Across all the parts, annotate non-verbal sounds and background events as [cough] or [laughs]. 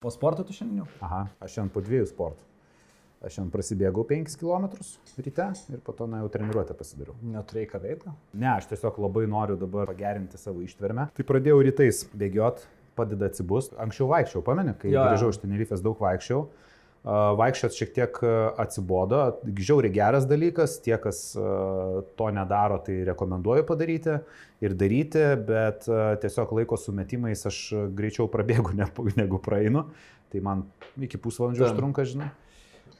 Po sporto tu šiandien? Aha, aš šiandien po dviejų sportų. Aš šiandien prasibėgau 5 km ryte ir po to na, jau treniruotę pasidariau. Neturėjai ką veikti? Ne, aš tiesiog labai noriu dabar pagerinti savo ištvermę. Tai pradėjau rytais bėgiot, padeda atsibūst. Anksčiau vaikščiau, pameni, kai jo. grįžau iš Tenerifės daug vaikščiau. Vaikščiot šiek tiek atsibodo, žiauriai geras dalykas, tie, kas to nedaro, tai rekomenduoju padaryti ir daryti, bet tiesiog laiko sumetimais aš greičiau prabėgu [laughs] ne- negu praeinu, tai man iki pusvalandžio užtrunka, žinai.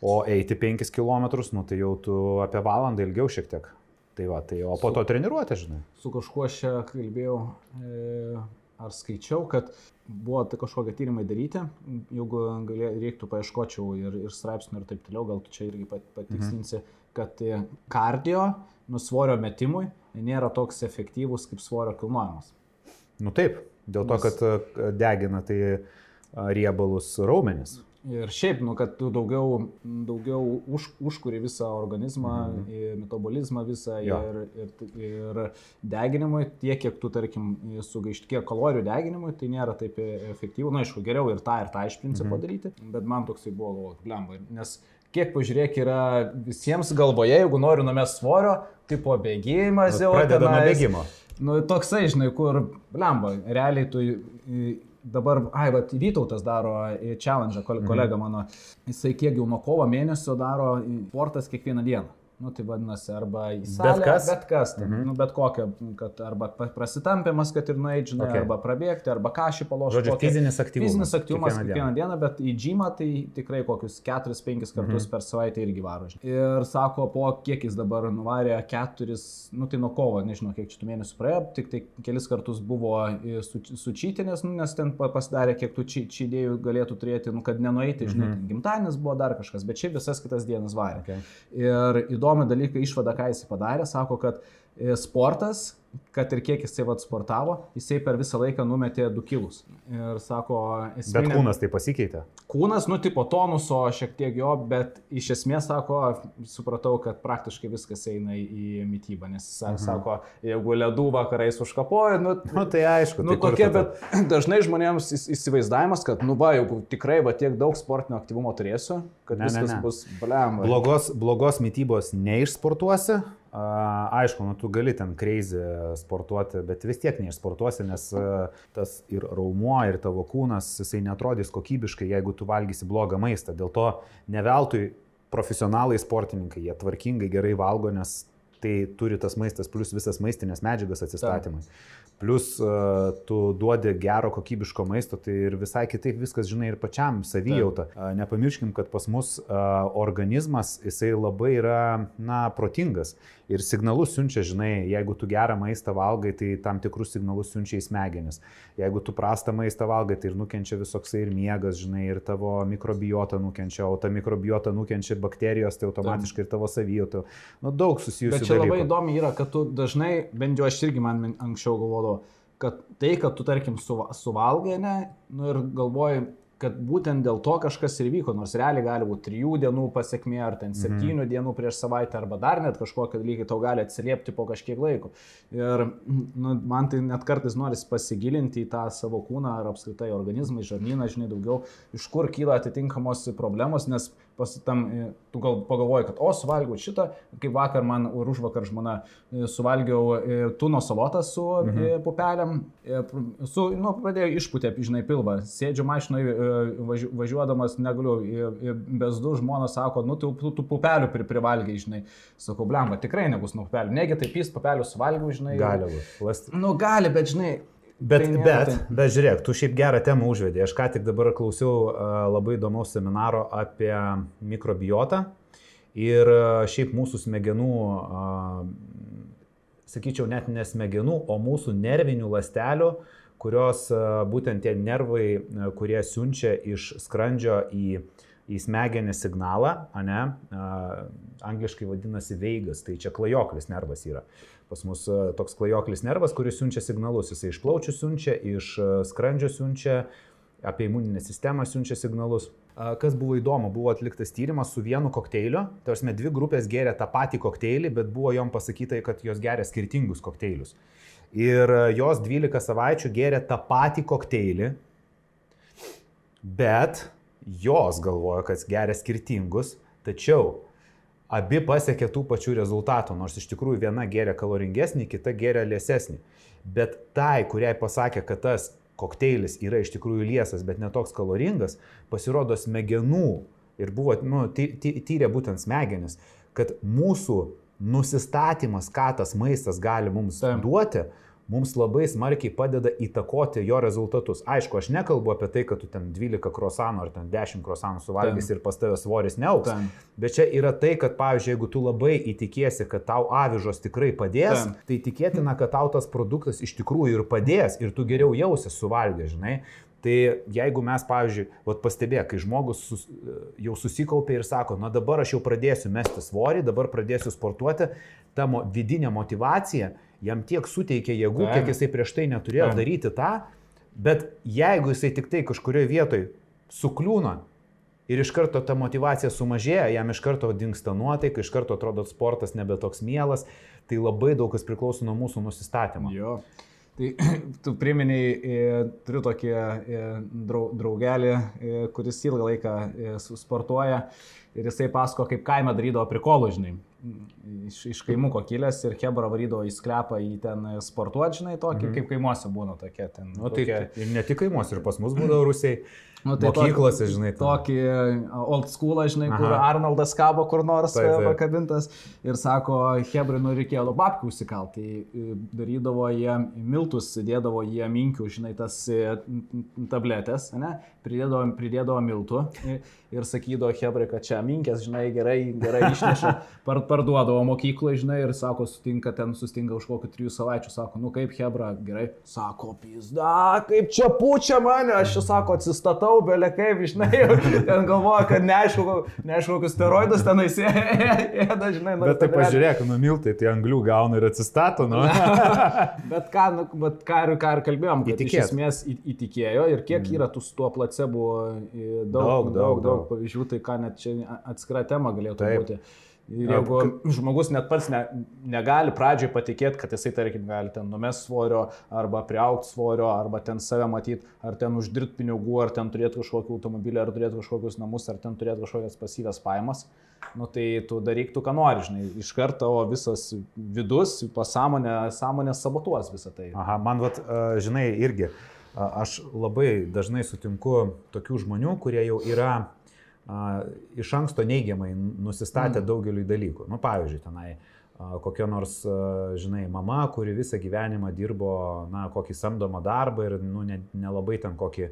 O eiti 5 km, nu tai jau tu apie valandą ilgiau šiek tiek. Tai va, tai o po to treniruotė, žinai. Su kažkuo aš čia kalbėjau, e, ar skaičiau, kad buvo tai kažkokie tyrimai daryti, jeigu galė, reiktų paieškočiau ir, ir straipsnių ir taip toliau, gal čia irgi pat- patikslinsi, mhm. kad kardio nu svorio metimui nėra toks efektyvus kaip svorio kilnojimas. Nu taip, dėl to, Nes- kad a, degina tai riebalus raumenis. Ir šiaip, nu, kad tu daugiau, daugiau už, užkuri visą organizmą, mhm. metabolizmą visą Jo. ir, ir, ir deginimui, tiek kiek tu, tarkim, sugaišti, kiek kalorijų deginimui, tai nėra taip efektyvu. Na, aišku, geriau ir tą, ir tą iš principo mhm. daryti, bet man toksai buvo galvo, blemba. Nes kiek pažiūrėk yra visiems galvoje, jeigu noriu numest svorio, tipo bėgimas jau. Pradeda nuo bėgimo. Nu, toksai, žinai, kur, blemba, realiai tu dabar, ai, va, Vytautas daro į challenge, kol- kolega mano, jisai kiek jau nuo kovo mėnesio daro į sportas kiekvieną dieną. Nu, tai vadinasi, arba į salę, kas? bet kas, tai, mhm. nu, bet kokią, kad arba prasitampimas, kad ir nueidži, žinai, Okay. arba prabėgti, arba kažį palošti. Žodžiu, fizinis aktyvumas. Fizinis aktyvumas kiekvieną kiekvieną dieną, bet į džymą tai tikrai kokius 4-5 kartus mhm. per savaitę irgi varo. Ir sako, po kiek jis dabar nuvarė 4, nu tai nuo kovo, nežinau, kiek šitų mėnesių praėjo, tik tai kelis kartus buvo į su, sučytinės, nu, nes ten pa- pasidarė, kiek tų idėjų galėtų turėti, nu, kad nenueiti, žinai, Mhm. gimtadienis buvo dar kažkas, bet šiaip visas kitas dienas varė. Okay. Ir įdomi dalykai išvada, ką jis padarė, sako, kad sportas, kad ir kiek jisai vad sportavo, jisai per visą laiką numetė 2 kilus. Ir sako, Bet esminė- kūnas tai pasikeitė. Kūnas, nu, tipo tonuso šiek tiek jo, bet iš esmės, sako, supratau, kad praktiškai viskas eina į mytybą, nes jis mhm. sako, jeigu ledų vakarais užkapoja, nu, Nu tai aišku. Nu, tai tokie, tada? bet [clears throat] dažnai žmonėms įs- įsivaizdavimas, kad, nu, va, jeigu tikrai, va, tiek daug sportinio aktyvumo turėsiu, kad Ne, ne, viskas ne. bus blemba. Blogos, blogos mytybos neišsportuosi. Aišku, nu, tu gali ten kreizį sportuoti, bet vis tiek neišsportuosi, nes tas ir raumuo, ir tavo kūnas, jisai netrodys kokybiškai, jeigu tu valgysi blogą maistą. Dėl to ne veltui profesionalai sportininkai, jie tvarkingai gerai valgo, nes tai turi tas maistas plus visas maistinės medžiagas atsistatymui. Plus uh, tu duodi gero kokybiško maisto, tai ir visai kitaip viskas, žinai, ir pačiam savijauta. Uh, nepamirškim, kad pas mus uh, organizmas, jisai labai yra, na, protingas. Ir signalus siunčia, žinai, jeigu tu gerą maistą valgai, tai tam tikrus signalus siunčia į smegenis. Jeigu tu prastą maistą valgai, tai ir nukenčia visoksai ir miegas, žinai, ir tavo mikrobiota nukenčia, o ta mikrobiota nukenčia bakterijos, tai automatiškai ir tavo savijauta. Nu, daug susijusių Čia labai dalykų. įdomu yra, kad tu dažnai, bent jau aš irgi man anksčiau galvodavau, kad tai, kad tu, tarkim, suva- suvalgai, ne, nu ir galvoji, kad būtent dėl to kažkas ir vyko, nors realiai gali būti trijų dienų pasiekmė, ar ten septynių mhm. dienų prieš savaitę, arba dar net kažkokie dalykai tau gali atsiliepti po kažkiek laiko. Ir nu, man tai net kartais norisi pasigilinti į tą savo kūną ar apskritai organizmą, į žarnyną, žinai, daugiau, iš kur kyla atitinkamos problemos, nes pasitam, tu gal pagalvoji, kad, o, suvalgiau šitą, kaip vakar man ir už vakar žmona e, suvalgiau e, tuno salotą su mhm. pupelėm, e, su, nu, pradėjau išputę, žinai, pilvą, sėdžiu mašinoje važiu, važiuodamas, negaliu, e, e, bezdu žmona sako, nu, tu, tu, tu pupelių pri, privalgiai, žinai, sakau, blemba, tikrai nebus nuo pupelių, negi taip jis pupelių suvalgiau, žinai. Gali būti. Last... Nu, gali, bet, žinai, Bet, Tai bet, tai- bet žiūrėk, tu šiaip gerą temą užvedė. Aš ką tik dabar klausiau uh, labai įdomaus seminaro apie mikrobiotą ir uh, šiaip mūsų smegenų, uh, sakyčiau, net ne smegenų, o mūsų nervinių lastelių, kurios uh, būtent tie nervai, uh, kurie siunčia iš skrandžio į, į smegenį signalą, ne, angliškai vadinasi veigas, tai čia klajoklis nervas yra. Pas mus toks klajoklis nervas, kuris siunčia signalus. Jisai iš plaučių siunčia, iš skrandžio siunčia, apie imuninę sistemą siunčia signalus. Kas buvo įdomu, buvo atliktas tyrimas su vienu kokteiliu. Tarsi dvi grupės gėrė tą patį kokteilį, bet buvo jom pasakyta, kad jos geria skirtingus kokteilius. Ir jos 12 savaičių gėrė tą patį kokteilį, bet jos galvoja, kad geria skirtingus, tačiau abi pasiekė tų pačių rezultatų, nors iš tikrųjų viena geria kaloringesnį, kita geria liesesnį. Bet tai, kuriai pasakė, kad tas kokteilis yra iš tikrųjų liesas, bet netoks kaloringas, pasirodo smegenų ir buvo, nu, ty, ty, tyrė būtent smegenis, kad mūsų nusistatymas, ką tas maistas gali mums Taip. duoti, mums labai smarkiai padeda įtakoti jo rezultatus. Aišku, aš nekalbu apie tai, kad tu ten 12 krosanų ar ten 10 krosanų suvalgys ir pas tavę svoris neauks. Ten. Bet čia yra tai, kad, pavyzdžiui, jeigu tu labai įtikėsi, kad tau avižos tikrai padės, Ten. tai tikėtina, kad tau tas produktas iš tikrųjų ir padės ir tu geriau jausi suvalgę, žinai. Tai jeigu mes, pavyzdžiui, vat pastebė, kai žmogus sus, jau susikaupė ir sako, na dabar aš jau pradėsiu mesti svorį, dabar pradėsiu sportuoti, ta mo, vidinė motivacija jam tiek suteikia jėgų, Taip. kiek jisai prieš tai neturėjo Taip. daryti tą, bet jeigu jisai tik tai kažkurioje vietoje sukliūna ir iš karto ta motivacija sumažėja, jam iš karto dinksta nuotaika, iš karto atrodo sportas nebe toks mielas, tai labai daug kas priklauso nuo mūsų nusistatymo. Jo. Tai [clears throat] tu priminiai, e, turiu tokį e, draugelį, e, kuris ilgą laiką sportuoja ir jisai pasako, kaip kaime darydavo prikolų, žinai iš, iš kaimuko kilęs ir Hebra varydavo į sklepą į ten sportuoti, žinai, tokį, mhm. kaip kaimuose būna tokie ten. Nu, tai tokie... ir ne tik kaimuose, ir pas mus būdavo rusiai. Nu, tai Mokyklose, žinai. Ten. Tokį old school, žinai, Aha. kur Arnoldas kabo kur nors taip, taip. pakabintas ir sako, Hebrai, nu reikėjo babkių užsikalti. Tai e, darydavo jie miltus, dėdavo jie minkių, žinai, tas e, tabletės, ne? Pridėdavo, pridėdavo miltų ir sakydavo Hebrai, kad čia minkės, žinai, gerai, gerai išneša, [laughs] par, parduodavo mokykloje, žinai, ir sako, sutinka ten, sustinka už kokių trijų savaičių, sako, nu kaip Hebra, gerai, sako, pizda, kaip čia pučia mane, aš čia sako, atsistatau matau, belė kaip, žinai, ten galvoja, kad neaišku, neaišku kokius steroidus ten įsėda, žinai. Bet tai pažiūrėk, nu miltai, tai anglių gauna ir atsistato, nu. [laughs] bet ką, nu, bet ką ir, ką ir kalbėjom, kad Įtikėt. iš esmės įtikėjo ir kiek mm. yra tų su tuo placebo, daug, daug, daug, daug pavyzdžių, tai ką net čia atskira tema galėtų Taip. būti. Ir jeigu žmogus net pats ne, negali pradžioj patikėti, kad jisai, tarkim, gali ten numest svorio, arba priaukti svorio, arba ten save matyti, ar ten uždirbti pinigų, ar ten turėti kažkokį automobilį, ar turėti kažkokius namus, ar ten turėti kažkokias pasyvės pajamas, nu tai tu daryk tu, ką nori, žinai, iš karto visas vidus, pasąmonė, sąmonė sabotuos visą tai. Aha, man, vat, žinai, irgi, aš labai dažnai sutinku tokių žmonių, kurie jau yra iš anksto neigiamai nusistatę mm. daugeliu dalykų. Nu, pavyzdžiui, tenai kokia nors, žinai, mama, kuri visą gyvenimą dirbo, na, kokį samdomą darbą ir, nu, nelabai ne ten kokį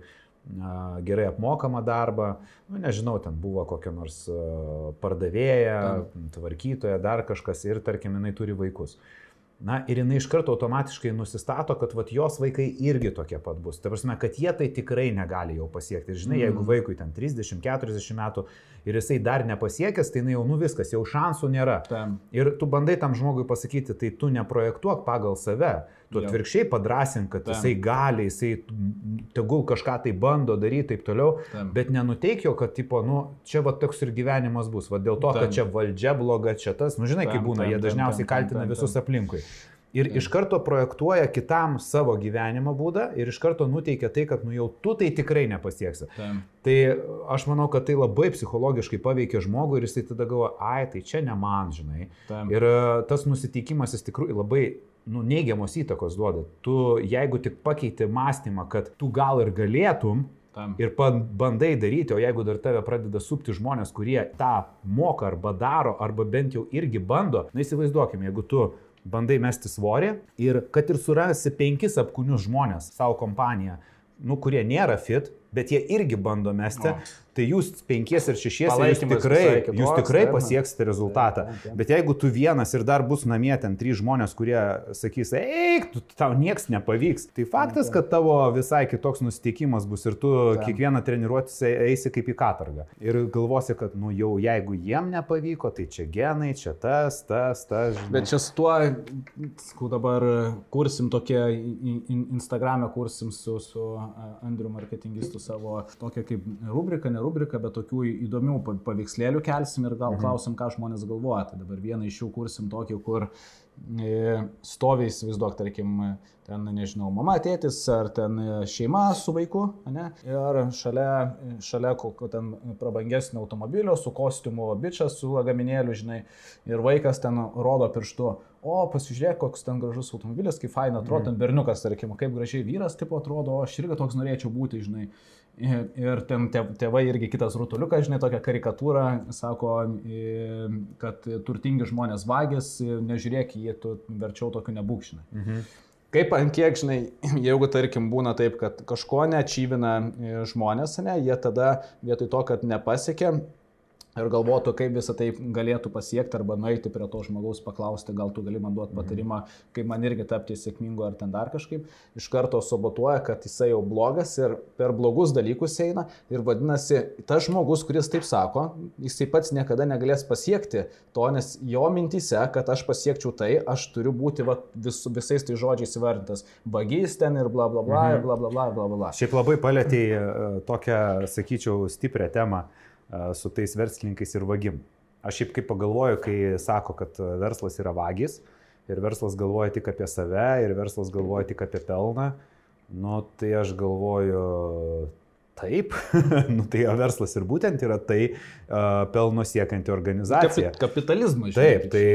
gerai apmokamą darbą, nu, nežinau, ten buvo kokia nors pardavėja, tvarkytoja, dar kažkas ir, tarkim, jinai turi vaikus. Na ir jinai iš karto automatiškai nusistato, kad vat, jos vaikai irgi tokie pat bus. Tai prasme, kad jie tai tikrai negali jau pasiekti. Ir žinai, mm. jeigu vaikui ten 30-40 metų ir jisai dar nepasiekęs, tai jau nu viskas, jau šansų nėra. Tam. Ir tu bandai tam žmogui pasakyti, tai tu neprojektuok pagal save. Tu atvirkščiai padrasink, kad Tam. jisai gali, jisai tegul kažką tai bando daryti taip toliau, Tam. bet nenuteik jo, kad, tipo, nu, čia va toks ir gyvenimas bus, va dėl to, Tam. kad čia valdžia bloga, čia tas, nu žinai, kaip būna, jie dažniausiai kaltina visus aplinkui. Ir iš karto projektuoja kitam savo gyvenimo būdą ir iš karto nuteikia tai, kad nu jau tu tai tikrai nepasieksi. Tam. Tai aš manau, kad tai labai psichologiškai paveikia žmogų ir jisai tada galvoja, ai, tai čia ne man, žinai. Tam. Ir tas nusiteikimas jis tikrai labai nu, neigiamos įtakos duoda. Tu, jeigu tik pakeiti mąstymą, kad tu gal ir galėtum, Tam. Ir bandai daryti, o jeigu dar tave pradeda supti žmonės, kurie tą moka arba daro, arba bent jau irgi bando, na įsivaizduokime, jeigu tu bandai mesti svorį ir kad ir surasi penkis apkūnius žmonės savo kompaniją, nu, kurie nėra fit, bet jie irgi bando mesti, o. tai jūs penkies ir šešies jūs tikrai, kitos, jūs tikrai pasieksite rezultatą. Bet jeigu tu vienas ir dar bus namie ten trys žmonės, kurie sakys, eik, tu, tau nieks nepavyks, tai faktas, kad tavo visai kitoks nusiteikimas bus ir tu kiekvieną treniruotis eisi kaip į katargą. Ir galvosi, kad, nu jau jeigu jiem nepavyko, tai čia genai, čia tas, tas, tas. Žinai. Bet čia su tuo, skau dabar kursim tokie, Instagram'e kursim su, su Andriu marketingistu savo tokia kaip rubrika, ne rubriką, bet tokių įdomių paveikslėlių kelsim ir gal mhm. klausim, ką žmonės galvoja. Tai dabar vieną iš jų kursim tokį, kur e, stoviai, įsivaizduok, tarkim, ten, nežinau, mama, tėtis ar ten šeima su vaiku, ne? ir šalia, šalia kokio ten prabangesnio automobilio su kostiumu bičias, su lagaminėliu, žinai, ir vaikas ten rodo pirštu, o pasižiūrėk, koks ten gražus automobilis, kaip faina atrodo, mm. ten berniukas, tarkim, kaip gražiai vyras tipo atrodo, o aš irgi toks norėčiau būti, žinai. Ir ten tėvai irgi kitas rutuliukas, žinai, tokia karikatūra, sako, kad turtingi žmonės vagis, nežiūrėk, jie tu verčiau tokiu nebūkšinai. Mhm. Kaip ant kiek, žinai, [clears throat] jeigu tarkim būna taip, kad kažko neačyvina e, žmonės, ne, jie tada vietoj to, kad nepasiekia, ir galvotų, kaip visą tai galėtų pasiekti arba nueiti prie to žmogaus, paklausti, gal tu gali man duoti mhm. patarimą, kaip man irgi tapti sėkmingu ar ten dar kažkaip, iš karto sabotuoja, kad jisai jau blogas ir per blogus dalykus eina ir vadinasi, tas žmogus, kuris taip sako, jisai pats niekada negalės pasiekti to, nes jo mintise, kad aš pasiekčiau tai, aš turiu būti va, vis, visais tai žodžiais įvardintas, bagys ten ir bla bla bla, mhm. bla bla bla bla bla. Šiaip labai palėtėjai e, tokią, sakyčiau, stiprią temą su tais verslininkais ir vagim. Aš šiaip kaip pagalvoju, kai sako, kad verslas yra vagis ir verslas galvoja tik apie save ir verslas galvoja tik apie pelną, nu tai aš galvoju, taip, [laughs] nu tai verslas ir būtent yra tai uh, pelno siekianti organizacija. Kapi kapitalizmas. Taip, tai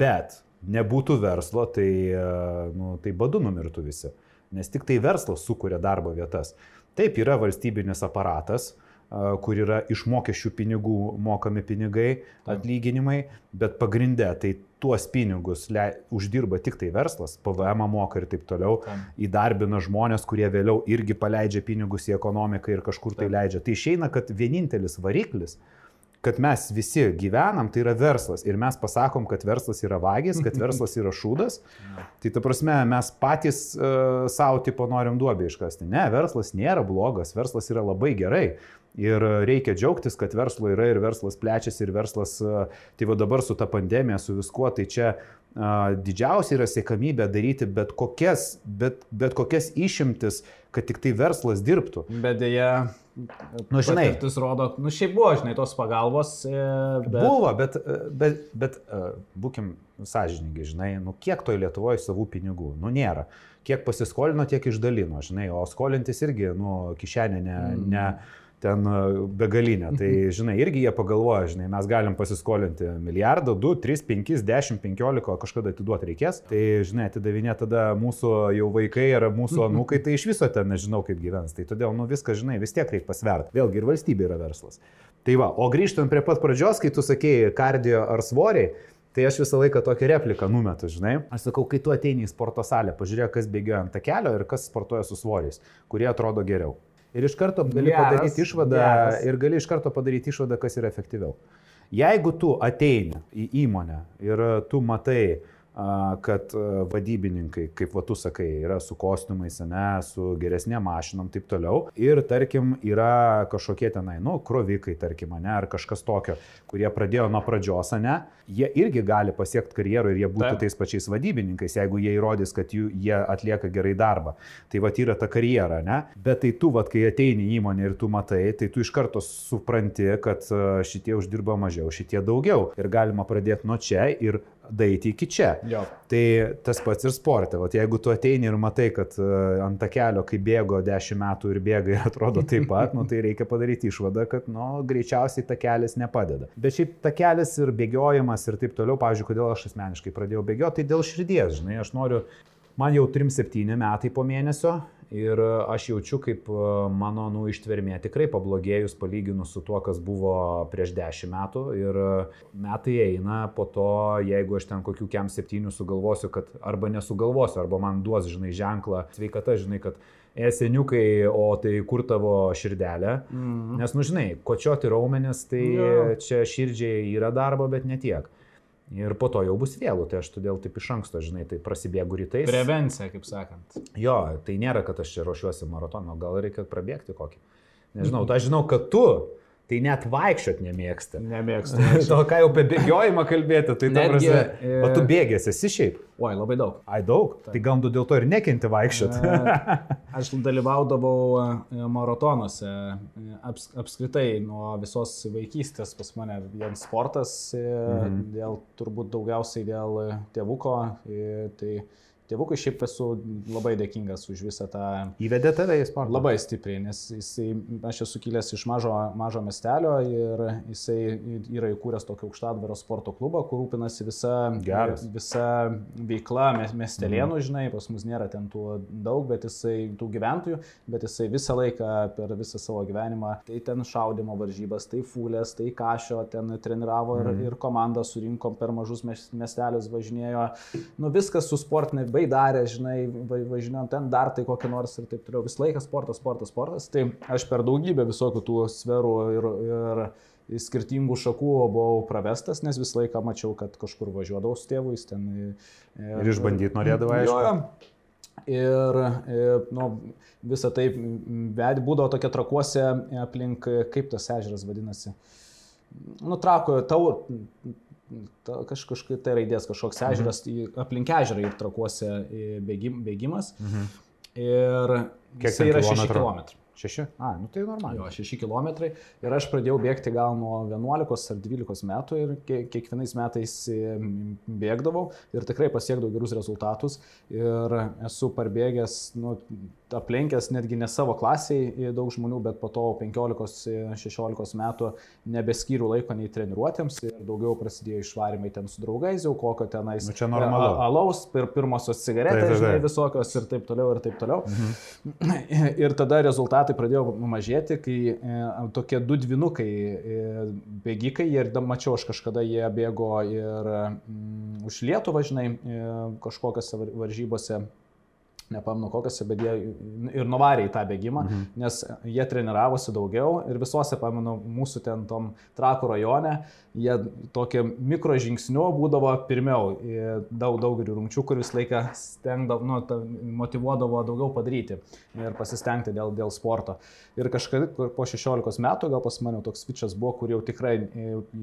bet nebūtų verslo, tai, uh, nu, tai badu numirtų visi. Nes tik tai verslas sukuria darbo vietas. Taip yra valstybinis aparatas, uh, kur yra iš mokesčių pinigų mokami pinigai, atlyginimai, bet pagrindė tai tuos pinigus le, uždirba tik tai verslas, PVM moka ir taip toliau, Tam. įdarbina žmonės, kurie vėliau irgi paleidžia pinigus į ekonomiką ir kažkur tai Tam. tai leidžia. Tai išeina, kad vienintelis variklis, kad mes visi gyvenam, tai yra verslas. Ir mes pasakom, kad verslas yra vagis, kad [laughs] verslas yra šūdas. Tai ta prasme, mes patys uh, savo tipo norim duobį iškasti. Ne, verslas nėra blogas, verslas yra labai gerai. Ir reikia džiaugtis, kad verslo yra ir verslas plečiasi ir verslas, tai va dabar su ta pandemija, su viskuo, tai čia a, didžiausia yra sėkamybė daryti bet kokias, bet, bet kokias išimtis, kad tik tai verslas dirbtų. Bet dėja, nu, žinai, tas rodo, nu šiaip buvo, žinai, tos pagalbos. E, bet... Buvo, bet, bet, bet būkim sąžininkai, žinai, nu kiek toj Lietuvoje savų pinigų, nu nėra. Kiek pasiskolino, tiek išdalino, žinai, o skolintis irgi, nu, kišenė ne... Mm. ne ten e, begalinė. Tai, žinai, irgi jie pagalvoja, žinai, mes galim pasiskolinti milijardą, 2, 3, 5, 10, 15, kažkada atiduoti reikės. Tai, žinai, atidavinė tada mūsų jau vaikai ar mūsų [laughs] anūkai, tai iš viso ten nežinau, kaip gyvens. Tai todėl, nu, viską, žinai, vis tiek reikia pasverti. Vėlgi ir valstybė yra verslas. Tai va, o grįžtant prie pat pradžios, kai tu sakėjai kardio ar svoriai, Tai aš visą laiką tokią repliką numetu, žinai. Aš sakau, kai tu ateini į sporto salę, pažiūrėk, kas bėgioja ant kelio ir kas sportuoja su svoriais, kurie atrodo geriau. Ir iš karto gali geras, padaryti išvadą geras. ir gali iš karto padaryti išvadą, kas yra efektyviau. Jeigu tu ateini į įmonę ir tu matai, kad vadybininkai, kaip va tu sakai, yra su kostiumais, ne, su geresnė mašinom, taip toliau. Ir tarkim, yra kažkokie tenai, nu, krovikai, tarkim, ne, ar kažkas tokio, kurie pradėjo nuo pradžios, ne, jie irgi gali pasiekti karjerą ir jie būtų taip. tais pačiais vadybininkais, jeigu jie įrodys, kad jų, jie atlieka gerai darbą. Tai va yra ta karjera, ne. Bet tai tu, va, kai ateini į įmonę ir tu matai, tai tu iš karto supranti, kad šitie uždirba mažiau, šitie daugiau. Ir galima pradėti nuo čia ir daiti iki čia. Jo. Tai tas pats ir sporte. Vat jeigu tu ateini ir matai, kad e, ant takelio, kai bėgo 10 metų ir bėga ir atrodo taip pat, nu, tai reikia padaryti išvadą, kad nu, greičiausiai takelis nepadeda. Bet šiaip takelis ir bėgiojimas ir taip toliau, pavyzdžiui, kodėl aš asmeniškai pradėjau bėgioti, tai dėl širdies, žinai, aš noriu, man jau 3-7 metai po mėnesio Ir aš jaučiu, kaip e, mano nu, ištvermė tikrai pablogėjus palyginus su tuo, kas buvo prieš dešimt metų. Ir e, metai eina, po to, jeigu aš ten kokių kem septynių sugalvosiu, kad arba nesugalvosiu, arba man duos, žinai, ženklą, sveikata, žinai, kad eseniukai, o tai kur tavo širdelė. Mm. Nes, nu, žinai, kočioti raumenis, tai yeah. čia širdžiai yra darbo, bet ne tiek. Ir po to jau bus vėlų, tai aš todėl taip iš anksto, žinai, tai prasibėgu rytais. Prevencija, kaip sakant. Jo, tai nėra, kad aš čia ruošiuosi maratono, gal reikia prabėgti kokį. Nežinau, [laughs] tai aš žinau, kad tu tai net vaikščiot nemėgsta. Nemėgstu. [laughs] To, ką jau apie bėgiojimą kalbėti, tai Netgi, Netgi, prasme, e, o tu bėgės esi šiaip. Oi, labai daug. Ai daug, tai gal tu dėl to ir nekenti vaikščiot. E, [laughs] Aš dalyvaudavau e, maratonuose. E, Aps, apskritai nuo visos vaikystės pas mane vien sportas, mhm. dėl, turbūt daugiausiai dėl tėvuko. Tai Tėvukui šiaip esu labai dėkingas už visą tą... Įvedė tave į sportą? Labai stipriai, nes jisai, aš esu kilęs iš mažo, mažo miestelio ir jisai yra įkūręs tokį aukštadvaro sporto klubą, kur rūpinasi visa, Geras. visa veikla miestelėnų, Mhm. žinai, pas mus nėra ten tų daug, bet jisai tų gyventojų, bet jisai visą laiką per visą savo gyvenimą, tai ten šaudimo varžybas, tai fulės, tai kažio, ten treniravo ir, Mhm. ir komandą surinkom per mažus miestelius važinėjo. Nu viskas su sportinė baidarė, žinai, va- važinėjom ten dar tai kokį nors ir taip toliau. Visą laiką sportas, sportas, sportas. Tai aš per daugybę visokių tų sferų ir, ir skirtingų šakų buvau pravestas, nes visą laiką mačiau, kad kažkur važiuodavau su tėvu, jis ten... Ir išbandyti norėdavai, Jo, aišku. Ir, ir nu, visą tai vedė, būdavo tokia trakuose aplink, kaip tas ežeras vadinasi. Nutrako, tau, ta, kaž, kažkaip tai raidės kažkoks ežeras, mhm. aplink ežerą ir trakuose bėgim, bėgimas. Mhm. Ir Kiek ten yra 6 kilometrų? km. Šeši? A, nu tai normaliai. Jo, 6 km. Ir aš pradėjau bėgti gal nuo 11 ar 12 metų ir kie- kiekvienais metais bėgdavau ir tikrai pasiekdavau gerus rezultatus. Ir esu parbėgęs, nu, aplenkęs netgi ne savo klasiai daug žmonių, bet po to 15-16 metų nebeskyriu laiko nei treniruotėms ir daugiau prasidėjo išvarimai ten su draugais, jau kokio tenais Nu, čia normalu. alaus, pir, pirmosios cigaretės, taip, žinai, taip. visokios ir taip toliau ir taip toliau. Mhm. [clears throat] Ir tada rezultatai pradėjo mažėti, kai e, tokie du dvinukai e, bėgikai, ir mačiau aš kažkada jie bėgo ir mm, už Lietuvą, žinai, e, kažkokiose var- varžybose. Nepamnu kokiose, bet jie ir nuvarė į tą bėgimą, mhm. nes jie treniravosi daugiau ir visose, pamenu, mūsų ten tom trakų rajone, jie tokie mikro žingsniu būdavo pirmiau, daug, daug rungčių, kur visą laiką stengdavo, nu, ta, motivuodavo daugiau padaryti ir pasistengti dėl, dėl sporto. Ir kažkada kur po 16 metų gal pas mane toks switchas buvo, kur jau tikrai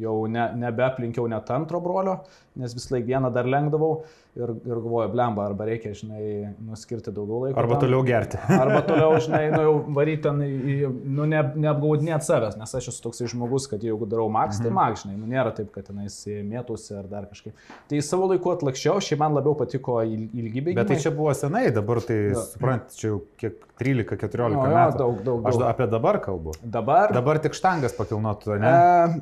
jau ne, nebeaplinkiau net antro brolio, nes vis laik vieną dar lengdavau ir, ir galvoju, blemba, arba reikia, žinai, nuskirti daugiau laiko. Arba tam. toliau gerti. [laughs] Arba toliau, žinai, nu jau [laughs] varyti ten, nu ne, neapgaudinėti savęs, nes aš esu toksai žmogus, kad jeigu darau maks, tai Mhm. maks, žinai, nu nėra taip, kad tenais mėtųsi ar dar kažkaip. Tai savo laiku atlakščiau, šiaip man labiau patiko il- ilgi bėgimai. Bet tai čia buvo senai, dabar tai, Jo. suprant, čia jau kiek 13-14 Nu, jo, metų. daug, daug, Aš daug. da- apie dabar kalbu. Dabar. Dabar tik štangas pakilnotų, ne? E,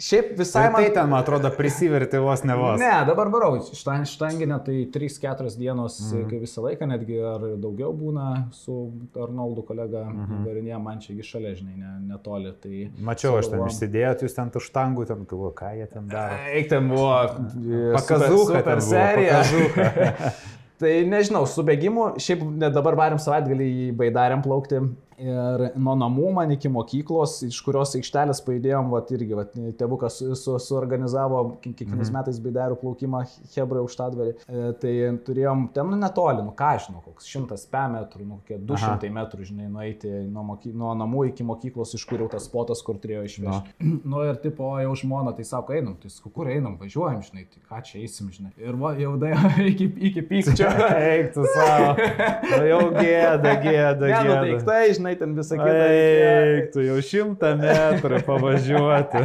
šiaip visai Tai, man... tai ten, man atrodo, prisiverti vos ne vos. Ne, dabar varau. Štan, štanginė tai 3-4 dienos mm. kaip visą laiką, netgi ar daugiau būna su Arnoldu kolega mm. -hmm. varinė, man čia šalia, žinai, ne, netoli. Tai Mačiau, aš ten išsidėjot, jūs ten tų štangų, ten galvoju, ką jie ten daro. Eik, ten buvo buvo, serija. pakazucha. [laughs] tai nežinau, su bėgimu, šiaip dabar varėm savaitgalį į Baidarėm plaukti. Ir nuo namų man iki mokyklos, iš kurios aikštelės paėdėjom, va irgi, va, tėvukas su, su, suorganizavo kiek- kiekvienais Mhm. metais Baidarių plaukimą Hebrai aukštadvarį. E, tai turėjom ten, nu, netoli, nu ką aš žinau, koks 100 P metrų, nu, kokie 200 Aha. metrų, žinai, nueiti nuo, moky, nuo namų iki mokyklos, iš kur jau tas spotas, kur turėjo išvežti. [clears throat] Nu ir tipo, jau žmona, tai sako, einam, tai sakau, kur einam, važiuojam, žinai, tai ką čia eisim, žinai. Ir va, jau da, [laughs] iki, iki pykčio. Eik tu savo. [laughs] Nu, jau gėda, gėda, Ne, nu gėda. daiktai, žinai, ten visą kitą. Eik, tu jau šimtą metrų pavažiuoti.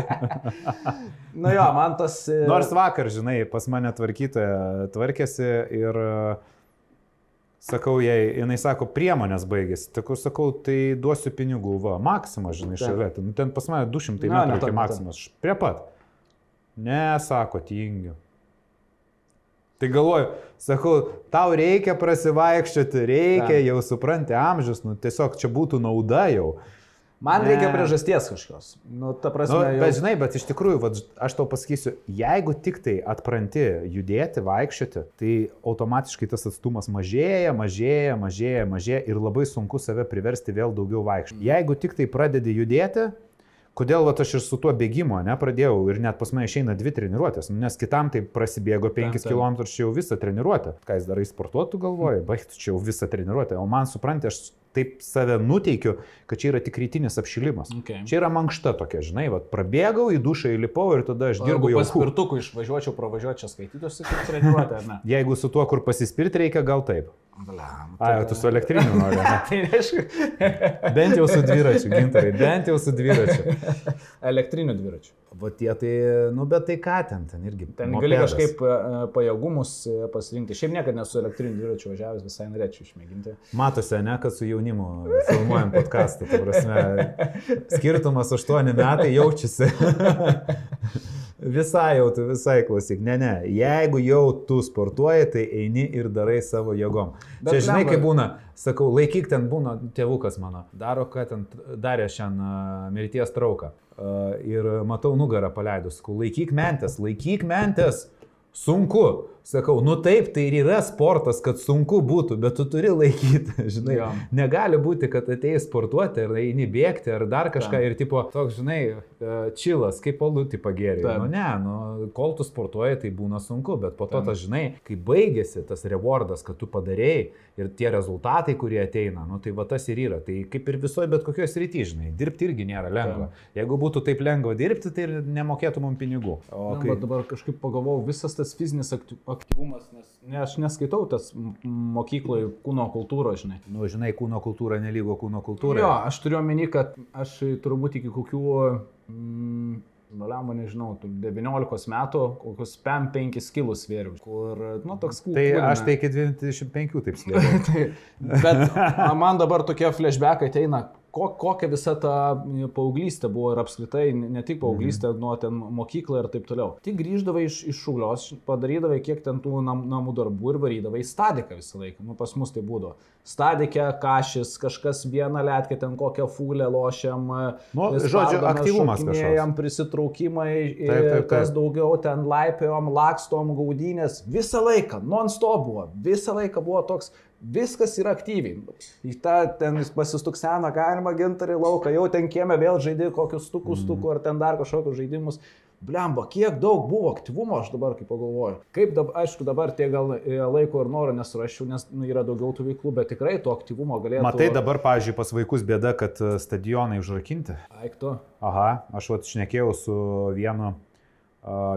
[laughs] Na jo, man tas... e, Nors vakar, žinai, pas mane tvarkytoja tvarkėsi ir e, sakau jai, jinai sako, priemonės baigėsi. Tik sakau, tai duosiu pinigų, va, maksimas, žinai, šalia. Nu, ten pas mane 200 Na, metrų iki maksimas. Prie pat. Ne, sako, tingiu. Tai galvoju, sakau, tau reikia prasivaikščioti, reikia, jau supranti amžius, nu tiesiog čia būtų nauda jau. Man Ne. reikia priežasties kažkokios. Nu, ta prasme, Nu, jau... bet žinai, bet iš tikrųjų, vat, aš tau pasakysiu, jeigu tik tai atpranti judėti, vaikščioti, tai automatiškai tas atstumas mažėja, mažėja, mažėja, mažėja ir labai sunku save priversti vėl daugiau vaikščioti. Jeigu tik tai pradedi judėti, kodėl vat, aš ir su tuo bėgimu nepradėjau ir net pas mane išeina dvi treniruotės, nu, nes kitam tai prasibėgo 5 taip. km čia jau visą treniruotę. Ką jis darai sportuotų galvoja, baigtų čia jau visą treniruotę, o man supranti, aš taip save nuteikiu, kad čia yra tik rytinis apšilimas. Okay. Čia yra mankšta tokia, žinai, va, prabėgau į dušą įlipau ir tada aš dirbu Jeigu jau. paspirtukų išvažiuočiau, pravažiuočiau, skaitytųsi kaip treniruotė, ar ne? [laughs] Jeigu su tuo, kur pasispirti reikia, gal taip. Blam, A, tu su elektriniu nori. [laughs] Tai reiškia, Bent jau su dviračiu, gintarai, bent jau su dviračiu. [laughs] elektrinių dviračių. Va tie tai, nu bet tai ką ten, ten irgi. Ten gali mopedas. kažkaip e, pajėgumus e, pasirinkti. Šiaip niekada nesu elektriniu dviračiu važiavęs, visai norėčiau išmėginti. Matosi, ne, kad su jaunimu filmuojam podcastą, tai prasme, skirtumas 8 metai jaučiasi. [laughs] Visai jau, tu visai klausyk. Ne, ne, jeigu jau tu sportuoji, tai eini ir darai savo jėgom. Bet Čia žinai, kaip būna, sakau, laikyk ten būna tėvukas mano, daro, ką ten darė šiandien mirties trauką. Ir matau nugarą paleidus, sakau, laikyk mentės, laikyk mentės. Sunku. Sakau, nu taip, tai ir yra sportas, kad sunku būtų, bet tu turi laikyti, [laughs] žinai. Jo. Negali būti, kad atei sportuoti ar eini bėgti ar dar kažką Taip. ir tipo, toks, žinai, e, čilas, kaip palutį pagėrė. Taip. Nu ne, nu, kol tu sportuoji, tai būna sunku, bet po to Taip. tas, žinai, kai baigėsi tas rewardas, kad tu padarėjai ir tie rezultatai, kurie ateina, nu tai va tas ir yra. Tai kaip ir visoje bet kokioje srityje, žinai, dirbti irgi nėra lengva. Jeigu būtų taip lengva dirbti, tai ir nemokėtum mums pinigų. O Na, kai... bet dabar kažkaip pagalvojau, visas tas fizinis akty- aktyvumas, nes ne, aš neskaitau tas mokykloje kūno kultūros, žinai. Nu, žinai, kūno kultūra nelygo kūno kultūra. Jo, aš turiu omeny, kad aš turbūt iki kokių, mm, nulemą nežinau, tų 19 metų, kokius 5 kilus svėriau, kur, nu, toks kūnas. Tai aš tai iki 25 taip [laughs] slėpiau. tai, bet man dabar tokie flashbackai ateina, ko, kokia visa ta paauglystė buvo ir apskritai ne tik paauglystė, Mhm. nuo ten mokyklą ir taip toliau. Tik grįždavai iš, iš šulios, padarydavai kiek ten tų nam, namų darbų ir varydavai į stadiką visą laiką. Nu, pas mus tai būdavo. Stadikė, kažis, kažkas vieną letkę, ten kokią fūlę lošiam. Nu, vis žodžiu, aktyvumas šokinėjam, prisitraukimai, Taip, taip, taip. kas daugiau ten laipėjom, lakstom, gaudynės. Visą laiką, non-stop buvo. Visą laiką buvo toks, viskas yra aktyviai. Į tą ten pasistukseną galima gintarį lauką, jau ten kieme vėl žaidži kokius stukus, Mhm. stukų ar ten dar kažkokius žaidimus. Blemba, kiek daug buvo aktyvumo, aš dabar kaip pagalvoju. Kaip dabar, aišku, dabar tie gal e, laiko ir noro nesurašiau, nes nu, yra daugiau tų veiklų, bet tikrai to aktyvumo galėtų. Matai dabar, pavyzdžiui, pas vaikus bėda, kad e, stadionai užrakinti. Aikto. Aha, aš vat šnekėjau su vienu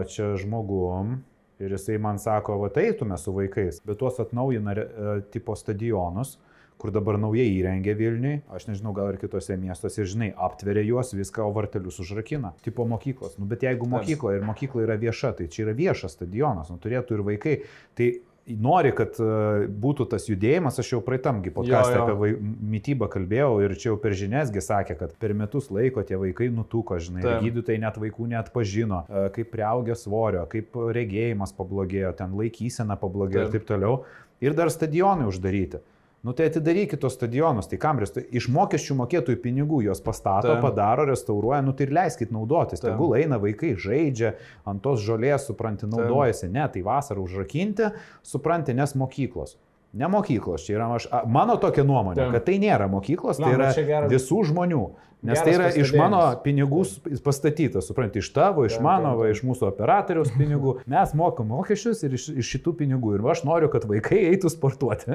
čia žmogum ir jisai man sako, va eitume su vaikais, bet tuos atnaujina e, tipo stadionus kur dabar naujai įrengė Vilniui, aš nežinau, gal ir kitose miestuose, žinai, aptveria juos viską, o vartelius užrakina. Tipo mokyklos. Nu, bet jeigu mokykla ir mokykla yra vieša, tai čia yra viešas stadionas, nu, turėtų ir vaikai. Tai nori, kad e, būtų tas judėjimas, aš jau praeitamgi podcast'e apie vai- mytybą kalbėjau ir čia jau per žiniasgi sakė, kad per metus laiko tie vaikai nutuko, žinai, Taip. ir gydytojai net vaikų net pažino, kaip prieaugė svorio, kaip regėjimas pablogėjo, ten laikysena pablogėjo Taip. ir taip toliau. Ir dar stadionai uždaryti. Nu tai atidarykit tos stadionus, tai kam resta, iš mokesčių mokėtojų pinigų juos pastato, Taip. padaro, restauruoja, nu tai ir leiskit naudotis. Taip. Tegul eina vaikai, žaidžia, ant tos žolės, supranti, naudojasi. Ne, tai vasarą užrakinti, supranti, nes mokyklos. Ne mokyklos, čia yra aš, mano tokia nuomonė, Taip. kad tai nėra mokyklos, tai yra visų žmonių. Nes geras tai yra iš mano pinigų pastatyta, supranti, iš tavo, iš mano, va, iš mūsų operatoriaus pinigų. [laughs] Mes mokam mokesčius ir iš, iš šitų pinigų. Ir aš noriu, kad vaikai eitų sportuoti.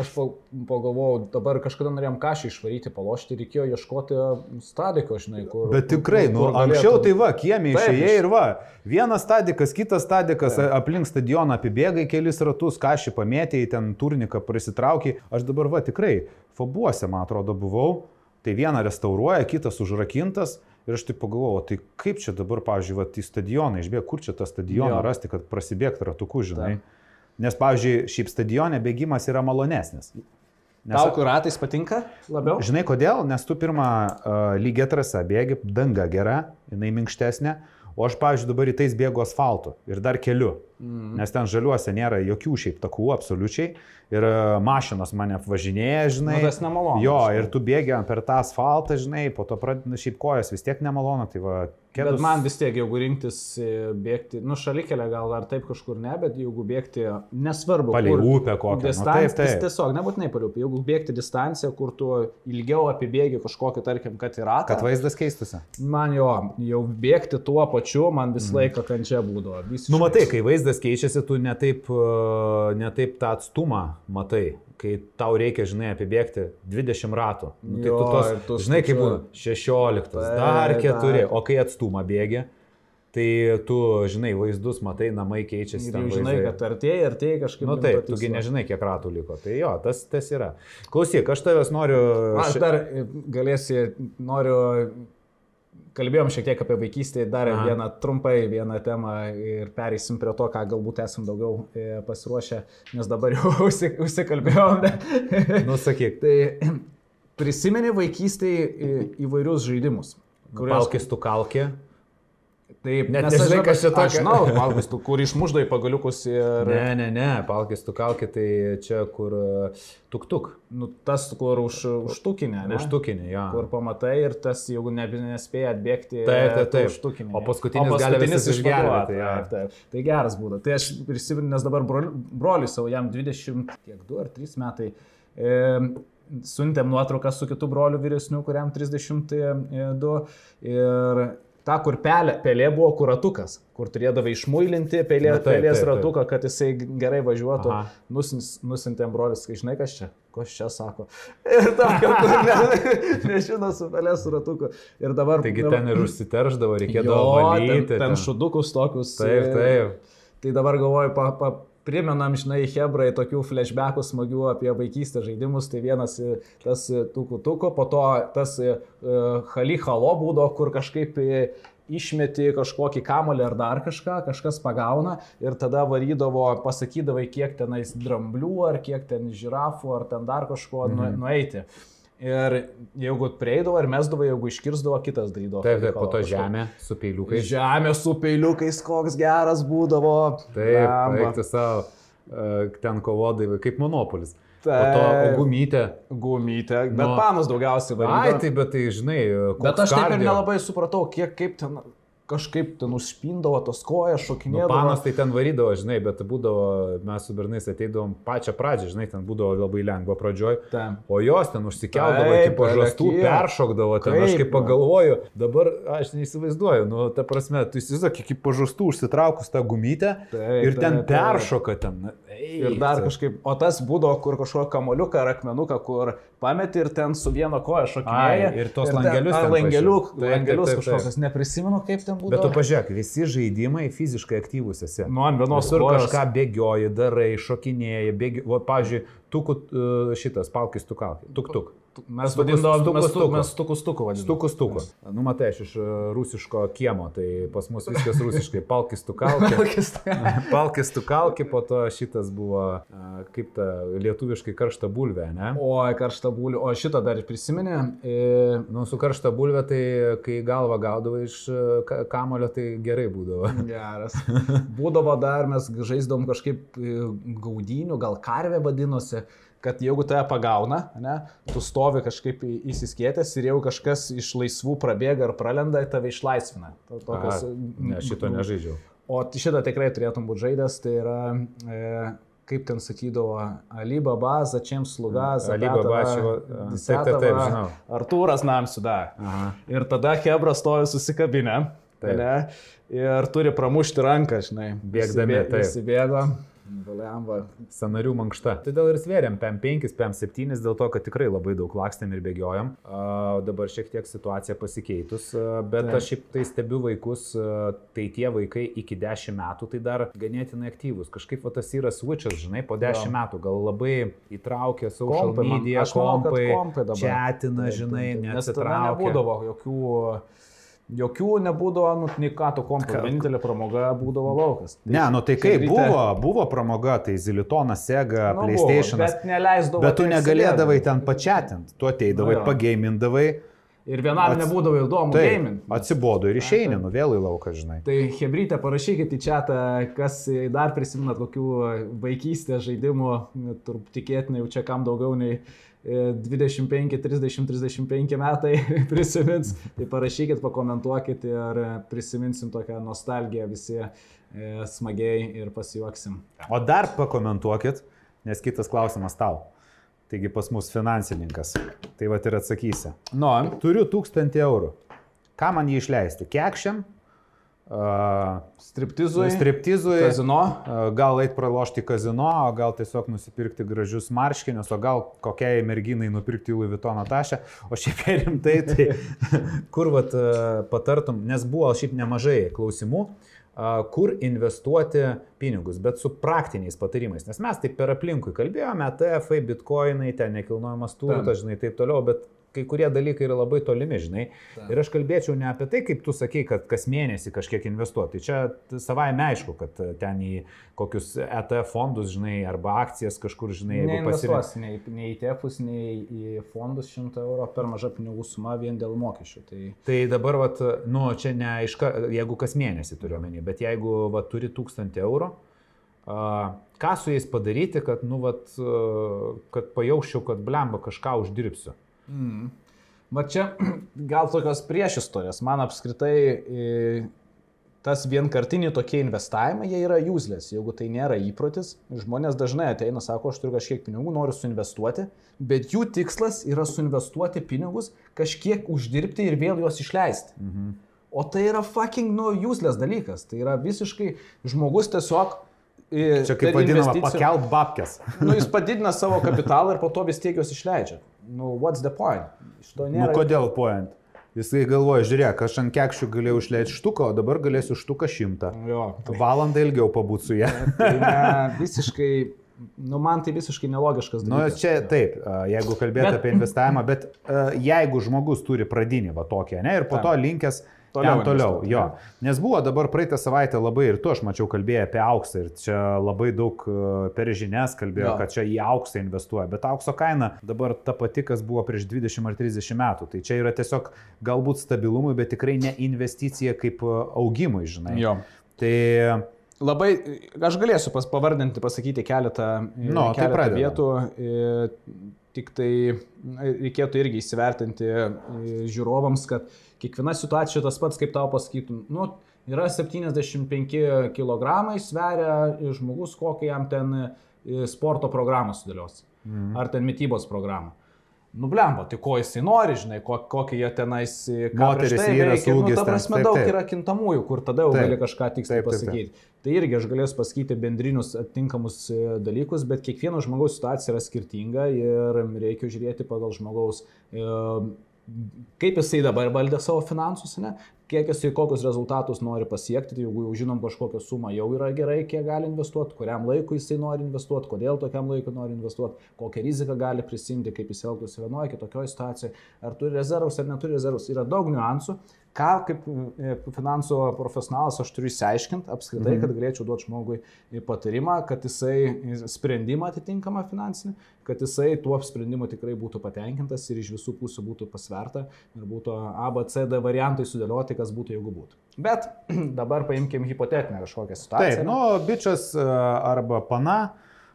Aš pa- pagalvojau, dabar kažkada norėjom kažką išvaryti, palošti, reikėjo ieškoti stadiko, žinai, kur. Bet tikrai, kur- nu, kur galėtų- anksčiau tai va, kiemė Taip, išėjai iš- ir va, vienas stadikas, kitas stadikas Taip. aplink stadioną apibėgai kelis ratus, kažį pamėtėjai, ten turniką prisitraukiai. Aš dabar va, tikrai, fabuose, man atrodo, buvau, tai vieną restauruoja, kitas užrakintas. Ir aš taip pagalvojau, tai kaip čia dabar, pavyzdžiui, va, į stadioną išbėg, kur čia tą stadioną Jo. rasti, kad prasibėgti ratuku, žinai. Taip. Nes, pavyzdžiui, šiaip stadione bėgimas yra malonesnis. Nes Tau kur ratais patinka labiau? Žinai kodėl? Nes tu pirmą uh, lygiai trasą bėgi, danga gera, jinai minkštesnė, o aš, pavyzdžiui, dabar rytais bėgu asfaltu ir dar keliu, Mm. nes ten žaliuose nėra jokių šiaip takų absoliučiai ir uh, mašinos mane apvažinėja, žinai. Nu, tas nemalonu. Jo, žinai. ir tu bėgi per tą asfaltą, žinai, po to pradeda šiaip kojas vis tiek nemalonu, tai va, Bet kėdus. man vis tiek, jeigu rinktis e, bėgti, nu šalikelę gal ar taip kažkur ne, bet jeigu bėgti, nesvarbu. Palei upę kokią. Nu, Distancija, taip, taip. tiesiog nebūtinai paliupi. Jeigu bėgti distanciją, kur tu ilgiau apibėgi kažkokį, tarkim, kad yra. Kad vaizdas keistusi. Man jo, jau bėgti tuo pačiu, man visą laiką kančia būdavo. Visiškai. Nu, matai, kai vaizdas vaizdas keičiasi, tu netaip, netaip tą atstumą matai, kai tau reikia, žinai, apibėgti 20 ratų. Nu, tai Jo, tu tos, tu žinai, kaip būna, 16, Taip, dar 4, taip. o kai atstumą bėgi, tai tu, žinai, vaizdus matai, namai keičiasi. Ir jau žinai, vaizdai. kad artėja, artėja kažkaip. Na nu, taip, tugi nežinai, kiek ratų liko. Tai jo, tas, tas yra. Klausyk, aš tavęs noriu... Aš dar e, galėsi, noriu, kalbėjom šiek tiek apie vaikystę, dar Aha. vieną trumpai, vieną temą ir pereisim prie to, ką galbūt esam daugiau e, pasiruošę, nes dabar jau [laughs] užsi- užsikalbėjom. ne? Nu, sakyk, tai prisimeni vaikystėje įvairius žaidimus. kuriuos- Palkis tu kalkė. Taip, Net nežinai, kas čia Aš tokio. žinau, valgus, tu, kur išmuždai pagaliukus ir... Ne, ne, ne, palkis tu kalkė, tai čia kur uh, tuk-tuk. Nu, tas, kur už, užtukinė, ne? Užtukinė, jo. Kur pamatai ir tas, jeigu ne, nespėja atbėgti, Taip, taip, taip. užtukinė. O paskutinis visas išvaduoti, išgelbėti. Taip, taip. Tai geras būdas. Tai aš prisimenu, nes dabar broli, broliui savo, jam 20, kiek 2 ar 3 metai. E, Siuntėm nuotrauką su kitu broliu vyresniu, kuriam 32. Ir ta, kur pelė, pelė buvo kuratukas, kur turėdavai išmuilinti pelė, Na, taip, pelės taip, taip. ratuką, kad jisai gerai važiuotų. Nusins, nusintėm brolis, kai žinai, kas čia, kas čia sako. [laughs] Ir kad kur ne, [laughs] nežino su pelės ratuku. Ir dabar... Taigi ten ir užsiterždavo, reikėdavo Jo, valyti. ten, ten, ten šudukus tokius. Taip, taip. Tai dabar galvoju, pa, pa, primenam, žinai, Hebrai tokių flashbackų smagių apie vaikystę žaidimus. Tai vienas e, tas tukų tuko, po to tas uh, hali halo būdo, kur kažkaip e, išmeti kažkokį kamolį ar dar kažką, kažkas pagauna ir tada varydavo, pasakydavai, kiek tenais dramblių, ar kiek ten žirafų, ar ten dar kažko mhm. Mhm. nueiti. Ir jeigu prieidavo ar mesdavo, jeigu iškirzdavo, kitas darydavo. Taip, taip, po to žemė su peiliukais. Žemė su peiliukais, koks geras būdavo. Taip, eikti savo, uh, ten kovodavai kaip monopolis. Po to Taip. gumytė. Gumytė, bet Nu. panas daugiausiai Ai, varydavo. tai bet tai žinai, Bet aš taip ir nelabai supratau, kiek kaip ten kažkaip ten užspindavo tos kojas, Nu, šokinėdavo. panas tai ten varydavo, žinai, bet būdavo, mes su bernais ateidavom pačią pradžią, žinai, ten būdavo labai lengva pradžioj. Ten. O jos ten užsikeldavo Taip, iki pažastų, peršokdavo ten. Aš Kaip, kaip nu. pagalvoju, dabar aš neįsivaizduoju, nu, ta prasme, tu įsivaizduok iki pažastų užsitraukus tą gumytę Taip, ir ten taip. peršoka ten. Na, Ir dar kažkaip, o tas būdavo, kur kažkokį kamoliuką ar akmenuką, kur pameti ir ten su vieno koja šokinėja. Ai, ir tuos ten- langelius a, ten Langeliuk. Taip, langelius kažkokius, neprisimenu, kaip ten būdavo. Bet tu pažiūrėk, visi žaidimai fiziškai aktyvūs esi. Nu, ant vienos kojos. kažką bėgioji, darai, šokinėji, bėgi... O, pavyzdžiui, tukų uh, šitas, palkis tukalkai. Tuk tuk. Mes vadindavom, stukus mes, tu, tuku. mes tukus tuku vadindavom. Stukus tuku. Nu, matai, aš iš uh, rusiško kiemo, tai pas mus viskas rusiškai. [laughs] Palkis tukalkai. Palkis tukalkai, [laughs] po to šitas buvo, uh, kaip ta lietuviškai karšta bulvė, ne? Oi, karšta būlių. O šitą dar prisimeni. E, Nu, su karšta bulvė, tai kai galva gaudavo iš ka- kamulio, tai gerai būdavo. [laughs] geras. Būdavo dar, mes žaisdavom kažkaip e, gaudynių, gal karvė vadinosi, kad jeigu tave pagauna, ne, tu stovi kažkaip įsiskėtęs ir jeigu kažkas iš laisvų prabėga ar pralenda, tave išlaisvina. To- Tokios, A, Ne, šito nežaidžiau. O šitą tikrai turėtum būti žaidęs, tai yra, e, kaip ten sakydavo, Alibaba, Začiem sluga, Alibaba, žinau. Artūras Namsuda. Aha. Ir tada Hebra stovi susikabinę. Taip. Ne? Ir turi pramušti ranką, žinai. Bėgdami, taip. Įsibėgo. Baliamba. Sanarių mankšta. Todėl ir svėrėm PM5, PM7, dėl to, kad tikrai labai daug lakstėm ir bėgiojom. A, dabar šiek tiek situacija pasikeitus, a, bet Taip. aš šiaip tai stebiu vaikus, a, tai tie vaikai iki 10 metų tai dar ganėtinai aktyvūs. Kažkaip va, tas yra switchas, žinai, po 10 Jo. metų gal labai įtraukia social Kompai, media, kompai, kompai dabar. chatina, Taip, žinai, taip, taip. Nes tada nebūdavo jokių... Jokių nebūdavo, nu, nei ką to kompo. Vienintelė pramoga būdavo laukas. Ne, nu tai kaip Chebrytė- buvo, buvo pramoga, tai Zilitonas, Sega, Nu, PlayStation. Bet neleisdavo. Bet tu negalėdavai ten pačiatint, tu ateidavai, Nu jo. pagamindavai, Ir vienam Ats- nebūdavo įdomu tai gaming. atsibodo ir išeini, nu vėl į lauką, žinai. Tai Hebrytė, parašykite į čia, kas dar prisimenat kokių vaikystės žaidimų, turbūt tikėtinai jau čia kam daugiau nei e, 25, 30, 35 metai [laughs] prisimins. Tai parašykit, pakomentuokit ir prisiminsim tokią nostalgiją visi e, smagiai ir pasijuoksim. O dar pakomentuokit, nes kitas klausimas tau. Taigi pas mus finansininkas. Tai va ir atsakysi. Nu, Turiu 1000 eurų. Ką man jį išleisti? Kekšiam? Uh, Striptizui. striptizui, Kazino. uh, gal eit pralošti kazino, gal tiesiog nusipirkti gražius marškinius, o gal kokiai merginai nupirkti Louis Vuitton tašę, o šiaip rimtai, tai [laughs] kur vat uh, patartum, nes buvo šiaip nemažai klausimų, kur investuoti pinigus, bet su praktiniais patarimais, nes mes taip per aplinkui kalbėjome, TF, bitkoinai, ten nekilnojamas turtas, žinai, taip toliau, bet kai kurie dalykai yra labai tolimi, žinai. Taip. Ir aš kalbėčiau ne apie tai, kaip tu sakei, kad kas mėnesį kažkiek investuoti. Tai čia savai aišku, kad ten į kokius ETF fondus, žinai, arba akcijas kažkur, žinai, jeigu pasirinks. Neinvestuosi nei, nei į tefus, nei į fondus 100 eurų per maža pinigų suma vien dėl mokesčių. Tai Tai dabar, vat, nu, čia ne iš ką, jeigu kas mėnesį turiu omeny, bet jeigu vat, turi 1000 eurų, ką su jais padaryti, kad, nu, vat, kad pajauščiau, kad blemba kažką uždirbsiu. Mm. Va čia [clears throat] gal tokios priešistorės. Man apskritai e, tas vienkartiniai tokie investavimai, jie yra useless. Jeigu tai nėra įprotis, žmonės dažnai ateina, sako, aš turiu kažkiek pinigų, noriu suinvestuoti, bet jų tikslas yra suinvestuoti pinigus, kažkiek uždirbti ir vėl juos išleisti. Mhm. O tai yra fucking, nu, useless dalykas. Tai yra visiškai žmogus tiesiog... e, Čia kaip vadinama, pakelt babkes. Nu, jis padidina savo kapitalą ir po to vis tiek juos išleidžia. Nu, what's the point? Iš to Nu, nėra. kodėl point? Jisai galvoja, žiūrėk, aš ant kekščių galėjau išleisti štuką, o dabar galėsiu štuką šimtą. Jo, tai, Valandą ilgiau pabūt su ją. tai ne, visiškai, nu, man tai visiškai nelogiškas Nu, dalykas. čia taip, a, jeigu kalbėt Bet- apie investavimą, bet a, jeigu žmogus turi pradinį va tokį, ne, ir po Taip. to linkęs Toliau toliau, jo. ne? Nes buvo dabar praeitą savaitę labai ir tu, aš mačiau, kalbėjai apie auksą ir čia labai daug a, per žinias kalbėjo, Jo. kad čia į auksą investuoja, bet aukso kaina dabar ta pati, kas buvo prieš 20 ar 30 metų. Tai čia yra tiesiog galbūt stabilumui, bet tikrai ne investicija kaip a, augimui, žinai. Jo. Tai Labai, aš galėsiu pas, pavardinti, pasakyti keletą, e, Nu, tai keletą pradedam. vietų, e, tik tai e, reikėtų irgi įsivertinti e, žiūrovams, kad kiekviena situacija tas pats, kaip tau pasakytum, nu, yra 75 kg sveria žmogus, kokią jam ten e, sporto programą sudėlios. Mhm. Ar ten mytybos programą. Nublemba, tai ko jisai nori, žinai, ko, kokie jie tenais... ką Moteris, tai vyras, veikia. nu, ūgis ta prasme, taip, daug taip. yra kintamųjų, kur tada jau Taip. gali kažką tiksliai Taip, taip, taip. pasakyti. Tai irgi aš galėsiu pasakyti bendrinius atitinkamus e, dalykus, bet kiekvieno žmogaus situacija yra skirtinga ir reikia žiūrėti pagal žmogaus, e, kaip jisai dabar valdė savo finansus, ne? kiek jisai kokius rezultatus nori pasiekti, tai jeigu jau žinom kažkokią sumą, jau yra gerai, kiek gali investuoti, kuriam laikui jisai nori investuoti, kodėl tokiam laikui nori investuoti, kokią riziką gali prisimti, kaip jis elgtųsi vienoje, kitokioje situacijoje, ar turi rezervus ar neturi rezervus. Yra daug niuansų, ką kaip e, finansų profesionalas aš turiu išsiaiškinti apskritai, Mhm. kad galėčiau duoti žmogui patarimą, kad jisai sprendimą atitinkamą finansinį, kad jisai tuo sprendimu tikrai būtų patenkintas ir iš visų pusių būtų pasverta ir būtų A, B, C, D variantai sudėlioti, kas būtų, jeigu būtų. Bet [clears throat] dabar paimkim hipotetinę kažkokią situaciją. Taip, nu, bičias a, arba pana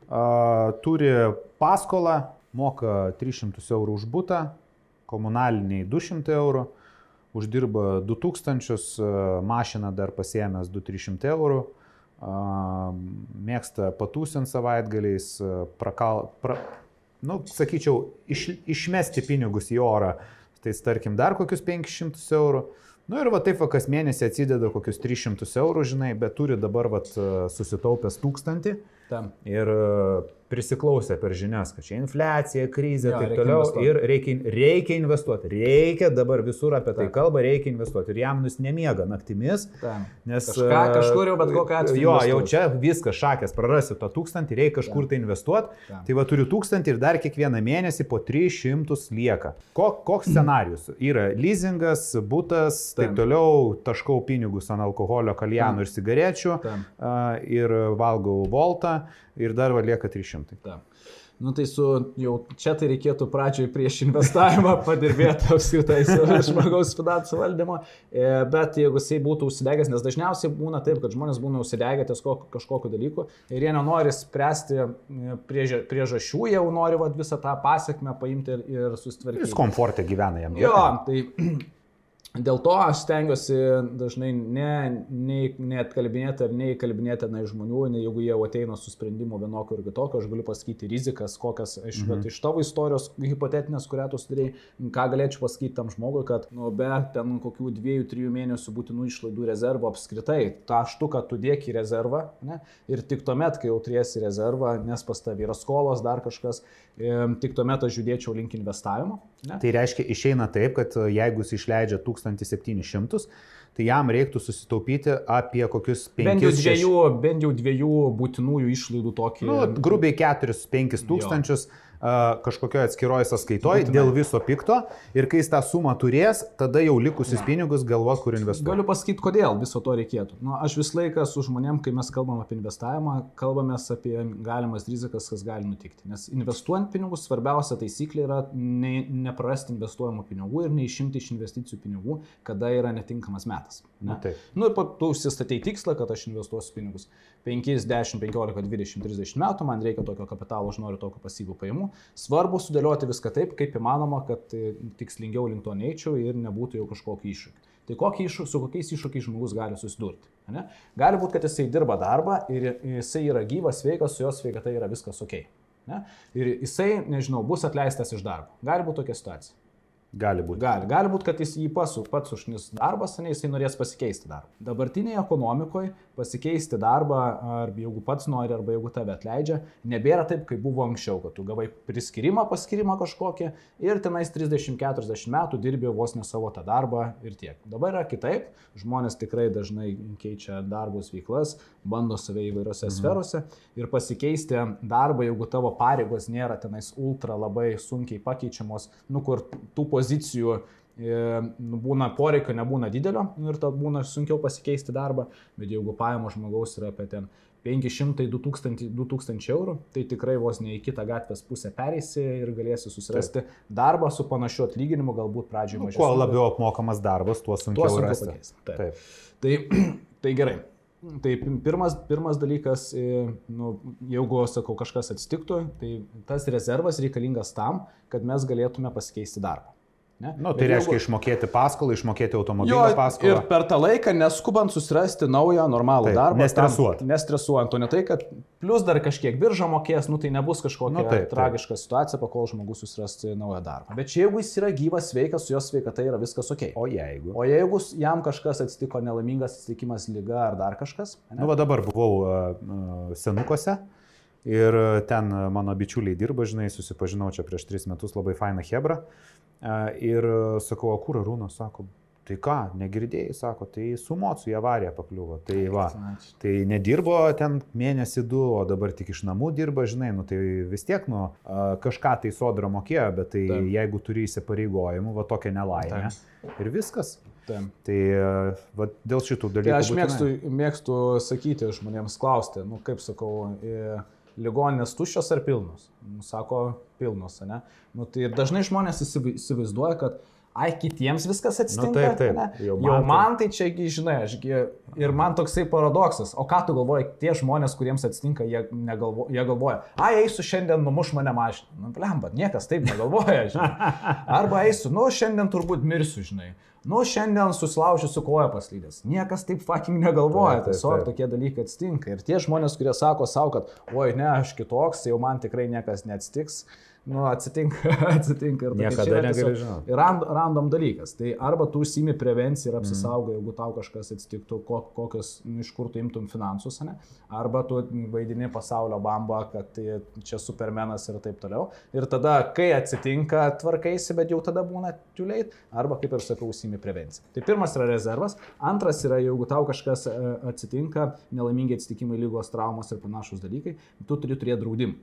a, turi paskolą, moka 300 eurų už būtą, komunaliniai 200 eurų, uždirba 2000, a, mašiną dar pasiemęs 200-300 eurų, mėgsta patūsinti savaitgaliais, a, prakal, pra, nu, sakyčiau, iš, išmesti pinigus į orą, tai tarkim dar kokius 500 eurų. Nu ir va taip, va, kas mėnesį atsideda kokius 300 eurų, žinai, bet turi dabar va, susitaupęs tūkstantį Tam. ir e, prisiklausę per žinias, kad čia infliacija, krizė ir taip reikia toliau. investuoti. Ir reikia, reikia investuoti. Reikia dabar visur apie tai Taip. kalba, reikia investuoti. Ir jam nus nemiega naktimis. Tam. Nes, Kažką e, kažkur jau bet kokiu atveju Jo, jau investuosi. čia viskas šakės, prarasi to tūkstantį, reikia kažkur tai investuoti. Tam. Tai va turiu tūkstantį ir dar kiekvieną mėnesį po 300 lieka. Ko, koks [clears throat] scenarius? Yra leasingas, būtas, taip Taip. toliau taškau pinigus ant alkoholio, kaljanų ir cigarečių Tam. a, ir valgau voltą ir dar va lieka 300. Taip. Nu tai su jau čia tai reikėtų pradžioj prieš investavimą [laughs] padirbėti apskritai žmogaus finansų valdymo, E, bet jeigu jisai būtų užsidegęs, nes dažniausiai būna taip, kad žmonės būna užsidegę ties ko- kažkokiu dalyku ir jie nenori spręsti e, priežasčių, jie jau nori vat, visą tą pasiekmę paimti ir, ir susitvarkyti. Jis komforte gyvena jam. Jo, tai Dėl to aš stengiuosi dažnai ne, ne, neatkalbinėti ar neįkalbinėti na, žmonių, ne, jeigu jie ateina su sprendimu vienokio ir kitokio, aš galiu pasakyti rizikas, kokias iš, mhm. bet iš tavo istorijos hipotetinės, kurią tu sudarėjai, ką galėčiau pasakyti tam žmogui, kad nu, be ten kokių dviejų, trijų mėnesių būtinų išlaidų rezervo apskritai, tą štuką tu dėki į rezervą ne, ir tik tuomet, kai jau turėsi rezervą, nes pas tavai yra skolos, dar kažkas, tik tuomet aš judėčiau link investavimo. Ne. Tai reiškia, išeina taip, kad jeigu jis išleidžia 1000 1700, tai jam reiktų susitaupyti apie kokius 5 bent jau dviejų, bent jau dviejų būtinųjų išlaidų tokį. Nu, grubiai 4-5 tūkstančius. Jo kažkokioje atskiroje sąskaitoje dėl viso pikto ir kai jis tą sumą turės, tada jau likusius pinigus galvos, kur investuoti. Galiu pasakyti, kodėl viso to reikėtų. Nu, aš visą laiką su žmonėm, kai mes kalbam apie investavimą, kalbame apie galimas rizikas, kas gali nutikti. Nes investuojant pinigus svarbiausia taisyklė yra ne, neprarasti investuojamų pinigų ir neišimti iš investicijų pinigų, kada yra netinkamas metas. Ne? Nu, nu, ir tu užsistatei tikslą, kad aš investuosiu pinigus 5, 10, 15, 20, 30 metų, man reikia tokio kapitalo, aš noriu tokio pasyvų pajamų. Svarbu sudėlioti viską taip, kaip įmanoma, kad e, tikslingiau link to neičiau ir nebūtų jau kažkokio iššūkio. Tai kokį iššūkį, su kokiais iššūkiais žmogus gali susidurti. Ne? Gali būti, kad jisai dirba darbą ir jisai yra gyvas, sveikas, su jo sveikata yra viskas ok. Ne? Ir jisai, nežinau, bus atleistas iš darbo. Gali būti tokia situacija. Gali būti. Gali, gali būti, kad jis jį pasu, pats užnis darbas, ne, jisai norės pasikeisti darbą. Dabartinėje ekonomikoje pasikeisti darbą, ar jeigu pats nori, arba jeigu tave atleidžia, nebėra taip, kaip buvo anksčiau, kad tu gavai priskirimą, paskirimą kažkokį ir tenais 30-40 metų dirbi vos ne savo tą darbą ir tiek. Dabar yra kitaip, žmonės tikrai dažnai keičia darbus veiklas, bando save įvairiose mhm. sferose ir pasikeisti darbą, jeigu tavo pareigos nėra tenais ultra labai sunkiai pakeičiamos, nu kur tų pozicijų pozicijų e, nu, būna poreikio, nebūna didelio nu, ir tada būna sunkiau pasikeisti darbą, bet jeigu pajamos žmogaus yra apie ten 500-2000 2000 eurų, tai tikrai vos ne į kitą gatvės pusę pereisi ir galėsi susirasti Taip. darbą su panašiu atlyginimu, galbūt pradžioje mažiau. Nu, kuo labiau apmokamas darbas, tuo sunkiau, tuo sunkiau rasti. Pakeisti. Taip. Taip. Tai, [clears throat] tai gerai. Tai pirmas, pirmas dalykas, e, nu, jeigu, sakau, kažkas atsitiktų, tai tas rezervas reikalingas tam, kad mes galėtume pasikeisti darbą. Ne? Nu, tai Bet reiškia jeigu... išmokėti paskolą, išmokėti automobilio jo, paskolą. Ir per tą laiką neskubant susirasti naują normalų Taip, darbą. Nestresuojant. Nestresuojant, o ne tai, kad plus dar kažkiek birža mokės, nu tai nebus kažkokia nu, taip, tragiška taip. situacija, pakol žmogus susirasti naują darbą. Bet jeigu jis yra gyvas, sveikas, su jo sveikata yra viskas ok. O jeigu? O jeigu jam kažkas atsitiko nelaimingas atsitikimas, lyga ar dar kažkas? Ne? Nu, va dabar buvau uh, senukose. Ir ten mano bičiuliai dirba, žinai, susipažinau čia prieš tris metus, labai faina Hebra. Ir sakau, o kur Arūnas, sako, tai ką, negirdėjai, sako, tai su mocu į avariją pakliuvo. Tai va, tai nedirbo ten mėnesį du, o dabar tik iš namų dirba, žinai, nu tai vis tiek, nu, kažką tai sodra mokėjo, bet tai Taip. jeigu turi įsipareigojimų, va tokia nelaimė. Taip. Ir viskas. Taip. Tai va, dėl šitų dalykų. Tai aš mėgstu, mėgstu sakyti žmonėms klausti, nu kaip sakau, ligoninės tuščios ar pilnos? Nu, sako, pilnos, ne? Nu, tai dažnai žmonės įsivaizduoja, kad ai, kitiems viskas nu, atsitinka. Nu, taip, taip. Ne? Jau man, Jau man tai čiagi, žinai, ašgi, ir man toksai paradoksas. O ką tu galvoji, tie žmonės, kuriems atsitinka, jie, negalvo, jie galvoja, ai, eisiu šiandien numuš mane mašiną. Nu, blemba, niekas taip negalvoja, žinai. [laughs] Arba eisiu, nu, šiandien turbūt mirsiu, žinai. Nu, šiandien susilaužysiu koją paslydęs. Niekas taip fucking negalvoja, tiesiog tokie dalykai atsitinka. Ir tie žmonės, kurie sako savo, kad, oi, ne, aš kitoks, jau man tikrai niekas neatsitiks, nu, atsitinka, [laughs] atsitinka ir niekada negali žinoti. Rand, random dalykas. Tai arba tu užsimi prevenciją ir apsisaugai, mm. jeigu tau kažkas atsitiktų, kokius, nu, iš kur tu imtum finansus, ne? arba tu vaidini pasaulio bambą, kad tai čia supermenas ir taip toliau. Ir tada, kai atsitinka, tvarkaisi, bet jau tada būna tuliait, arba, kaip ir sakau, užsimi prevenciją. Tai pirmas yra rezervas, antras yra, jeigu tau kažkas e, atsitinka, nelaimingi atsitikimai, lygos, traumos ir panašus dalykai, tu turi turėti draudimą.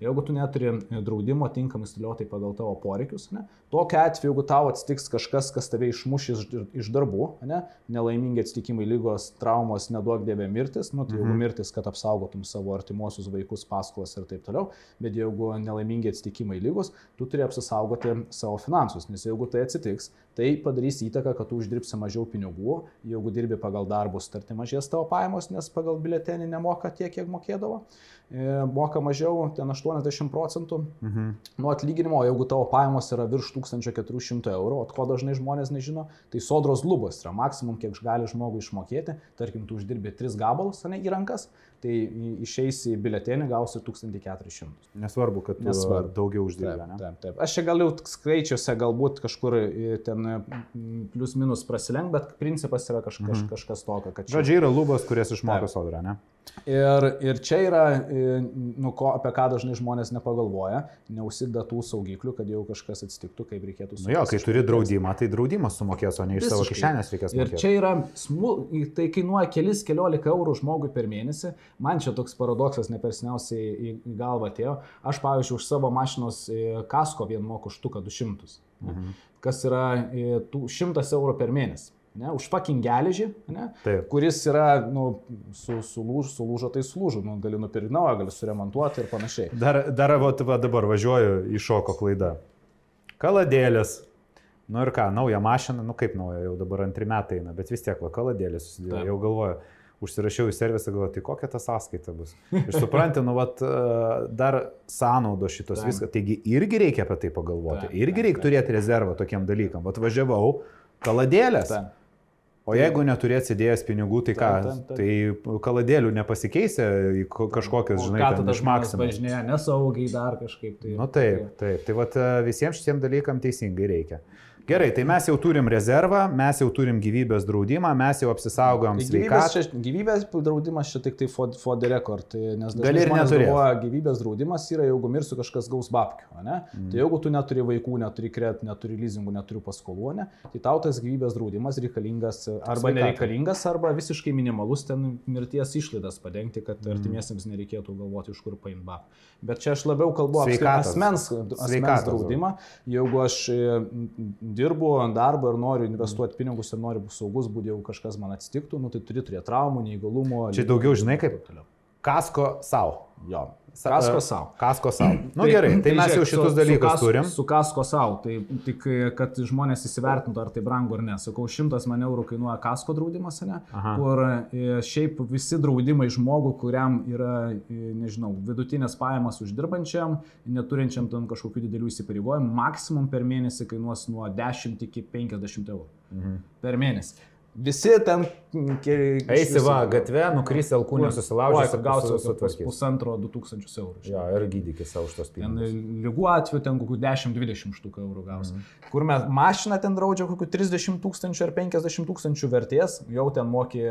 Jeigu tu neturi e, draudimo tinkamai stiliuotai pagal tavo poreikius, ne, tokia atveju, jeigu tau atsitiks kažkas, kas tave išmuš iš, iš darbų, ne, nelaimingi atsitikimai, lygos, traumos, neduok dievė mirtis, nu, tai mhm. jeigu mirtis, kad apsaugotum savo artimuosius vaikus, paskolas ir taip toliau, bet jeigu nelaimingi atsitikimai, lygos, tu turi apsisaugoti savo finansus, nes jeigu tai atsitiks, tai padarys įtaką, kad tu uždirbsi mažiau pinigų, jeigu dirbi pagal darbų sutartį mažės tavo pajamos, nes pagal biletenį nemoka tiek, kiek mokėdavo, moka mažiau, ten 8 80 procentų mhm. nuo atlyginimo, jeigu tavo pajamos yra virš 1400 eurų, o ko dažnai žmonės nežino, tai sodros lubos yra maksimum, kiek gali žmogui išmokėti, tarkim, tu uždirbi 3 gabalus ne, į rankas, tai išeisi į biletenį, gausi 1400. Nesvarbu, kad Nesvarbu. daugiau uždirbi. Taip, taip, taip. Aš čia galiu skaičiuose galbūt kažkur ten plius minus prasilenk, bet principas yra kaž, kaž, mhm. kažkas tokio. Čia... Žodžiai yra lubos, kurias išmoko sodra, ne? Ir, ir čia yra, nu, ko, apie ką dažnai žmonės nepagalvoja, neusideda tų saugiklių, kad jau kažkas atsitiktų, kaip reikėtų sumokėti. Nu jo, kai turi draudimą, tai draudimas sumokės, o ne iš Visiškai. savo kišenės reikės mokėti. Ir čia yra, smul, tai kainuoja kelis, keliolika eurų žmogui per mėnesį. Man čia toks paradoksas nepersniausiai į, į galvą atėjo. Aš, pavyzdžiui, už savo mašinos e, kasko vien moku štuką 200. Mhm. Kas yra 100 e, eurų per mėnesį ne, už fucking geležį, ne, Taip. kuris yra, nu, su, sulūž, sulūžo, tai sulūžo, nu, gali nupirkti naują, gali suremontuoti ir panašiai. Dar, dar va, va, dabar važiuoju į šoko klaidą. Kaladėlės. Nu ir ką, nauja mašina, nu kaip nauja, jau dabar antri metai eina, bet vis tiek, va, kaladėlės susidėjo, jau galvoju užsirašiau į servisą, galvoju, tai kokia ta sąskaita bus. Ir supranti, nu, vat, dar sąnaudo šitos viskas. Taigi irgi reikia apie tai pagalvoti. Irgi reikia turėti rezervą tokiam dalykam. Vat važiavau, kaladėlės. Taip. O jeigu neturėsi įdėjęs pinigų, tai ką? Ten, ten, ten. Tai kaladėlių nepasikeisė į kažkokias, žinai, ką tu išmaksai. Važinėja nesaugiai dar kažkaip. Tai, nu taip, taip. Tai vat, visiems šitiem dalykam teisingai reikia. Gerai, tai mes jau turim rezervą, mes jau turim gyvybės draudimą, mes jau apsisaugom tai. Gyvybės, gyvybės draudimas čia tik tai for, for the record, tai, nes gali ir neturėti. Gyvybės draudimas yra, jeigu mirsiu kažkas gaus babkių, ne? Mm. Tai jeigu tu neturi vaikų, neturi kredit, neturi leasingų, neturi paskolų, ne? tai tau tas gyvybės draudimas reikalingas arba Sveikata. nereikalingas, arba visiškai minimalus ten mirties išlaidas padengti, kad mm. artimiesiems nereikėtų galvoti, iš kur paimti babkių. Bet čia aš labiau kalbu apie asmens, asmens draudimą. Jeigu aš dirbu ant darbo ir noriu investuoti pinigus ir noriu būti saugus, būti jeigu kažkas man atsitiktų, nu, tai turi turėti traumų, neįgalumo. Čia daugiau žinai kaip kasko savo. Jo. Kasko savo. Kasko savo. [clears throat] Na nu, tai, gerai, tai, tai mes jau šitus su, dalykus su kasko, turim. Su kasko savo, tai tik, kad žmonės įsivertintų, ar tai brangu ar ne. Sakau, šimtas man eurų kainuoja kasko draudimas, ne? Aha. Kur e, šiaip visi draudimai žmogų, kuriam yra, e, nežinau, vidutinės pajamas uždirbančiam, neturinčiam ten kažkokių didelių įsipareigojimų, maksimum per mėnesį kainuos nuo 10 iki 50 eurų. Mhm. Per mėnesį. Visi ten... Eisi va, gatvė, nukrisi alkūnį, susilaužysi, gausi su pusantro, du tūkstančius eurų. Jo, ir gydykis savo už tos pinigus. Lygų atveju ten kokių 10-20 štukų eurų gausi. Mm. Kur mes mašiną ten draudžia kokių 30 tūkstančių ar 50 tūkstančių vertės, jau ten mokė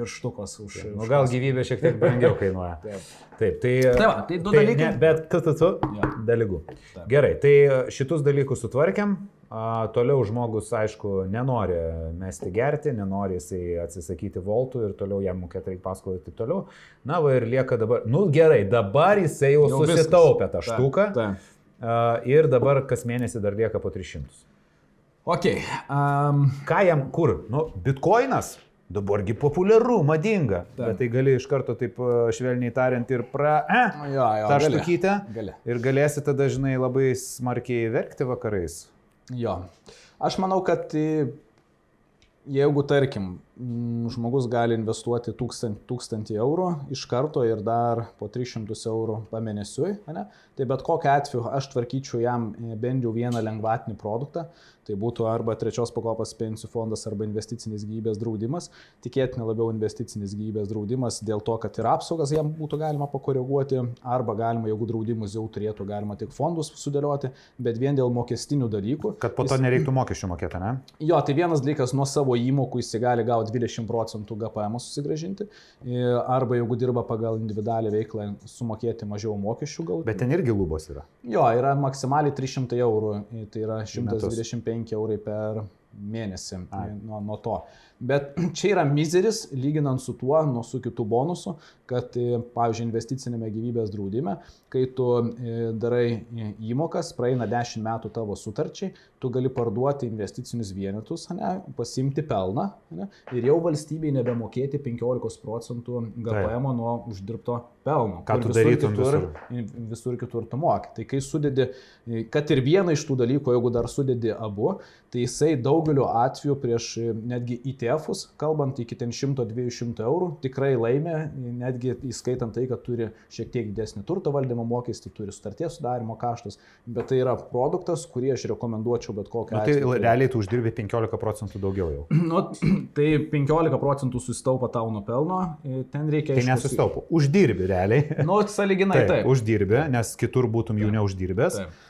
virštukos už... Ja, nu, gal gyvybė šiek tiek brangiau kainuoja. [laughs] Taip. Taip, tai... Tai, va, tai du tai dalykai. Ne, bet tu, tu, tu, ja. be lygų. Gerai, tai šitus dalykus sutvarkiam. A, toliau žmogus, aišku, nenori mesti gerti, nenori jisai atsisakyti voltų ir toliau jam mokėti reikia paskolą ir taip toliau. Na, va ir lieka dabar, nu gerai, dabar jisai jau, jau susitaupė tą štuką. Ta, ta. A, ir dabar kas mėnesį dar lieka po 300. Ok. Um... Ką jam, kur? Nu, bitkoinas. Dabargi populiaru, madinga. Ta. Bet tai gali iš karto taip švelniai tariant ir pra... E, jo, jo, tą štukytę. Ir galėsi tada, žinai, labai smarkiai verkti vakarais. Jo. Aš manau, kad jeigu, tarkim, žmogus gali investuoti 1000, 1000 eurų iš karto ir dar po 300 eurų pamėnesiui, ne, tai bet kokiu atveju aš tvarkyčiau jam bent jau vieną lengvatinį produktą, Tai būtų arba trečios pakopos pensijų fondas, arba investicinis gyvybės draudimas. Tikėtina labiau investicinis gyvybės draudimas dėl to, kad ir apsaugas jam būtų galima pakoreguoti, arba galima, jeigu draudimus jau turėtų, galima tik fondus sudėlioti, bet vien dėl mokestinių dalykų. Kad po to jis... nereiktų mokesčių mokėti, ne? Jo, tai vienas dalykas, nuo savo įmokų jis gali gauti 20 procentų GPM susigražinti, arba jeigu dirba pagal individualią veiklą, sumokėti mažiau mokesčių gal. Bet ten irgi lubos yra. Jo, yra maksimaliai 300 eurų, tai yra 125 5 eurai per mėnesį nuo, nuo to. Bet [clears throat] čia yra mizeris, lyginant su tuo, nuo su kitų bonusų, kad, e, pavyzdžiui, investicinėme gyvybės draudime, kai tu e, darai e, įmokas, praeina 10 metų tavo sutarčiai, tu gali parduoti investicinius vienetus, ne, pasimti pelną ne, ir jau valstybei nebemokėti 15 procentų GPM nuo uždirbto pelno. Ką tu darytum kitur, visur? visur kitur tu moki. Tai kai sudedi, kad ir vieną iš tų dalykų, jeigu dar sudedi abu, tai jisai daugeliu atveju prieš netgi ITF-us, kalbant iki ten 100-200 eurų, tikrai laimė, netgi įskaitant tai, kad turi šiek tiek didesnį turto valdymo mokestį, turi sutarties sudarimo kaštus, bet tai yra produktas, kurį aš rekomenduočiau bet kokią Nu, tai realiai tu uždirbi 15 procentų daugiau jau. [clears throat] Nu, tai 15 procentų susitaupa tau nuo pelno, ten reikia... Tai aišku, nesustaupo. Uždirbi realiai. Nu, saliginai [laughs] Taip, taip. uždirbi, nes kitur būtum jų neuždirbęs. Taip.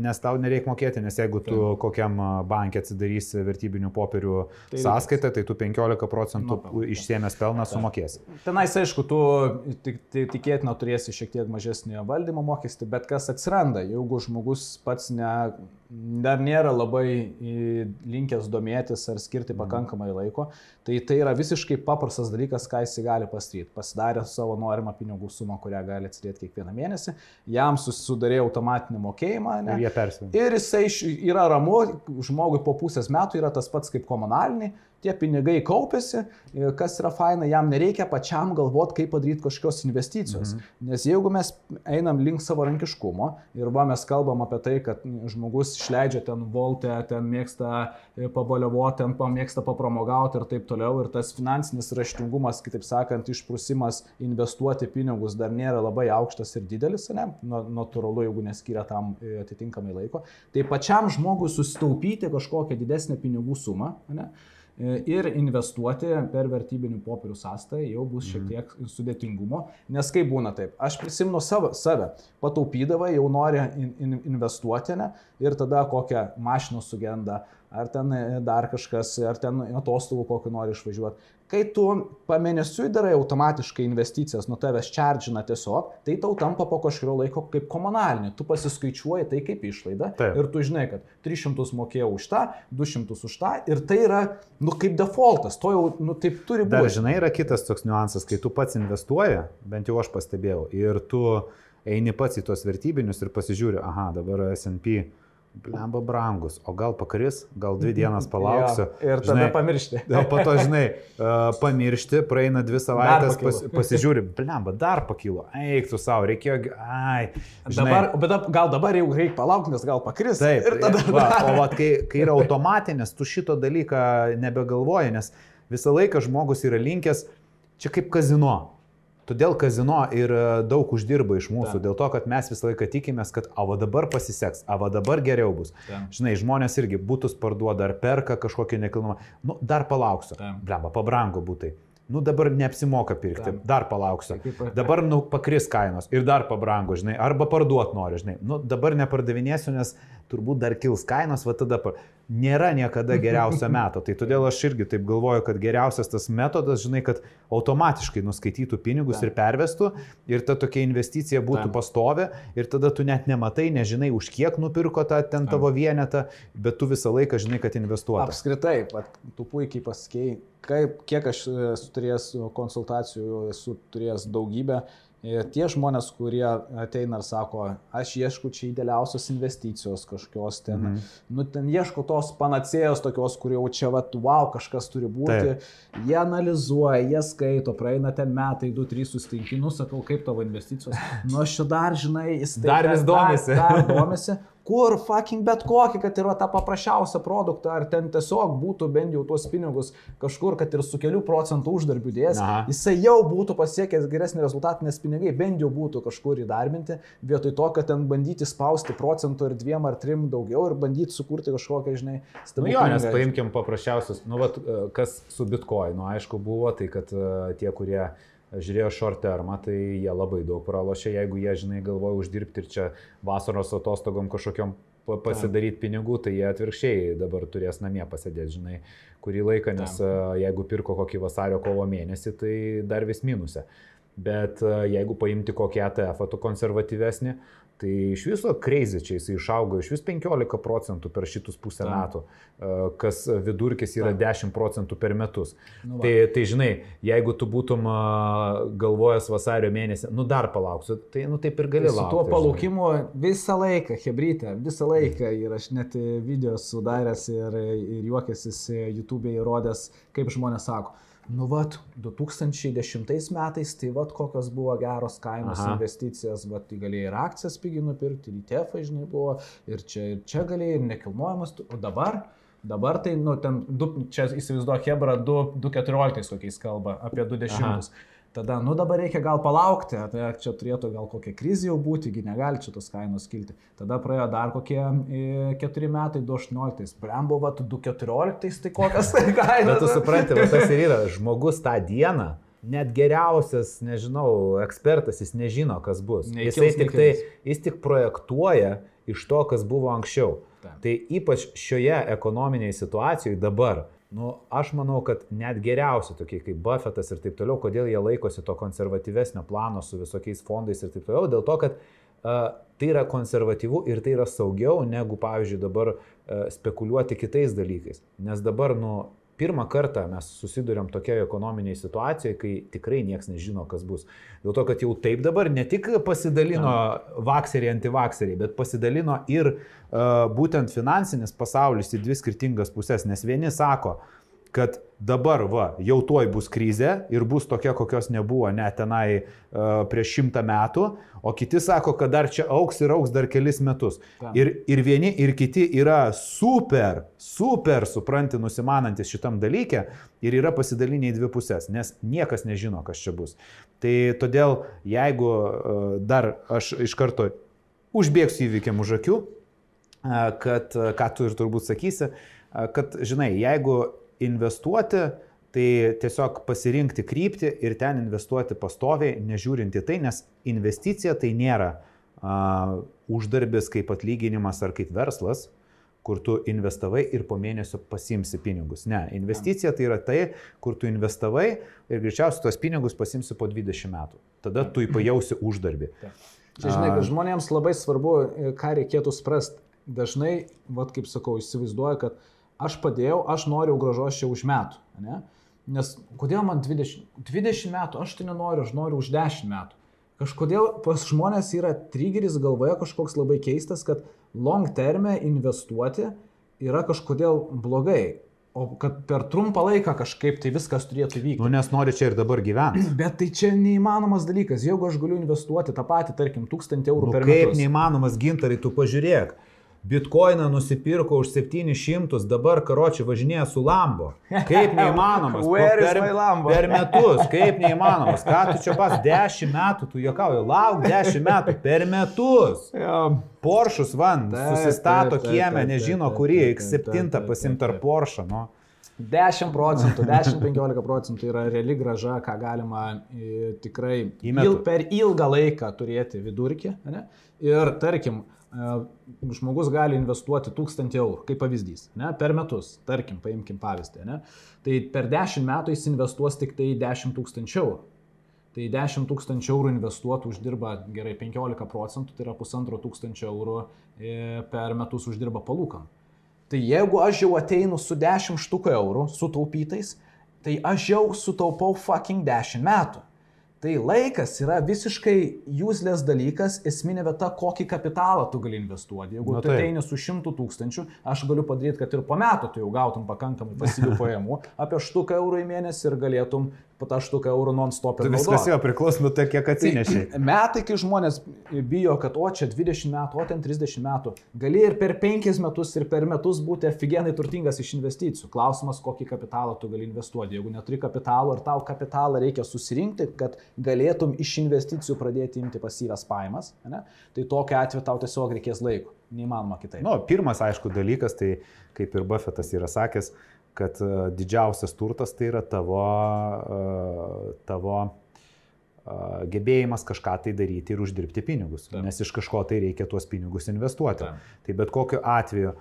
Nes tau nereikia mokėti, nes jeigu tu kokiam a, bankė atsidarysi vertybinių popierių Tai- sąskaitą, tai tu 15 procentų taip. išsiemęs pelną sumokėsi. Tenais, aišku, tu tik, tik, tikėtina turėsi šiek tiek mažesnį valdymo mokestį, bet kas atsiranda, jeigu žmogus pats ne, dar nėra labai linkęs domėtis ar skirti pakankamai laiko, tai tai yra visiškai paprastas dalykas, ką jis gali pasidaryti. Pasidarė savo norimą pinigų sumą, kurią gali atsidėti kiekvieną mėnesį, jam susidarė automatinį mokėjimą. Ne? Ir jie persivina. Ir jisai yra ramu, žmogui po pusės metų yra tas pats kaip komunaliniai, tie pinigai kaupėsi, ir kas yra faina, jam nereikia pačiam galvoti, kaip padaryti kažkokios investicijos. Mhm. Nes jeigu mes einam link savarankiškumo ir va mes kalbam apie tai, kad žmogus išleidžia ten voltę, ten mėgsta e, pabaliavoti, ten pamėgsta papramogauti ir taip toliau, ir tas finansinis raštingumas, kitaip sakant, išprusimas investuoti pinigus dar nėra labai aukštas ir didelis, ne? Na- natūralu, jeigu neskiria tam e, atitinkamai laiko, tai pačiam žmogui susitaupyti kažkokią didesnę pinigų sumą, ne? E, ir investuoti per vertybinių popierių sąstą jau bus šiek tiek sudėtingumo, nes kaip būna taip, aš prisimenu savo, save, pataupydavai, jau nori in, in, investuoti ne, ir tada kokią mašiną sugenda, ar ten e, dar kažkas, ar ten atostogų kokį nori išvažiuoti. Kai tu pamėnesiui darai automatiškai investicijas, nuo tavęs čardžina tiesiog, tai tau tampa po kažkurio laiko kaip komunalinė. Tu pasiskaičiuoji tai kaip išlaida Taip. ir tu žinai, kad 300 mokėjau už tą, 200 už tą ir tai yra, nu, kaip defaultas, to jau, nu, taip turi Dar būti. žinai, yra kitas toks niuansas, kai tu pats investuoji, bent jau aš pastebėjau, ir tu eini pats į tuos vertybinius ir pasižiūri, aha, dabar SP blemba brangus, o gal pakris, gal dvi dienas palauksiu. Jo, ir tada pamiršti. O po to, žinai, uh, pamiršti, praeina dvi savaitės, pas, pasižiūri, blemba, dar pakilo, eik tu savo, reikėjo, ai. žinai, Dabar, bet gal dabar jau reikia palaukti, nes gal pakris. Taip, ir tada. va, o vat, kai, kai yra automatinis, tu šito dalyką nebegalvoji, nes visą laiką žmogus yra linkęs, čia kaip kazino. Todėl kazino ir e, daug uždirba iš mūsų, Taip. dėl to, kad mes visą laiką tikimės, kad ava dabar pasiseks, ava dabar geriau bus. Taip. Žinai, žmonės irgi būtus parduoda ar perka kažkokį nekilnojamą. Nu, dar palauksiu. Blemba, pabrango būtai. Nu, dabar neapsimoka pirkti, Taip. dar palauksiu. [laughs] Dabar, nu, pakris kainos ir dar pabrango, žinai, arba parduot nori, žinai. Nu, dabar nepardavinėsiu, nes turbūt dar kils kainos, va tada par... nėra niekada geriausio [laughs] meto. Tai todėl aš irgi taip galvoju, kad geriausias tas metodas, žinai, kad automatiškai nuskaitytų pinigus Taip. ir pervestų ir ta tokia investicija būtų Taip. pastovi ir tada tu net nematai, nežinai, už kiek nupirko tą ten tavo vienetą, bet tu visą laiką žinai, kad investuoji. Apskritai, vat, tu puikiai pasakėjai, kaip, kiek aš e, esu turėjęs konsultacijų, esu turėjęs daugybę. Ir tie žmonės, kurie ateina ir sako, aš ieškau čia idealiausios investicijos kažkokios ten, Mhm. mhm. nu ten ieško tos panacėjos tokios, kur jau čia, va, wow, kažkas turi būti. Taip. Jie analizuoja, jie skaito, praeina ten metai, 2-3 susitinkimų, sakau, kaip tavo investicijos. Nu aš čia dar, žinai, jis taip- Dar vis domisi. Dar, dar domisi. Kur fucking bet kokį, kad yra tą paprasčiausią produktą, ar ten tiesiog būtų bent jau tuos pinigus kažkur, kad ir su kelių procentų uždarbių dės, Aha. jisai jau būtų pasiekęs geresnį rezultatą, nes pinigai bent jau būtų kažkur įdarbinti, vietoj to, kad ten bandyti spausti procentų ir dviem ar trim daugiau ir bandyti sukurti kažkokią, žinai, Nu jo, nes paimkim paprasčiausius, nu vat, e, kas su bitkoinu, aišku, buvo, tai kad e, tie, kurie žiūrėjo short termą, tai jie labai daug pralošė, jeigu jie, žinai, galvoja uždirbti ir čia vasaros atostogom kažkokiam pa- pasidaryti pinigų, tai jie atvirkščiai dabar turės namie pasėdėti, žinai, kurį laiką, nes e, jeigu pirko kokį vasario kovo mėnesį, tai dar vis minuse. Bet jeigu paimti kokį ETF, tu konservatyvesnį, tai iš viso crazy čia jis išaugo iš vis 15 procentų per šitus pusę Taip. metų, e, kas vidurkis yra Taip. 10 procentų per metus. Nu va. Tai, tai žinai, jeigu tu būtum a, galvojęs vasario mėnesį, nu dar palauksiu, tai nu taip ir gali Tai su laukti. tuo žinai. palaukimu visą laiką, hebrytė, visą laiką ir aš net video sudaręs ir, ir juokėsis YouTube'e įrodęs, kaip žmonės sako. Nu, vat, 2010 metais, tai vat, kokios buvo geros kainos Aha. investicijas, vat, tai galėjai ir akcijas pigiai nupirkti, ir ETF, žinai, buvo, ir čia, ir čia galėjai, ir nekilnojamas, o dabar, dabar tai, nu, ten, du, čia įsivaizduoju, Hebra 2.14 kokiais kalba, apie 20. Aha. Tada, nu dabar reikia gal palaukti, tai čia turėtų gal kokia krizė jau būti, gi negali čia tos kainos kilti. Tada praėjo dar kokie e, keturi metai, 2018, Brem buvo 2014, tai kokias tai [laughs] kainos. Bet tu supranti, tas ir yra, žmogus tą dieną, net geriausias, nežinau, ekspertas, jis nežino, kas bus. Jisai tik tai, jis tik projektuoja iš to, kas buvo anksčiau. Ta. Tai ypač šioje ekonominėje situacijoje dabar Nu, aš manau, kad net geriausi tokie kaip Buffettas ir taip toliau, kodėl jie laikosi to konservatyvesnio plano su visokiais fondais ir taip toliau, dėl to, kad uh, tai yra konservatyvu ir tai yra saugiau negu, pavyzdžiui, dabar uh, spekuliuoti kitais dalykais. Nes dabar, nu, pirmą kartą mes susidurėm tokioje ekonominėje situacijoje, kai tikrai niekas nežino, kas bus. Dėl to, kad jau taip dabar ne tik pasidalino vakseriai, antivakseriai, bet pasidalino ir uh, būtent finansinis pasaulis į dvi skirtingas pusės, nes vieni sako, kad dabar, va, jau tuoj bus krizė ir bus tokia, kokios nebuvo net tenai uh, prieš šimtą metų, o kiti sako, kad dar čia auks ir auks dar kelis metus. Ta. Ir, ir vieni, ir kiti yra super, super, supranti, nusimanantis šitam dalykė ir yra pasidalinę į dvi pusės, nes niekas nežino, kas čia bus. Tai todėl, jeigu uh, dar aš iš karto užbėgsiu įvykiam už akių, uh, kad, ką tu ir turbūt sakysi, kad, žinai, jeigu investuoti, tai tiesiog pasirinkti kryptį ir ten investuoti pastoviai, nežiūrint į tai, nes investicija tai nėra uh, uždarbis kaip atlyginimas ar kaip verslas, kur tu investavai ir po mėnesio pasimsi pinigus. Ne, investicija tai yra tai, kur tu investavai ir greičiausiai tuos pinigus pasimsi po 20 metų. Tada tu [clears throat] įpajausi uždarbį. Čia žinai, kad žmonėms labai svarbu, ką reikėtų suprasti. Dažnai, vad kaip sakau, įsivaizduoju, kad uh, aš padėjau, aš noriu gražos čia už metų. Ne? Nes kodėl man 20, 20 metų, aš tai nenoriu, aš noriu už 10 metų. Kažkodėl pas žmonės yra trigeris galvoje kažkoks labai keistas, kad long terme investuoti yra kažkodėl blogai. O kad per trumpą laiką kažkaip tai viskas turėtų vykti. Nu, nes nori čia ir dabar gyventi. [clears throat] Bet tai čia neįmanomas dalykas. Jeigu aš galiu investuoti tą patį, tarkim, 1000 eurų nu, per metus. Kaip neįmanomas gintarai, tu pažiūrėk. Bitcoiną nusipirko už 700, dabar karočiui važinėja su Lambo. Kaip [laughs] neįmanomas. per, per metus, kaip neįmanomas. Ką tu čia pas 10 metų, tu juokauji, lauk 10 metų per metus. Poršus van, susistato kiemę, nežino kurį, X7 pasimt ar Porsche. Nu. 10 procentų, 10-15 procentų yra reali graža, ką galima e, tikrai il, per ilgą laiką turėti vidurkį. Ne? Ir tarkim, žmogus gali investuoti 1000 eurų, kaip pavyzdys, ne, per metus, tarkim, paimkim pavyzdį, ne, tai per 10 metų jis investuos tik tai 10 tūkstančių eurų. Tai 10 tūkstančių eurų investuotų uždirba gerai 15 procentų, tai yra pusantro tūkstančio eurų e, per metus uždirba palūkan. Tai jeigu aš jau ateinu su 10 štukų eurų sutaupytais, tai aš jau sutaupau fucking 10 metų. Tai laikas yra visiškai useless dalykas, esminė vieta, kokį kapitalą tu gali investuoti. Jeigu Na, tu ateini su šimtų tūkstančių, aš galiu padaryti, kad ir po metų tu jau gautum pakankamai pasyvių [laughs] pajamų, apie štuką eurų į mėnesį ir galėtum po tą štuką eurų non-stop. Tai viskas jau priklauso nuo to, kiek atsineši. Tai metai, kai žmonės bijo, kad o čia 20 metų, o ten 30 metų, gali ir per 5 metus, ir per metus būti aфиgenai turtingas iš investicijų. Klausimas, kokį kapitalą tu gali investuoti. Jeigu neturi kapitalo ir tau kapitalą reikia susirinkti, kad galėtum iš investicijų pradėti imti pasyvęs pajamas, ne, tai tokiu atveju tau tiesiog reikės laiko. Neįmanoma kitaip. Nu, pirmas, aišku, dalykas, tai kaip ir Buffettas yra sakęs, kad e, didžiausias turtas tai yra tavo, e, tavo e, gebėjimas kažką tai daryti ir uždirbti pinigus, Taip. nes iš kažko tai reikia tuos pinigus investuoti. Taip. Tai bet kokiu atveju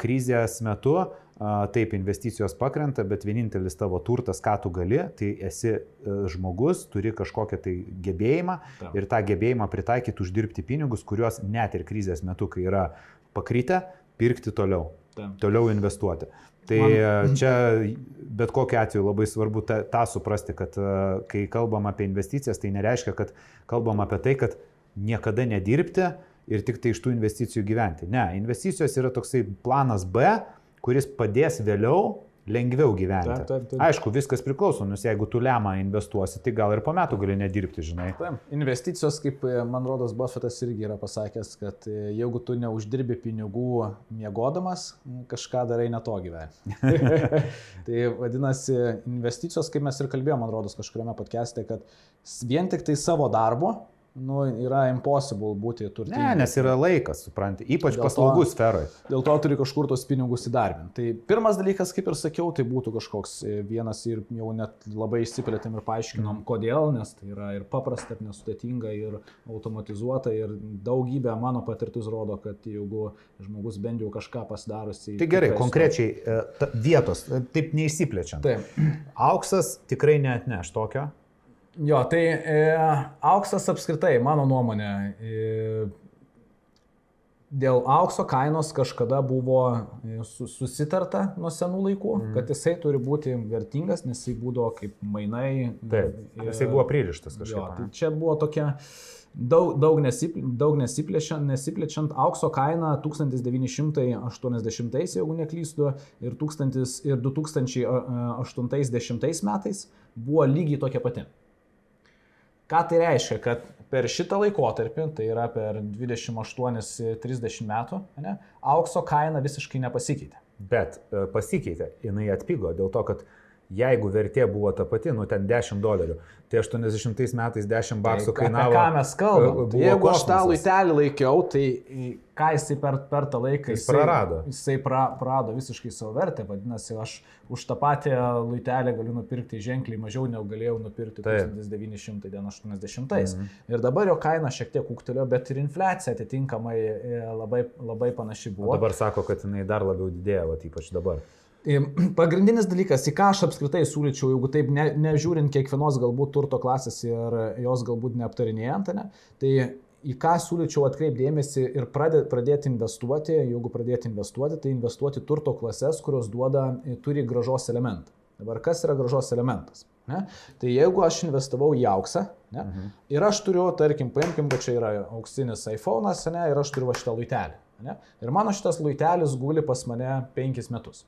krizės metu taip investicijos pakrenta, bet vienintelis tavo turtas, ką tu gali, tai esi žmogus, turi kažkokią tai gebėjimą Taip. ir tą gebėjimą pritaikyti uždirbti pinigus, kuriuos net ir krizės metu, kai yra pakrytę, pirkti toliau. Taip. Toliau investuoti. Tai Man... E, čia bet kokiu atveju labai svarbu tą, tą suprasti, kad e, kai kalbam apie investicijas, tai nereiškia, kad kalbam apie tai, kad niekada nedirbti ir tik tai iš tų investicijų gyventi. Ne, investicijos yra toksai planas B, kuris padės vėliau lengviau gyventi. Taip, taip, taip. Aišku, viskas priklauso, nes jeigu tu lemą investuosi, tai gal ir po metų gali nedirbti, žinai. Taip, investicijos, kaip e, man rodos, Buffettas irgi yra pasakęs, kad e, jeigu tu neuždirbi pinigų miegodamas, kažką darai ne to gyvenime. [laughs] tai vadinasi, investicijos, kaip mes ir kalbėjome, man rodos, kažkuriame podcast'e, kad vien tik tai savo darbo nu, yra impossible būti turtingu. Ne, nes yra laikas, supranti, ypač Dėl to- paslaugų sferoje. Dėl to turi kažkur tos pinigus įdarbinti. Tai pirmas dalykas, kaip ir sakiau, tai būtų kažkoks e, vienas ir jau net labai išsiplėtėm ir paaiškinom, kodėl, nes tai yra ir paprasta, ir nesudėtinga, ir automatizuota, ir daugybė mano patirtis rodo, kad jeigu žmogus bent jau kažką pasidarusi. Tai gerai, konkrečiai e, vietos, taip neišsiplečiant. Taip. Auksas tikrai neatneš tokio. Jo, tai e, auksas apskritai, mano nuomonė, e, dėl aukso kainos kažkada buvo e, su, susitarta nuo senų laikų, mm. kad jisai turi būti vertingas, nes jisai būdavo kaip mainai. Taip, jisai buvo pririštas kažkaip. Jo, tai čia buvo tokia daug, daug, nesipl, daug nesiplečiant, nesiplečiant, aukso kaina 1980, jeigu neklystu, ir, 1000, ir 2080 metais buvo lygiai tokia pati. Ką tai reiškia? Kad per šitą laikotarpį, tai yra per 28-30 metų, ne, aukso kaina visiškai nepasikeitė. Bet e, pasikeitė, jinai atpigo dėl to, kad jeigu vertė buvo ta pati, nu ten 10 dolerių, tai 80 metais 10 baksų Tai kainavo. Ką mes kalbam? e, Tai jeigu aš tą kosmosas. laitelį laikiau, tai ką jisai per, per tą laiką Jis prarado. Jisai pra, prarado visiškai savo vertę, vadinasi, aš už tą patį laitelį galiu nupirkti ženkliai mažiau negu galėjau nupirkti Taip. 1980. Mhm. Ir dabar jo kaina šiek tiek ūktelio, bet ir infliacija atitinkamai e, labai, labai panaši O buvo. dabar sako, kad jinai dar labiau didėja, va, ypač dabar. [clears throat] Pagrindinis dalykas, į ką aš apskritai siūlyčiau, jeigu taip ne, nežiūrint kiekvienos galbūt turto klasės ir jos galbūt neaptarinėjant, ne, tai į ką siūlyčiau atkreipdėmėsi ir pradė, pradėti investuoti, jeigu pradėti investuoti, tai investuoti turto klases, kurios duoda, turi gražos elementą. Dabar kas yra gražos elementas? Ne? Tai jeigu aš investavau į auksą ne, mhm. ir aš turiu, tarkim, paimkim, kad čia yra auksinis iPhone'as ne, ir aš turiu va šitą luitelį. Ne, ir mano šitas luitelis guli pas mane penkis metus.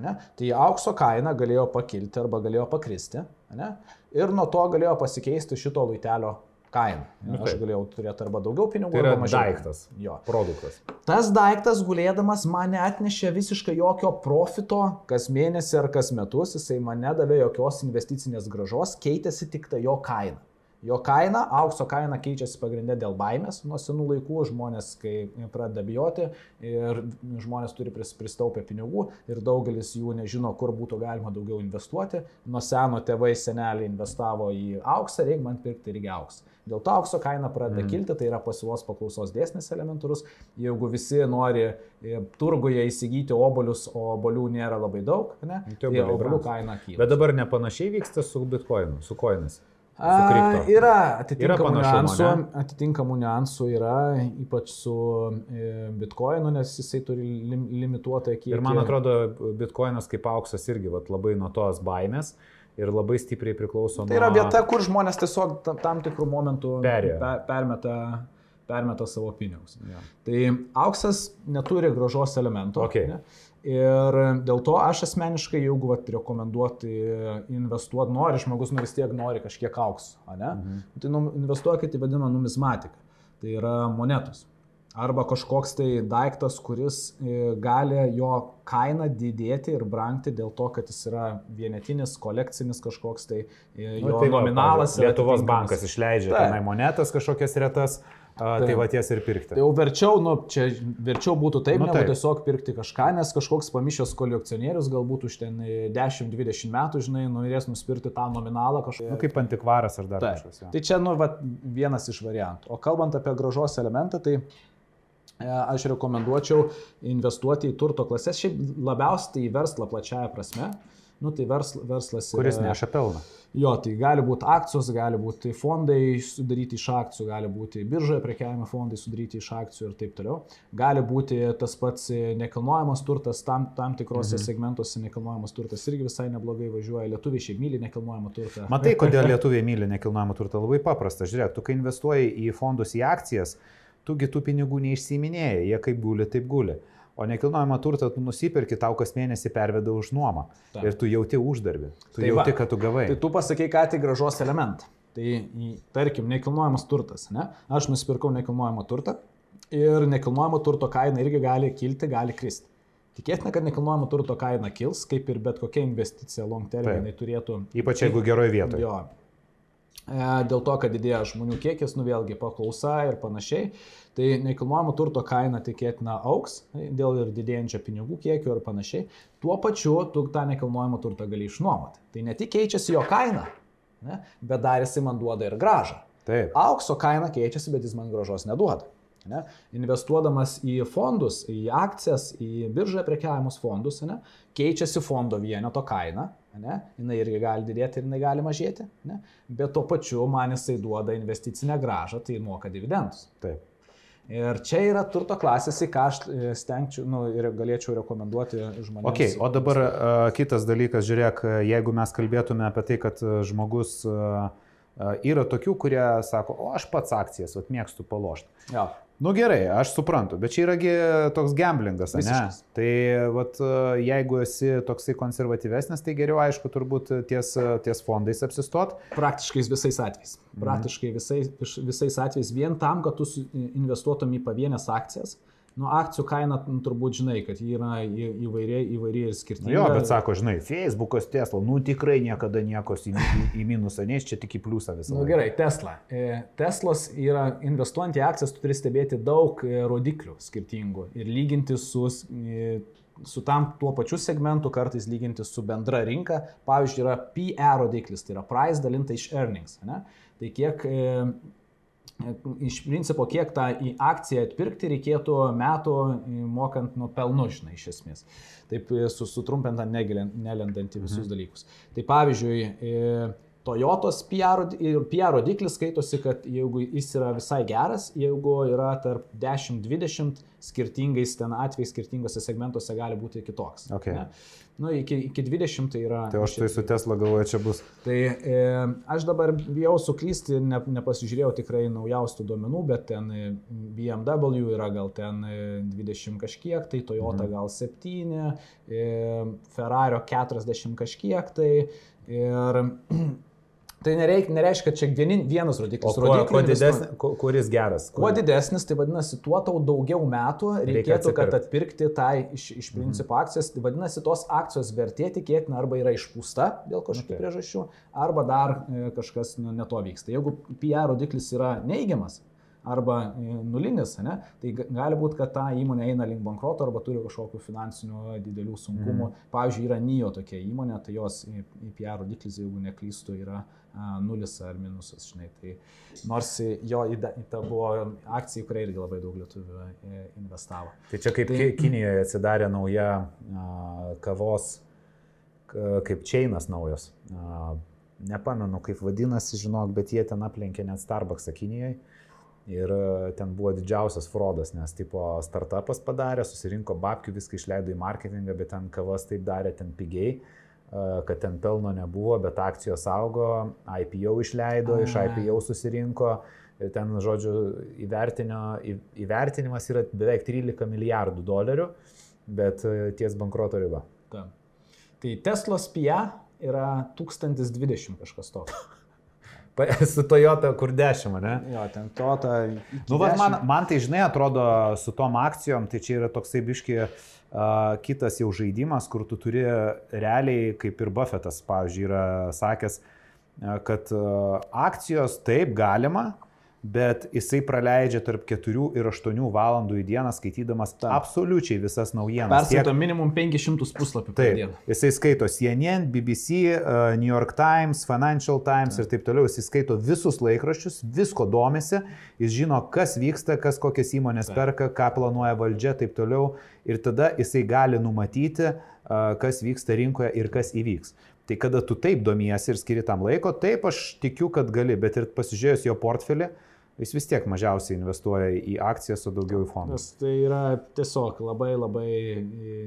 Ne? Tai aukso kaina galėjo pakilti arba galėjo pakristi. Ne? Ir nuo to galėjo pasikeisti šito luitelio kaina. Nu, Aš galėjau turėti arba daugiau pinigų, Tai arba mažiau. daiktas, Jo. produktas. Tas daiktas gulėdamas man neatnešė visiškai jokio profito kas mėnesį ar kas metus, jisai man nedavė jokios investicinės gražos, keitėsi tik ta jo kaina. Jo kaina, aukso kaina keičiasi pagrindė dėl baimės. Nuo senų laikų žmonės, kai pradeda bijoti ir žmonės turi pris- pristaupę pinigų ir daugelis jų nežino, kur būtų galima daugiau investuoti. Nuo seno tėvai, seneliai investavo į auksą, reikia man pirkti irgi auksą. Dėl to aukso kaina pradeda Mm. kilti, tai yra pasiūlos paklausos dėsnis elementarus. Jeigu visi nori e, turguje įsigyti obolius, o obolių nėra labai daug, ne, Tai tai obolių brangsta. kaina kyla. Bet dabar nepanašiai vyksta su bitkoinu, su koinais. A, yra atitinkamų panašumo, niuansų, ne? atitinkamų niuansų yra, ypač su e, bitkoinu, nes jisai turi lim, limituotą kiekį. Ir man atrodo, bitkoinas kaip auksas irgi vat, labai nuo tos baimės ir labai stipriai priklauso Tai yra nuo... vieta, kur žmonės tiesiog ta- tam tikrų momentų Perėjo. per, permeta, permeta savo pinigus. Jo. Tai auksas neturi gražos elementų. Ok. Ne? Ir dėl to aš asmeniškai, jeigu vat, rekomenduoti investuoti, nori, žmogus nu vis tiek nori kažkiek aukso, ne? Mhm. Tai nu, investuokite į vadinamą numizmatiką. Tai yra monetos. Arba kažkoks tai daiktas, kuris e, gali jo kaina didėti ir brangti dėl to, kad jis yra vienetinis, kolekcinis kažkoks tai e, Nu, jo tai va, nominalas. yra Lietuvos bankas išleidžia tenai monetas kažkokias retas, tai Taip. va ties ir pirkti. Tai jau verčiau, nu, čia verčiau būtų taip, Nu, negu tiesiog pirkti kažką, nes kažkoks pamišęs kolekcionierius galbūt už ten e, 10-20 metų, žinai, norės nusipirkti tą nominalą kažkokį. Nu, kaip antikvaras ar dar Taip. kažkas. jo. Tai čia, nu, vat, vienas iš variantų. O kalbant apie gražos elementą, tai e, aš rekomenduočiau investuoti į turto klases, šiaip labiausiai tai į verslą plačiaja prasme. Nu, tai versl, verslas Kuris yra- neša pelną. Jo, tai gali būti akcijos, gali būti fondai sudaryti iš akcijų, gali būti biržoje prekiavimo fondai sudaryti iš akcijų ir taip toliau. Gali būti tas pats nekilnojamas turtas, tam, tam tikrose mhm. segmentuose nekilnojamas turtas irgi visai neblogai važiuoja. Lietuviai šiaip myli nekilnojamą turtą. Matai, [laughs] kodėl lietuviai myli nekilnojamą turtą? Labai paprasta. Žiūrėk, tu kai investuoji į fondus, į akcijas, tugi tų pinigų neišsiminėjai, jie kaip guli, taip guli. O nekilnojamą turtą tu nusipirki, tau kas mėnesį perveda už nuomą. Taip. Ir tu jauti uždarbį. Tu Tai va. jauti, kad tu gavai. Tai tu pasakai, ką tik gražos elementą. Tai, tarkim, nekilnojamas turtas, ne? Aš nusipirkau nekilnojamą turtą ir nekilnojamo turto kaina irgi gali kilti, gali kristi. Tikėtina, kad nekilnojamo turto kaina kils, kaip ir bet kokia investicija long term, jinai turėtų. Ypač jeigu geroje vietoje. Jo. E, Dėl to, kad didėja žmonių kiekis, nu vėlgi paklausa ir panašiai, tai nekilnojamo turto kaina tikėtina auks dėl ir didėjančio pinigų kiekio ir panašiai. Tuo pačiu tu tą nekilnojamo turtą gali išnuomoti. Tai ne tik keičiasi jo kaina, ne, bet dar jisai man duoda ir gražą. Taip. Aukso kaina keičiasi, bet jis man gražos neduoda. Ne? Investuodamas į fondus, į akcijas, į biržą prekiavimus fondus, ne? keičiasi fondo vieneto kaina, ne? jinai irgi gali didėti ir jinai gali mažėti, ne? bet tuo pačiu man jisai duoda investicinę gražą, tai moka dividendus. Taip. Ir čia yra turto klasės, į ką aš e, stengčiau nu, ir galėčiau rekomenduoti žmonėms. Okay, o dabar uh, kitas dalykas, žiūrėk, e, jeigu mes kalbėtume apie tai, kad žmogus uh, yra tokių, kurie sako, o aš pats akcijas, vat mėgstu palošti. Jo. Nu gerai, aš suprantu, bet čia yragi toks gamblingas, ne? Tai vat, jeigu esi toksai konservatyvesnis, tai geriau, aišku, turbūt ties, ties fondais apsistot. Praktiškai visais atvejais. Praktiškai visais, visais atvejais vien tam, kad tu investuotum į pavienės akcijas. Nu, akcijų kaina nu, turbūt žinai, kad ji yra įvairiai, įvairiai ir Nu, skirtinga. jo, bet sako, žinai, Facebookas, Tesla, nu tikrai niekada niekos į, į, į minusą, nes čia tik į pliusą visą. Na nu, gerai, Tesla. E, Teslos yra investuojant į akcijas, tu turi stebėti daug e, rodiklių skirtingų ir lyginti su, e, su tam tuo pačiu segmentu, kartais lyginti su bendra rinka. Pavyzdžiui, yra PE rodiklis, tai yra price dalinta iš earnings. Ne? Tai kiek iš principo, kiek tą į akciją atpirkti reikėtų metų mokant nuo pelnų, žinai, iš esmės. Taip e, su, sutrumpinant, negilin- nelendant į visus mhm. dalykus. Tai pavyzdžiui, e, Toyotos PR, PR rodiklis skaitosi, kad jeigu jis yra visai geras, jeigu yra tarp 10-20 skirtingais ten atvejais, skirtingose segmentuose gali būti kitoks. Okay. Ne? Nu, iki, iki 20 tai yra. Tai aš tai su Tesla galvoju, čia bus. Tai e, aš dabar bijau suklysti, ne, nepasižiūrėjau tikrai naujausių duomenų, bet ten e, BMW yra gal ten e, 20 kažkiek, tai Toyota Mhm. gal 7, e, Ferrari 40 kažkiek, tai ir [clears throat] tai nereik, nereiškia, kad čia vienin, vienas rodiklis. O kuo, kuo didesnis, kuo, kuris geras? Kuo didesnis, tai vadinasi, tuo tau daugiau metų reikėtų, kad atsipirkt. atpirkti tai iš, iš principo akcijas. Tai vadinasi, tos akcijos vertė tikėtina arba yra išpūsta dėl kažkokių Okay. priežasčių, arba dar e, kažkas nu, ne to vyksta. Jeigu PR rodiklis yra neigiamas arba e, nulinis, ne, tai ga- gali būti, kad ta įmonė eina link bankroto arba turi kažkokių finansinių didelių sunkumų. Mhm. Pavyzdžiui, yra NIO tokia įmonė, tai jos e, PR rodiklis, jeigu neklystu, yra a, nulis ar minusas, žinai. Tai nors jo tą buvo akcija, į kurią irgi labai daug lietuvių e, investavo. Tai čia kaip Tai-. Kinijoje atsidarė nauja a, kavos, kaip Čeinas naujos. A, nepamenu, kaip vadinasi, žinok, bet jie ten aplenkė net Starbucksą Kinijoje. Ir a, ten buvo didžiausias frodas, nes tipo startupas padarė, susirinko babkių, viską išleido į marketingą, bet ten kavas taip darė ten pigiai, a, kad ten pelno nebuvo, bet akcijos augo, IPO išleido, iš A. IPO susirinko. Ir ten, žodžiu, įvertinimas yra beveik 13 milijardų dolerių, bet e, ties bankroto riba. Ta. Tai Teslos PIA yra 1020 kažkas toks. [laughs] Su Toyota kur 10, ne? Jo, ten to ta. Nu, va, man, man tai, žinai, atrodo, su tom akcijom, tai čia yra toksai biški uh, kitas jau žaidimas, kur tu turi realiai, kaip ir Buffettas, pavyzdžiui, yra sakęs, uh, kad uh, akcijos taip galima, bet jisai praleidžia tarp 4 ir 8 valandų į dieną skaitydamas Taip. absoliučiai visas naujienas. Tiek- Perskaito minimum 500 puslapių per Taip, dieną. jisai skaito CNN, BBC, uh, New York Times, Financial Times ir taip toliau. Jisai skaito visus laikraščius, visko domisi, jis žino, kas vyksta, kas kokias įmonės Taip. perka, ką planuoja valdžia, taip toliau. Ir tada jisai gali numatyti, uh, kas vyksta rinkoje ir kas įvyks. Tai kada tu taip domiesi ir skiri tam laiko, taip aš tikiu, kad gali, bet ir pasižiūrėjus jo portfelį, jis vis tiek mažiausiai investuoja į akcijas, o daugiau į fondus. Nes tai yra tiesiog labai labai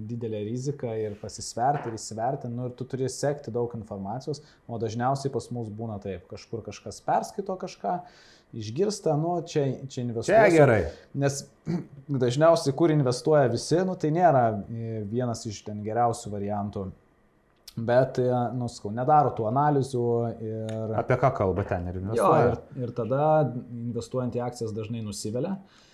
didelė rizika ir pasisverti ir įsiverti, nu, ir tu turi sekti daug informacijos, o dažniausiai pas mus būna taip, kažkur kažkas perskaito kažką, išgirsta, nu, čia, čia investuoja. Čia gerai. Nes [clears throat] dažniausiai, kur investuoja visi, nu, tai nėra e, vienas iš ten geriausių variantų Bet, e, nu, skau, nedaro tų analizių ir... Apie ką kalba ten ir investuoja? Jo, ir, ir tada investuojant į akcijas dažnai nusivelia. E,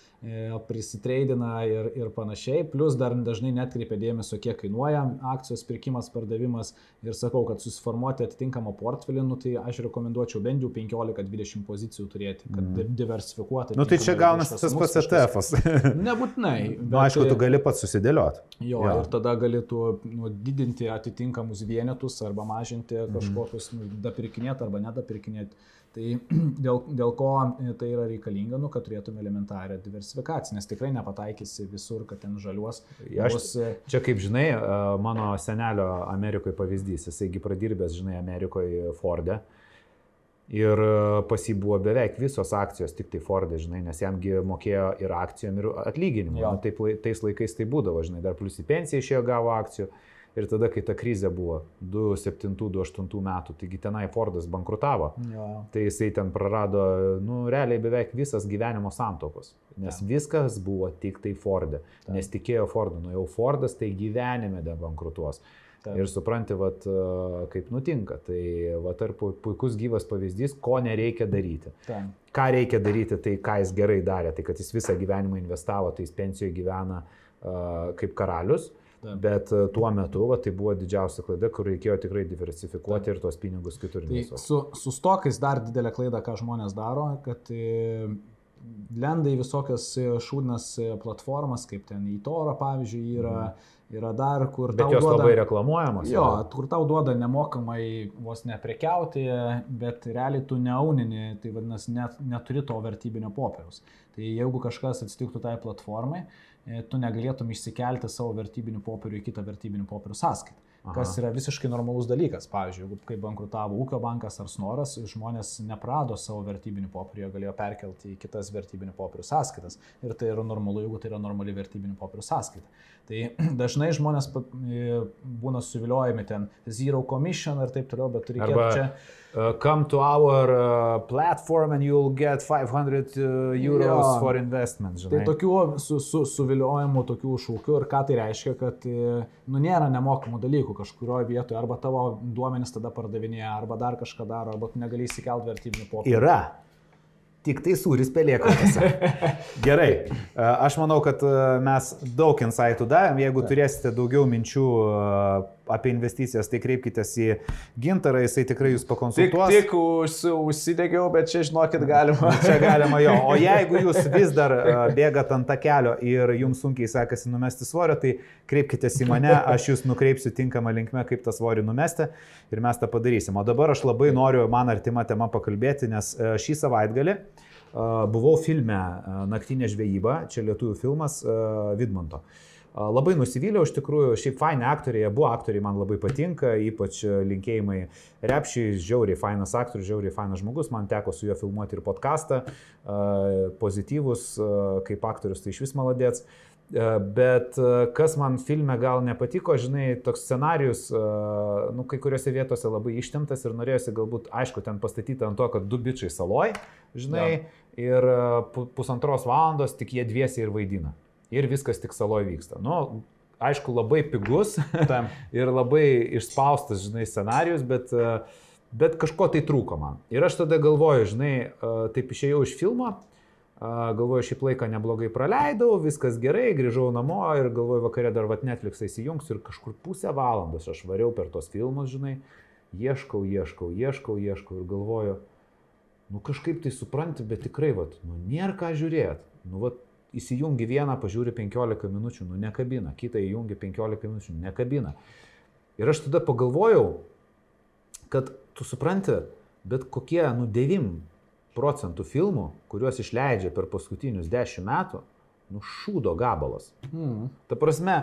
prisitreidina ir, ir panašiai, plus dar dažnai netkreipia dėmesio, kiek kainuoja akcijos pirkimas, pardavimas ir sakau, kad susiformuoti atitinkamą portfelį, nu, tai aš rekomenduočiau bent jau 15-20 pozicijų turėti, kad mm. diversifikuoti. Nu, tai čia gaunasi tas pats ETF-as. [laughs] Nebūtinai. Bet... Nu, aišku, tu gali pats susidėlioti. Jo, jo, ir tada galėtų nu, didinti atitinkamus vienetus arba mažinti mhm. kažkokius, mm. nu, dapirkinėti arba nedapirkinėti. Tai [clears throat] dėl, dėl ko tai yra reikalinga, nu, kad turėtume elementarią diversifikaciją, nes tikrai nepataikysi visur, kad ten žaliuos. Aš, bus... Čia kaip žinai, mano senelio Amerikoje pavyzdys, jisaigi pradirbęs, žinai, Amerikoje Forde. Ir pas jį buvo beveik visos akcijos tik tai Fordė, žinai, nes jamgi mokėjo ir akcijom, ir atlyginimu. Nu, taip, tais laikais tai būdavo, žinai, dar plus į pensiją išėjo gavo akcijų. Ir tada, kai ta krizė buvo 2007-2008 metų, taigi tenai Fordas bankrutavo, jo. tai jisai ten prarado, nu, realiai beveik visas gyvenimo santokos. Nes ja. viskas buvo tik tai Fordė. Ta. Nes tikėjo Fordu, nu jau Fordas tai gyvenime debankrutuos. Ta. Ir supranti, vat, kaip nutinka. Tai vat, ar puikus gyvas pavyzdys, ko nereikia daryti. Ta. Ką reikia daryti, tai ką jis gerai darė, tai kad jis visą gyvenimą investavo, tai jis pensijoje gyvena uh, kaip karalius. Taip. Bet e, tuo metu va, tai buvo didžiausia klaida, kur reikėjo tikrai diversifikuoti Taip. ir tuos pinigus kitur. Tai su, su stokais dar didelė klaida, ką žmonės daro, kad e, lenda į visokias e, šūdnas platformas, kaip ten į Torą, pavyzdžiui, yra. Mm. Yra dar, kur Bet tau jos duoda, labai reklamuojamos. Jo, yra. kur tau duoda nemokamai vos neprekiauti, bet realiai tu neaunini, tai vadinasi, net, neturi to vertybinio popieriaus. Tai jeigu kažkas atsitiktų tai platformai, E, tu negalėtum išsikelti savo vertybinių popierių į kitą vertybinių popierių sąskaitą. Aha. Kas yra visiškai normalus dalykas. Pavyzdžiui, jeigu kai bankrutavo ūkio bankas ar snoras, žmonės neprado savo vertybinių popierių, galėjo perkelti į kitas vertybinių popierių sąskaitas. Ir tai yra normalu, jeigu tai yra normali vertybinių popierių sąskaita. Tai [clears throat] dažnai žmonės e, būna suviliojami ten zero commission ir taip toliau, bet reikėtų Arba... čia uh, come to our uh, platform and you'll get 500 uh, euros jo, for investment. Žinai. Tai tokių su, su, suviliojimų, tokių šūkių ir ką tai reiškia, kad nu, nėra nemokamų dalykų kažkurioje vietoje, arba tavo duomenys tada pardavinėja, arba dar kažką daro, arba tu negali įsikelti vertybinių pokyčių. Yra. Tik tai sūris pelėkose. [laughs] Gerai, aš manau, kad mes daug insightų davėm. Jeigu turėsite daugiau minčių apie investicijas, tai kreipkitės į gintarą, jisai tikrai jūs pakonsultuos. Tik, tik už, užsidegiau, bet čia žinokit galima. [laughs] Čia galima jo. O [laughs] jeigu jūs vis dar bėgat ant tą kelio ir jums sunkiai sekasi numesti svorio, tai kreipkitės į mane, aš jūs nukreipsiu tinkamą linkmę, kaip tą svorį numesti ir mes tą padarysim. O dabar aš labai noriu man artimą temą pakalbėti, nes šį savaitgalį buvau filme Naktinė žvejyba, čia lietuvių filmas Vidmanto. Labai nusivyliau, iš tikrųjų, šiaip faini aktoriai, abu aktoriai man labai patinka, ypač linkėjimai Repšiai, žiauriai fainas aktorius, žiauriai fainas žmogus, man teko su juo filmuoti ir podcastą, pozityvus kaip aktorius, tai iš vis maladėts. Bet kas man filme gal nepatiko, žinai, toks scenarius, nu, kai kuriuose vietose labai ištemtas ir norėjosi galbūt, aišku, ten pastatyti ant to, kad du bičiai saloj, žinai, ja. ir pusantros valandos tik jie dviesi ir vaidina ir viskas tik saloje vyksta. Nu, aišku, labai pigus [laughs] ir labai išspaustas, žinai, scenarius, bet, bet kažko tai trūko man. Ir aš tada galvoju, žinai, taip išėjau iš filmo, galvoju, šį laiką neblogai praleidau, viskas gerai, grįžau namo ir galvoju, vakarė dar vat Netflix įsijungsiu ir kažkur pusę valandos aš variau per tos filmus, žinai, ieškau, ieškau, ieškau, ieškau ir galvoju, nu kažkaip tai supranti, bet tikrai, vat, nu nėra ką žiūrėti. Nu, vat, įsijungi vieną, pažiūri 15 minučių, nu nekabina, kitą įjungi 15 minučių, nekabina. Ir aš tada pagalvojau, kad tu supranti, bet kokie, nu 9 procentų filmų, kuriuos išleidžia per paskutinius 10 metų, nu šūdo gabalas. Mm. Ta prasme,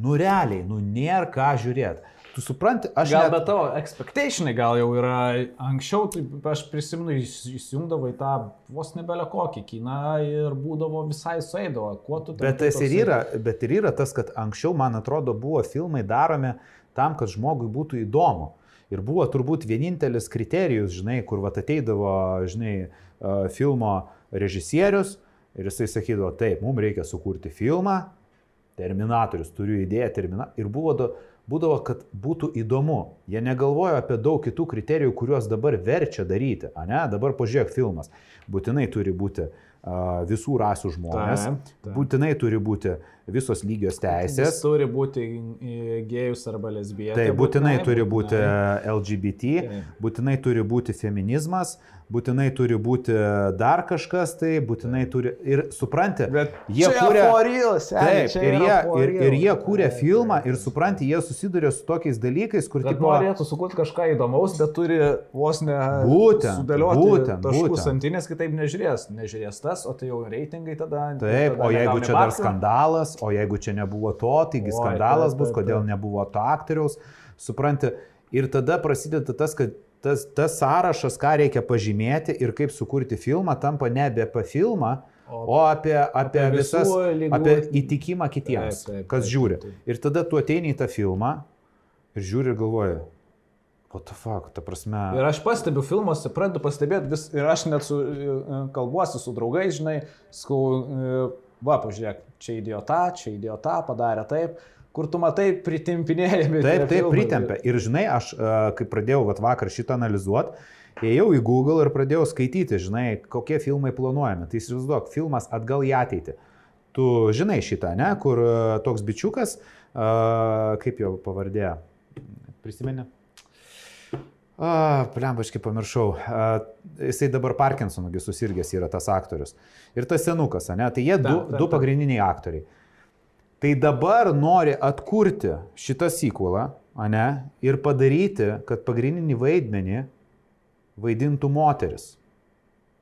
Nu realiai, nu nėra ką žiūrėti. Tu supranti, aš... Gal net- bet tavo expectationai gal jau yra anksčiau, tai aš prisimenu, įs- įsijungdavo į tą vos nebelę kokį kiną ir būdavo visai suėdavo. Kuo tu ten Bet tas ir yra, bet ir yra tas, kad anksčiau, man atrodo, buvo filmai daromi tam, kad žmogui būtų įdomu. Ir buvo turbūt vienintelis kriterijus, žinai, kur vat ateidavo, žinai, filmo režisierius ir jisai sakydavo, taip, mums reikia sukurti filmą, Terminatorius, turiu idėją, termina... ir buvo, do- būdavo, kad būtų įdomu. Jie negalvojo apie daug kitų kriterijų, kuriuos dabar verčia daryti. A ne, dabar pažiūrėk filmas. Būtinai turi būti a, visų rasių žmonės, Taip, taip. būtinai turi būti visos lygios Jis teisės. turi būti e, gėjus arba lesbietė. Tai būtinai turi būti būtinai. LGBT, Taip. būtinai turi būti feminizmas, būtinai turi būti dar kažkas, tai būtinai turi ir supranti, Bet jie kūrė... for real, seni, Taip, ir jie, ir, ir jie kūrė Taip, filmą ir supranti, jie susiduria su tokiais dalykais, kur tipo, norėtų sukurti kažką įdomaus, bet turi vos ne Būtent, sudėlioti būtent, būtent. santinės, kitaip nežiūrės. Nežiūrės tas, o tai jau reitingai tada. Taip, tada o jeigu čia dar babkių. skandalas, o jeigu čia nebuvo to, taigi Oi, skandalas taip, bus, taip, kodėl taip. nebuvo to aktoriaus, supranti. Ir tada prasideda tas, kad tas, tas sąrašas, ką reikia pažymėti ir kaip sukurti filmą, tampa nebe apie filmą, O- o apie, apie, apie visas, lygų- apie įtikimą kitiems, Taip, taip, kas taip, žiūri. taip. Ir tada tu ateini į tą filmą ir žiūri ir galvoji, what the fuck, ta prasme. Ir aš pastebiu filmuose, pradedu pastebėti vis, ir aš net su, e, kalbuosi su draugais, žinai, skau, e, va, pažiūrėk, čia tą, čia tą, padarė taip, kur tu matai pritimpinėjami. Taip, taip, pritempia. Ir žinai, aš, e, kai pradėjau vat, vakar šitą analizuoti, ėjau į Google ir pradėjau skaityti, žinai, kokie filmai planuojami. Tai įsivaizduok, filmas atgal į ateitį. Tu žinai šitą, ne, kur e, toks bičiukas, e, kaip jo pavardė, prisimeni? Plembaškai pamiršau. A, jisai dabar Parkinsonų susirgęs yra tas aktorius. Ir tas senukas, ne? Tai jie du, Taip, taip, du pagrindiniai aktoriai. Tai dabar nori atkurti šitą sequelą, ne? Ir padaryti, kad pagrindinį vaidmenį vaidintų moteris.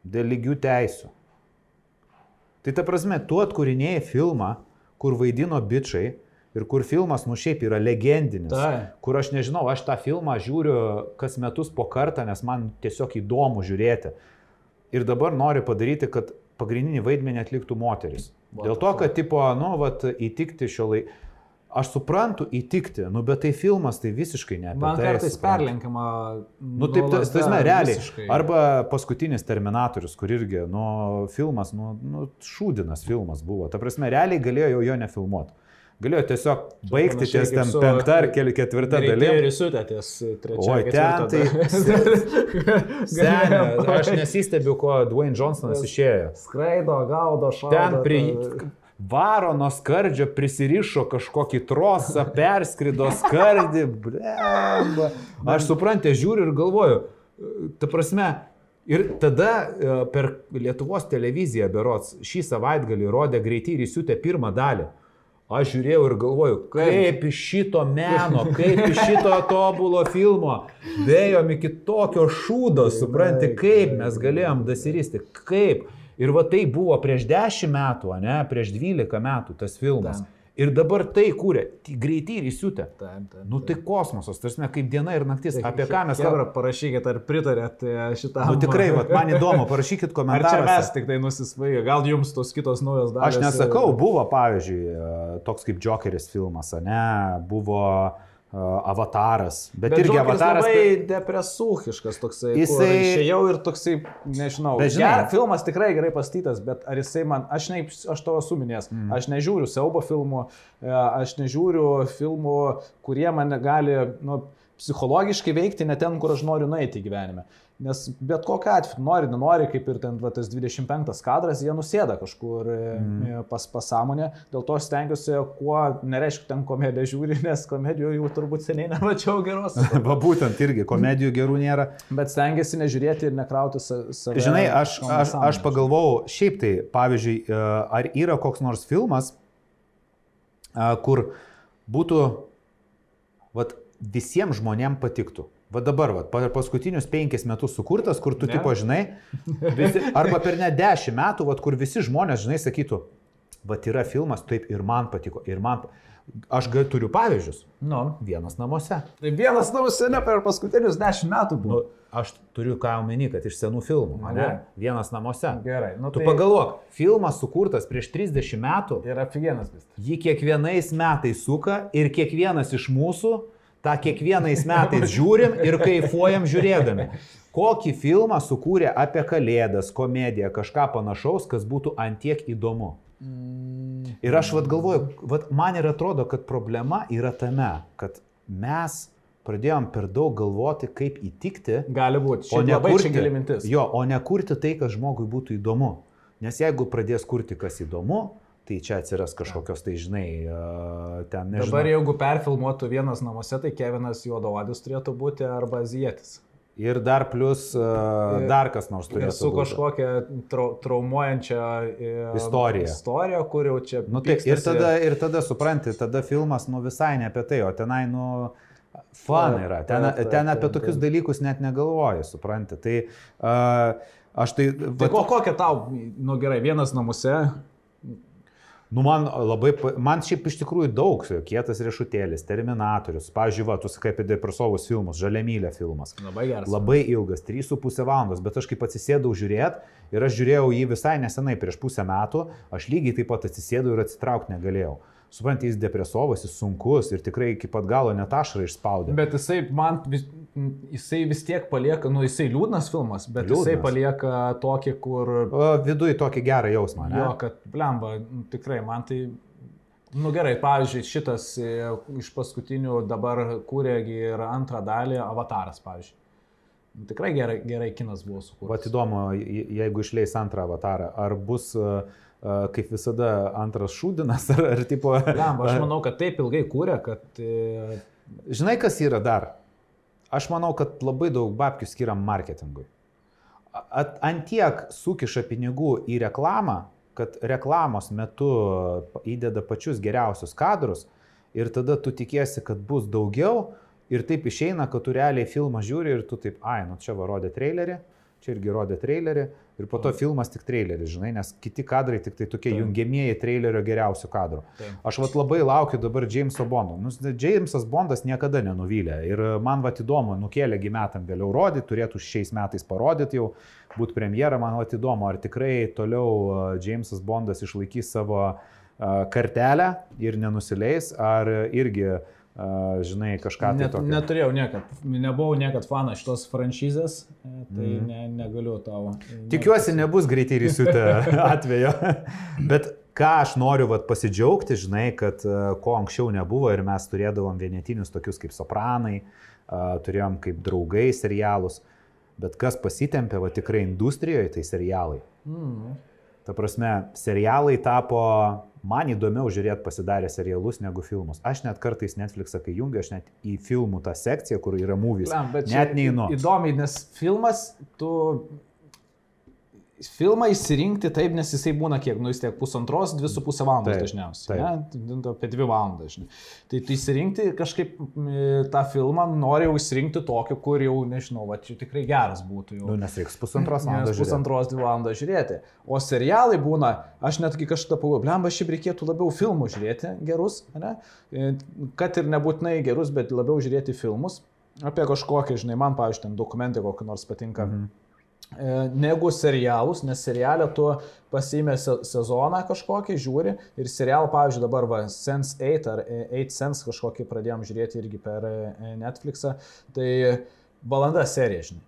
Dėl lygių teisų. Tai ta prasme, tu atkūrinėjai filmą, kur vaidino bičiai ir kur filmas nu šiaip yra legendinis. Taip. Kur aš nežinau, aš tą filmą žiūriu kas metus po kartą, nes man tiesiog įdomu žiūrėti. Ir dabar nori padaryti, kad pagrindinį vaidmenį atliktų moteris. What Dėl to, kad, tipo, nu, vat, įtikti šio laiko. Aš suprantu įtikti, nu, bet tai filmas tai visiškai ne. Man tai, kartais perlenkiama. Nu, taip, tas, tas, ne, realiai. Arba paskutinis Terminatorius, kur irgi, nu, filmas, nu, nu, šūdinas filmas buvo. Ta prasme, realiai galėjo jau jo nefilmuoti. Galėjo tiesiog baigti ties ten penktą ar keli ketvirtą Ir dalim. įsiutė ties trečia. Oi, ten tai- [laughs] Senė, aš nesistebiu, ko Dwayne Johnsonas išėjo. Skraido, gaudo, šaudo. Ten prie varo nuo skardžio prisirišo kažkokį trosą, perskrido skardį. Blemba. Aš suprantė, žiūriu ir galvoju, ta prasme, ir tada e, per Lietuvos televiziją berots šį savaitgalį rodė greitai ir įsiutė pirmą dalį. Aš žiūrėjau ir galvoju, kaip iš šito meno, kaip iš šito tobulo filmo vėjom iki tokio šūdo, supranti, kaip mes galėjom dasiristi, kaip. Ir va tai buvo prieš 10 metų, ne, prieš 12 metų tas filmas. Taip. Ir dabar tai kūrė, tai greitai ir įsiutė. Taip, taip, Nu tai kosmosas, tarsi kaip diena ir naktis, apie ką mes kalbame. Parašykit, ar pritarėt e, šitam. Nu tikrai, vat, man [laughs] įdomu, parašykit Ar čia mes tik tai nusisvaigę, gal jums tos kitos naujos dalys. Aš nesakau, buvo pavyzdžiui e, toks kaip Jokeris filmas, ne, buvo uh, Avataras, bet, bet irgi Avataras. labai depresūchiškas toksai. Jisai- Jisai... Išėjau ir toksai, nežinau. Bet žinai- Ger, filmas tikrai gerai pastytas, bet ar jisai man, aš, ne, aš to esu minėjęs, mm. aš nežiūriu siaubo filmų, e, aš nežiūriu filmų, kurie mane gali, nu, psichologiškai veikti ne ten, kur aš noriu nueiti gyvenime. Nes bet kokiu atveju, nori, nenori, kaip ir ten va, tas 25 kadras, jie nusėda kažkur mm. pas pasąmonę. Dėl to stengiuosi, kuo, nereiškia, ten komediją žiūri, [laughs] nes komedijų jau turbūt seniai nemačiau geros. [laughs] Va būtent irgi, komedijų gerų nėra. Bet stengiasi nežiūrėti ir nekrauti sa- save. Žinai, aš, aš, aš pagalvojau, šiaip tai, pavyzdžiui, e, ar yra koks nors filmas, kur būtų vat, visiems žmonėms patiktų. Va dabar, va, per paskutinius penkis metus sukurtas, kur tu Ne. tipo žinai, [laughs] visi, arba per net dešimt metų, va, kur visi žmonės, žinai, sakytų, va yra filmas, taip ir man patiko, ir man... Aš gal turiu pavyzdžius. Nu. Vienas namuose. Tai vienas namuose ne per paskutinius dešimt metų buvo. Nu, aš turiu ką omeny, kad iš senų filmų. Ne? Gerai. Vienas namuose. Gerai. Nu, Tu tai pagalvok, filmas sukurtas prieš 30 metų, yra figienas vis. jį kiekvienais metais suka ir kiekvienas iš mūsų tą kiekvienais metais žiūrim ir kaifuojam žiūrėdami. Kokį filmą sukūrė apie kalėdas, komediją, kažką panašaus, kas būtų antiek įdomu. Ir aš vad galvoju, vad man ir atrodo, kad problema yra tame, kad mes pradėjom per daug galvoti, kaip įtikti, Gali būti. o ne kurti, jo, o ne kurti tai, kas žmogui būtų įdomu. Nes jeigu pradės kurti, kas įdomu, tai čia atsiras kažkokios, tai žinai, ten nežinau. Dabar jeigu perfilmuotų vienas namuose, tai Kevinas juodaodis turėtų būti arba azietis. Ir dar plus Ir- dar kas nors Ir turėtų su būti. kažkokia trau, traumuojančia e, Istorija. istorija, kur jau čia... Nu, tai, ir, tada, ir tada supranti, tada filmas nu visai ne apie tai, o tenai nu fan yra. Ten, ten apie tokius dalykus net negalvoji, supranti. Tai uh, aš tai... Tai vat- ko, kokia tau, nu gerai, vienas namuose, Nu, man labai, man šiaip iš tikrųjų daug, kietas riešutėlis, Terminatorius, pavyzdžiui, va, tu sakai apie depresovus filmus, Žaliamylė filmas. labai geras. Labai ilgas, 3,5 valandos, bet aš kaip atsisėdau žiūrėti ir aš žiūrėjau jį visai nesenai, prieš pusę metų, aš lygiai taip pat atsisėdau ir atsitraukti negalėjau. Suprantate, jis depresovas, jis sunkus ir tikrai iki pat galo net ašarą išspaudė. Bet jisai man, vis, jisai vis tiek palieka, nu jisai liūdnas filmas, bet liūdnas. jisai palieka tokį, kur, O Viduje tokį gerą jausmą, ne? jo, kad, blemba, nu, tikrai man tai, nu gerai, pavyzdžiui, šitas e, iš paskutinių dabar kūrėgi ir antrą dalį, Avataras, pavyzdžiui. Nu, Tikrai gerai, gerai kinas buvo Vat sukurtas. įdomu, je- jeigu išleis antrą avatarą, ar bus uh, kaip visada antras šūdinas, ar, ar tipo... Blemba, aš manau, kad taip ilgai kūrė, kad... e, Žinai, kas yra dar? Aš manau, kad labai daug babkių skiriam marketingui. At, antiek sukiša pinigų į reklamą, kad reklamos metu įdeda pačius geriausius kadrus ir tada tu tikiesi, kad bus daugiau ir taip išeina, kad tu realiai filmą žiūri ir tu taip, ai, nu čia va rodė trailerį, čia irgi rodė trailerį ir po to filmas tik traileris, žinai, nes kiti kadrai tik tai tokie Taip. jungiamieji trailerio geriausių kadrų. Taip. Aš vat labai laukiu dabar Jameso Bondo. Nu, Jamesas Bondas niekada nenuvylė. Ir man vat įdomu, nukėlėgi metam vėliau rodyti, turėtų šiais metais parodyti jau, būti premjera, man vat įdomu, ar tikrai toliau Jamesas Bondas išlaikys savo kartelę ir nenusileis, ar irgi, uh, žinai, kažką tai Net, tokio. neturėjau niekad, nebuvau niekad fanas šitos franšizės, e, tai mm. ne, negaliu tavo. Tikiuosi, nebus greitai įsiutę [laughs] atvejo. Bet ką aš noriu vat, pasidžiaugti, žinai, kad uh, ko anksčiau nebuvo ir mes turėdavom vienetinius tokius kaip Sopranai, turėjom kaip draugai serialus, bet kas pasitempė va tikrai industrijoje, tai serialai. Mm. Ta prasme, serialai tapo, man įdomiau žiūrėti pasidarę serialus negu filmus. Aš net kartais Netflixą, kai jungiu, aš net į filmų tą sekciją, kur yra movies, Blam, bet net neįnu. Įdomiai, nes filmas, tu filmą išsirinkti taip, nes jisai būna kiek, nu vis tiek pusantros, dvi su pusę valandos Taip, dažniausiai. taip. Ne? Apie dvi valandas, žinai. Tai tu išsirinkti kažkaip e, tą filmą, nori jau išsirinkti tokį, kur jau, nežinau, va čia tikrai geras būtų jau. Nu, nes reiks pusantros Nes valandos. žiūrėt. pusantros dvi valandos žiūrėti. O serialai būna, aš netgi kažkada pagalvoju, blemba, šiaip reikėtų labiau filmų žiūrėti gerus, ne? E, kad ir nebūtinai gerus, bet labiau žiūrėti filmus apie kažkokį, žinai, man, pavyzdžiui, ten dokumentai kokį nors patinka. Mhm. E, negu serialus, nes serialę tu pasiimė se sezoną kažkokį, žiūri ir serialą, pavyzdžiui, dabar va, Sense 8 ar e, 8 Sense kažkokį pradėjom žiūrėti irgi per e, Netflixą, tai valanda serija, žinai.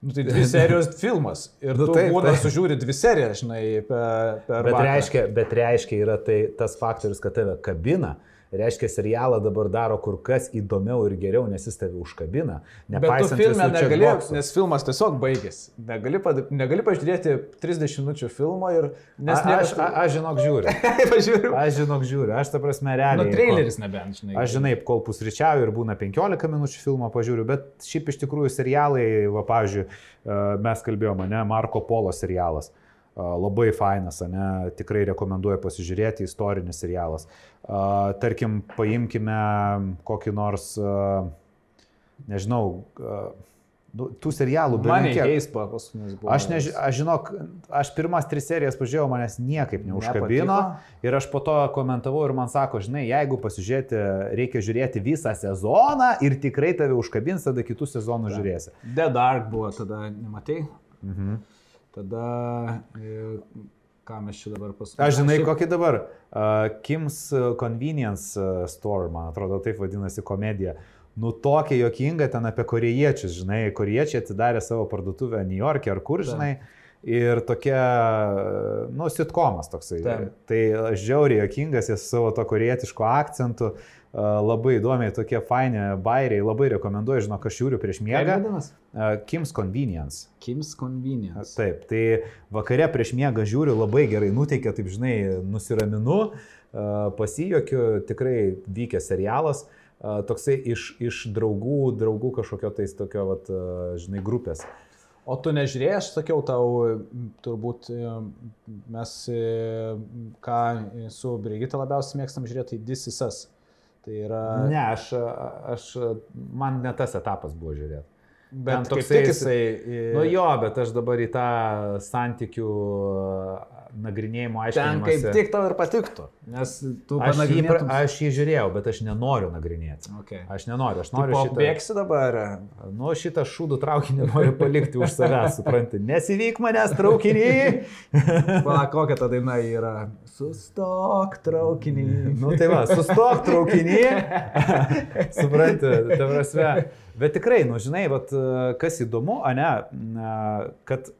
Nu, tai dvi [laughs] serijos filmas ir Nu, tu taip, būna taip. sužiūri dvi serijas, žinai, per... per Bet vakarą. reiškia, bet reiškia yra tai tas faktorius, kad tave kabina. Reiškia, serialą dabar daro kur kas įdomiau ir geriau, nes jis tave užkabina. Nepaisant filme visų negali, checkboxų. nes filmas tiesiog baigėsi. Negali, negali pažiūrėti 30 minučių filmo ir... Nes A- Aš, a- aš žinok žiūriu. [laughs] Aš žinok žiūriu. Aš ta prasme Nu, realiai. traileris nebent, žinai. Aš žinai, kol pusryčiauju ir būna 15 minučių filmą pažiūriu, bet šiaip iš tikrųjų serialai, va, pavyzdžiui, e, mes kalbėjome, ne, Marko Polo serialas. Labai fainas, ne, tikrai rekomenduoju pasižiūrėti, istorinis serialas. Tarkim, paimkime kokį nors, nežinau, Nu, tų serialų belenkiek. keis paskutinis buvo. Aš, neži, aš žinok, aš pirmas tris serijas pažiūrėjau, manęs niekaip neužkabino. Nepatiko? Ir aš po to komentavau ir man sako, žinai, jeigu pasižiūrėti, reikia žiūrėti visą sezoną ir tikrai tave užkabins, tada kitų sezonų žiūrėsi. The Dark buvo tada, nematai? Mhm. Tada, e, ką mes čia dabar pasakome? Aš žinai, kokį dabar uh, Kim's Convenience Store, man atrodo, taip vadinasi komedija. Nu tokia jokinga ten apie korejiečius, žinai, korejiečiai atidarė savo parduotuvę New York'e ar kur, žinai. Ir tokia, nu, sitkomas toksai. Taip. Tai aš žiauriai jokingas, jis su savo to korėjietišku akcentu, uh, labai įdomiai tokie faini bairiai, labai rekomenduoju, žinok, aš žiūriu prieš miegą. Uh, Kim's Convenience. Kim's Convenience. Taip, tai vakare prieš miegą žiūriu, labai gerai nuteikia, taip žinai, nusiraminu, pasijokiu, tikrai vykęs serialas, toksai iš, iš draugų, draugų kažkokio tais tokio, vat, žinai, grupės. O tu nežiūrėjai, aš sakiau tau, turbūt e, mes, e, ką su Brigita labiausiai mėgstam žiūrėti, tai This is Us. Tai yra... Ne, aš, aš, man ne tas etapas buvo žiūrėti. bet ten toksai jisai... Nu jo, bet aš dabar į tą santykių nagrinėjimo Ten aiškinimą. kaip tik tau ir patiktų, nes tu Aš jį, aš jį žiūrėjau, bet aš nenoriu nagrinėti. Okay. Aš nenoriu, aš Noriu šitą... Bėgsi dabar. Nu, šitą šūdų traukinį noriu palikti už savęs, supranti. Nesivyk manęs traukinį. Pala, [laughs] kokia ta daina yra? Sustok traukinį. Nu tai va, sustok traukinį. [laughs] supranti, ta prasme. Bet tikrai, nu žinai, vat, kas įdomu, ane, na, kad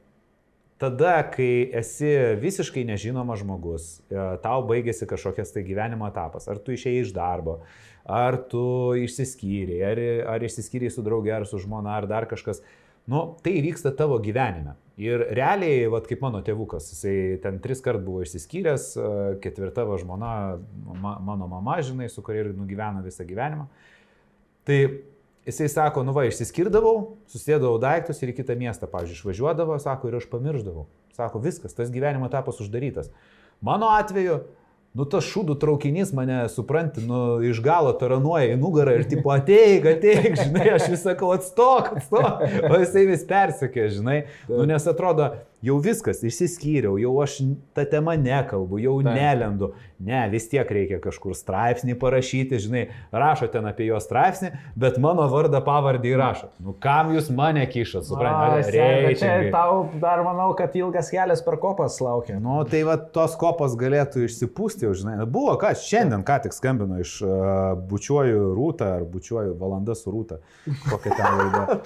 tada, kai esi visiškai nežinomas žmogus, e, tau baigėsi kažkokias tai gyvenimo etapas, ar tu išėjai iš darbo, ar tu išsiskyrei, ar, ar išsiskyrei su drauge, ar su žmona, ar dar kažkas, nu, tai vyksta tavo gyvenime. Ir realiai, vat, kaip mano tėvukas, jisai ten tris kart buvo išsiskyręs, e, ketvirtava žmona, ma, mano mama, žinai, su kuria ir nugyveno visą gyvenimą. Tai jisai sako, nu va, išsiskirdavau, susėdavau daiktus ir į kitą miestą, pavyzdžiui, išvažiuodavo, sako, ir aš pamirždavau. Sako, viskas, tas gyvenimo etapas uždarytas. Mano atveju, nu tas šūdų traukinys mane, supranti, nu iš galo taranuoja į nugarą ir tipo ateik, ateik, žinai, aš vis sakau, atstok, atstok, o jisai vis persekė, žinai, nu nes atrodo, jau viskas, išsiskyriau, jau aš tą temą nekalbu, jau Taip. nelendu. Ne, vis tiek reikia kažkur straipsnį parašyti, žinai, rašo ten apie jo straipsnį, bet mano vardą pavardį įrašo. Nu kam jūs mane kišat, suprantate? Reitingai. tau dar manau, kad ilgas kelias per kopas laukia. Nu, tai va, tos kopos galėtų išsipūsti, jau, žinai. Buvo, ką, šiandien ką tik skambino iš uh, bučiuoju rūtą ar bučiuoju valandą su rūtą. Kokia ten laida. [laughs]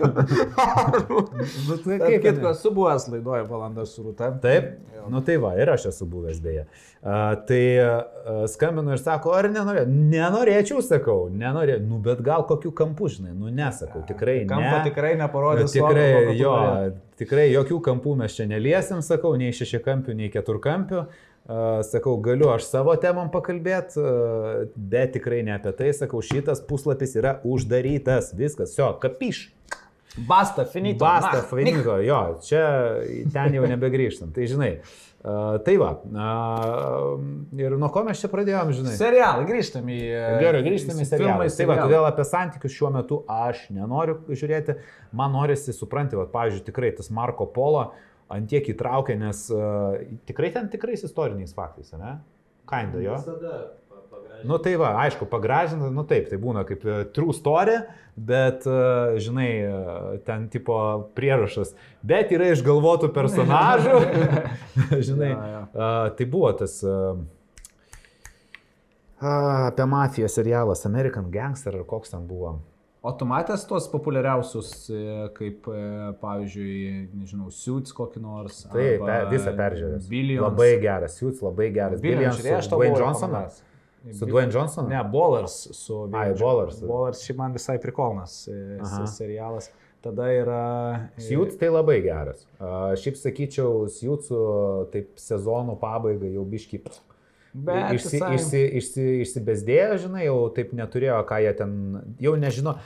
[laughs] nu, tai Kaip kaip kitko, esu buvęs laidoje valandą su Rūta. Taip, nu tai va, ir aš esu buvęs beje. Uh, tai uh, skambinu ir sako, ar nenorė? Nenorėčiau, sakau, nenorėčiau, nu bet gal kokiu kampu, žinai, nu nesakau, tikrai Kampo ne. tikrai neparodys. Bet tikrai, tu jo, tikrai jokių kampų mes čia neliesim, sakau, nei šešiakampių, nei keturkampių. Uh, sakau, galiu aš savo temam pakalbėti, uh, bet tikrai ne apie tai, sakau, šitas puslapis yra uždarytas, viskas, jo, kapiš. Basta, finito. Basta, Na, finito, jo, čia ten jau nebegrįžtam. Tai žinai, uh, tai va. Uh, ir nuo ko mes čia pradėjom, žinai? Serialai, grįžtam į... Gerai, grįžtame į serialą. Tai va, todėl apie santykius šiuo metu aš nenoriu žiūrėti. Man norisi, supranti, va, pavyzdžiui, tikrai tas Marko Polo antiek įtraukia, nes uh, tikrai ten tikrais istoriniais faktais, ne? Kinda jo. Nu tai va, aišku, pagražinta, nu taip, tai būna kaip e, true story, bet, e, žinai, e, ten tipo prierašas, bet yra išgalvotų personažų, [laughs] žinai. Jo, jo. A, tai buvo tas a, a, apie mafiją serialas American Gangster ar koks ten buvo. O tu matęs tuos populiariausius, kaip, pavyzdžiui, nežinau, Suits kokį nors. Taip, arba pe- visą peržiūrėjęs. Labai geras, Suits labai geras. Billions, Billions žiūrėjai, aš su Su Dwayne Johnsonu? Ne, Ballers su... Ai. Ballers. Ballers šiaip man visai prikolnas e, serialas. Tada yra... e, Suits tai labai geras. Šiaip sakyčiau, Suitsų taip sezonų pabaigai jau biški Bet išsi, visai- išsi, išsi, išsibesdėjo, žinai, jau taip neturėjo, ką jie ten, jau nežino.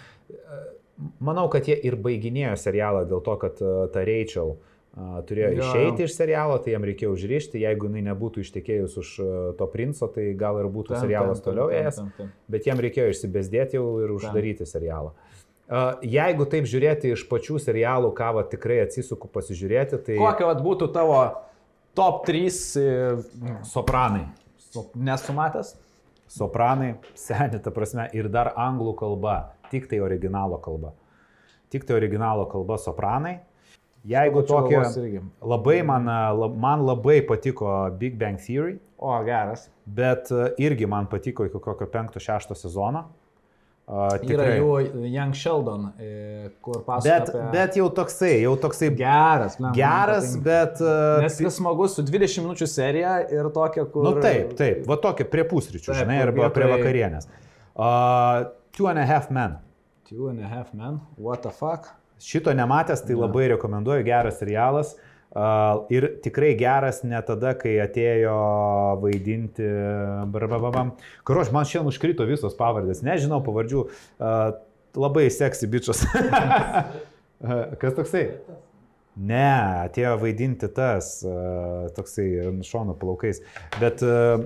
Manau, kad jie ir baiginėjo serialą dėl to, kad ta Rachel a, turėjo Jo. išeiti iš serialo, tai jam reikėjo užrišti, jeigu jinai nebūtų ištekėjus už a, to princo, tai gal ir būtų Ten, serialas ten, ten, toliau ten, ėjęs, ten, ten. bet jam reikėjo išsibesdėti jau ir uždaryti serialą. Uh, jeigu taip žiūrėti iš pačių serialų, ką va, tikrai atsisuku pasižiūrėti, tai... Kokia vat, būtų tavo top 3 Sopranai. nesumatęs? Sopranai, seniai, ta prasme, ir dar anglų kalba, tik tai originalo kalba. Tik tai originalo kalba sopranai. Jeigu irgi. Labai man, man labai patiko Big Bang Theory, O, geras. bet e, irgi man patiko iki kokio penkto, šešto sezono. Uh, Yra jų Young Sheldon, e, kur pasakoja. Bet, bet jau toksai, jau toksai Geras, man. geras, man bet... uh, Nes vis smagu su 20 minučių serija ir tokia, kur... Nu taip, taip, va tokia prie pusryčių, Taip, žinai, arba prie vietoj- vakarienės. Uh, Two and a Half Men. Two and a half men, what the fuck? Šito nematęs, tai Ne. labai rekomenduoju, geras serialas. Ir tikrai geras ne tada, kai atėjo vaidinti. Karoš, man šiandien užkrito visos pavardės, nežinau pavardžių. Labai seksy bičias. [laughs] Kas toksai? Ne, atėjo vaidinti tas, uh, toksai šono plaukais. Bet, uh,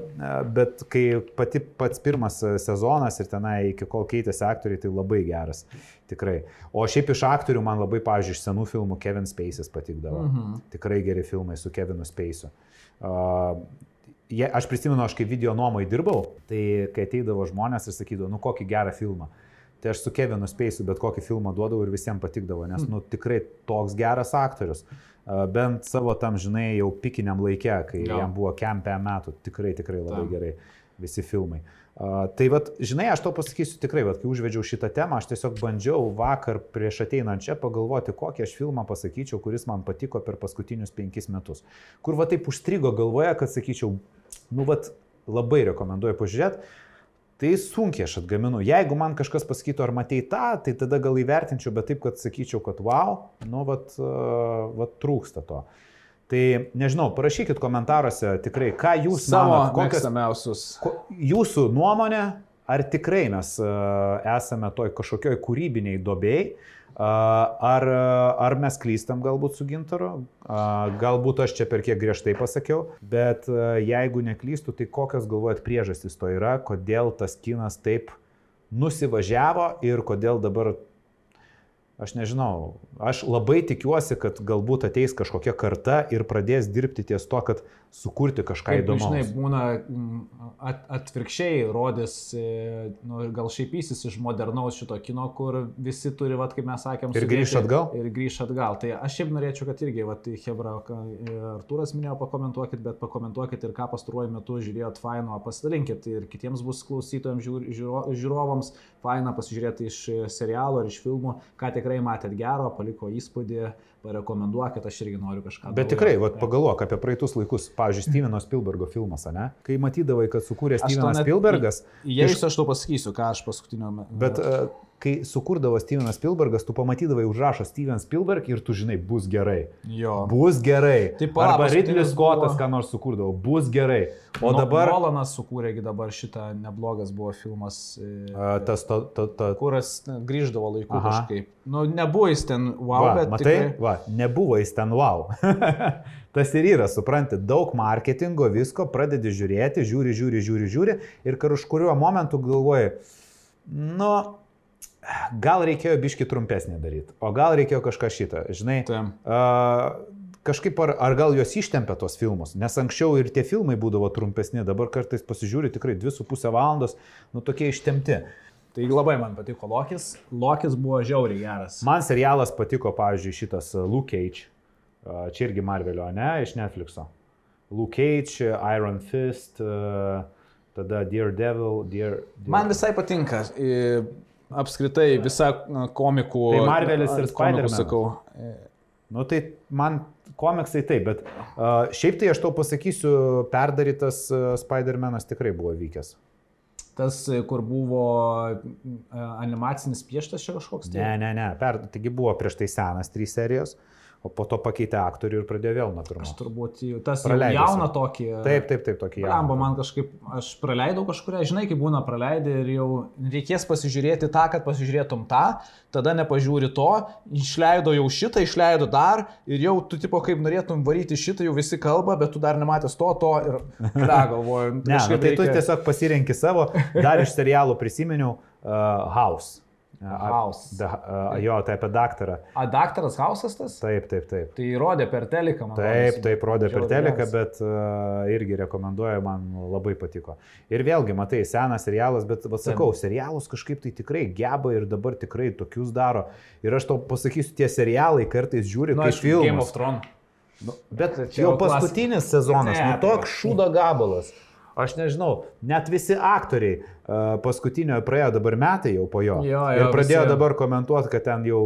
bet kai pati pats pirmas sezonas ir tenai iki kol keitėsi aktoriai, tai labai geras. Tikrai. O šiaip iš aktorių man labai, pavyzdžiui, iš senų filmų Kevin Space'is patikdavo. Mhm. Tikrai geri filmai su Kevinu Space'u. Aš prisimenu, aš kai video nuomai dirbau, tai kai ateidavo žmonės ir sakydavo, nu kokį gerą filmą. Tai aš su Kevinu Space'u bet kokį filmą duodavau ir visiems patikdavo, nes, nu, tikrai toks geras aktorius. Bent savo tam, žinai, jau pikiniam laikė, kai Jo. jam buvo kempę metų, tikrai, tikrai labai Tam. gerai visi filmai. Tai vad, žinai, aš to pasakysiu tikrai, vad, kai užvedžiau šitą temą, aš tiesiog bandžiau vakar prieš ateinant čia pagalvoti, kokį aš filmą pasakyčiau, kuris man patiko per paskutinius penkis metus. Kur va taip užstrigo galvoje, kad sakyčiau, nu vad, labai rekomenduoju pažiūrėti. Tai sunkiai aš atgaminu. Jeigu man kažkas pasakytų, ar matei tą, tai tada gal įvertinčiau, bet taip, kad sakyčiau, kad wow, nu, vat, uh, vat trūksta to. Tai nežinau, parašykit komentaruose tikrai, ką jūs Savo manot, kokias mėgstamiausius. Ko, jūsų nuomonė, ar tikrai mes uh, esame toj kažkokioj kūrybiniai dobėjai, ar, ar mes klystam galbūt su gintaru, galbūt aš čia per kiek griežtai pasakiau, bet uh, jeigu neklystu, tai kokios galvojat priežastys to yra, kodėl tas kinas taip nusivažiavo ir kodėl dabar Aš nežinau, aš labai tikiuosi, kad galbūt ateis kažkokia karta ir pradės dirbti ties to, kad sukurti kažką Kaip, įdomaus. žinai, būna mm, at, atvirkščiai rodys, e, nu, gal šaipysis iš modernaus šito kino, kur visi turi, vat, kaip mes sakėm, Ir grįš atgal? Ir grįž atgal. Tai aš šiaip norėčiau, kad irgi, vat, Hebra, Artūras minėjo, pakomentuokit, bet pakomentuokit ir ką pastaruoju metu žiūrėjot faino, pasidalinkit ir kitiems bus klausytojams, žiūr, žiūro, žiūrovams faina pasižiūrėti iš serialų ar iš filmų, ką tikrai matėt gero, paliko įspūdį, parekomenduokit, aš irgi noriu kažką. Bet naujo. tikrai, vat, pagalvok apie praeitus laikus. Pavyzdžiui, Steveno Spielbergo filmas, ne? Kai matydavai, kad sukūrė Stevenas net- Spielbergas, Jei aš tau pasakysiu, ką aš paskutinio metu. bet uh, kai sukūrdavo Stevenas Spielbergas, tu pamatydavai užrašą Steven Spielberg ir tu žinai, bus gerai. Jo. Bus gerai. Tai pala, Arba Ridley Scottas buvo- ką nors sukūrdavo, bus gerai. O No- dabar Nolanas sukūrėgi dabar šitą neblogas buvo filmas. e, tas, ta, ta, ta, Kuras grįždavo laiku Aha. kažkaip. Nu, nebuvo jis ten wow, va, bet... matai, Tikrai... va, nebuvo jis ten wow. [laughs] Tas ir yra, supranti, daug marketingo, visko, pradedi žiūrėti, žiūri, žiūri, žiūri, žiūri ir kažkuriuo momentu galvoji, nu, gal reikėjo biški trumpesnį daryti, o gal reikėjo kažką šitą, žinai. Tam. Uh, kažkaip ar, ar gal jos ištempė tos filmus, nes anksčiau ir tie filmai būdavo trumpesni, dabar kartais pasižiūri tikrai 2,5 valandos, nu tokie ištempti. Tai labai man patiko Lokis. Lokis buvo žiauriai geras. Man serialas patiko, pavyzdžiui, šitas uh, Luke Cage, čia irgi Marvelio, ne, iš Netflixo. Luke Cage, Iron Fist, uh, tada Daredevil, Dare... Dare... Man visai patinka. Apskritai visa komikų. Tai Marvelis ir komikų Spider-Manas. Sakau. Nu tai man komiksai taip, bet uh, šiaip tai aš tau pasakysiu, perdarytas uh, Spider-Manas tikrai buvo vykęs. Tas, e, kur buvo e, animacinis pieštas čia kažkoks. tai? Ne, ne, ne, per, taigi buvo prieš tai senas trys serijos, o po to pakeitė aktorių ir pradėjo vėl nuo pirmo. Aš turbūt tas jauną tokį. Taip, taip, taip, tokį Lemba, man kažkaip, aš praleidau kažkuria, žinai, kaip būna praleidai ir jau reikės pasižiūrėti tą, kad pasižiūrėtum tą, tada nepažiūri to, išleido jau šitą, išleido dar ir jau tu tipo kaip norėtum varyti šitą, jau visi kalba, bet tu dar nematęs to, to ir [laughs] ką galvoju. Ne, nu, tai tu tiesiog pasirenki savo, dar iš serialų prisiminiau uh, House. House. Da, a, jo, tai apie daktarą. A, daktaras Hausas tas? Taip, taip, taip. Tai rodė per teleką, man Taip, rodos, taip, rodė per teleką, bet uh, irgi rekomenduoju, man labai patiko. Ir vėlgi, matai, senas serialas, bet, va, sakau, serialus kažkaip tai tikrai geba ir dabar tikrai tokius daro. Ir aš tau pasakysiu, tie serialai kartais žiūri Nu, kaip aišku, Game of Thrones. Nu, bet čia jau jau klasika. paskutinis sezonas, Ne, nu toks šūdo gabalas. Aš nežinau, net visi aktoriai uh, paskutinio praėjo dabar metai jau po jo. Jo, jo, ir pradėjo visi. dabar komentuoti, kad ten jau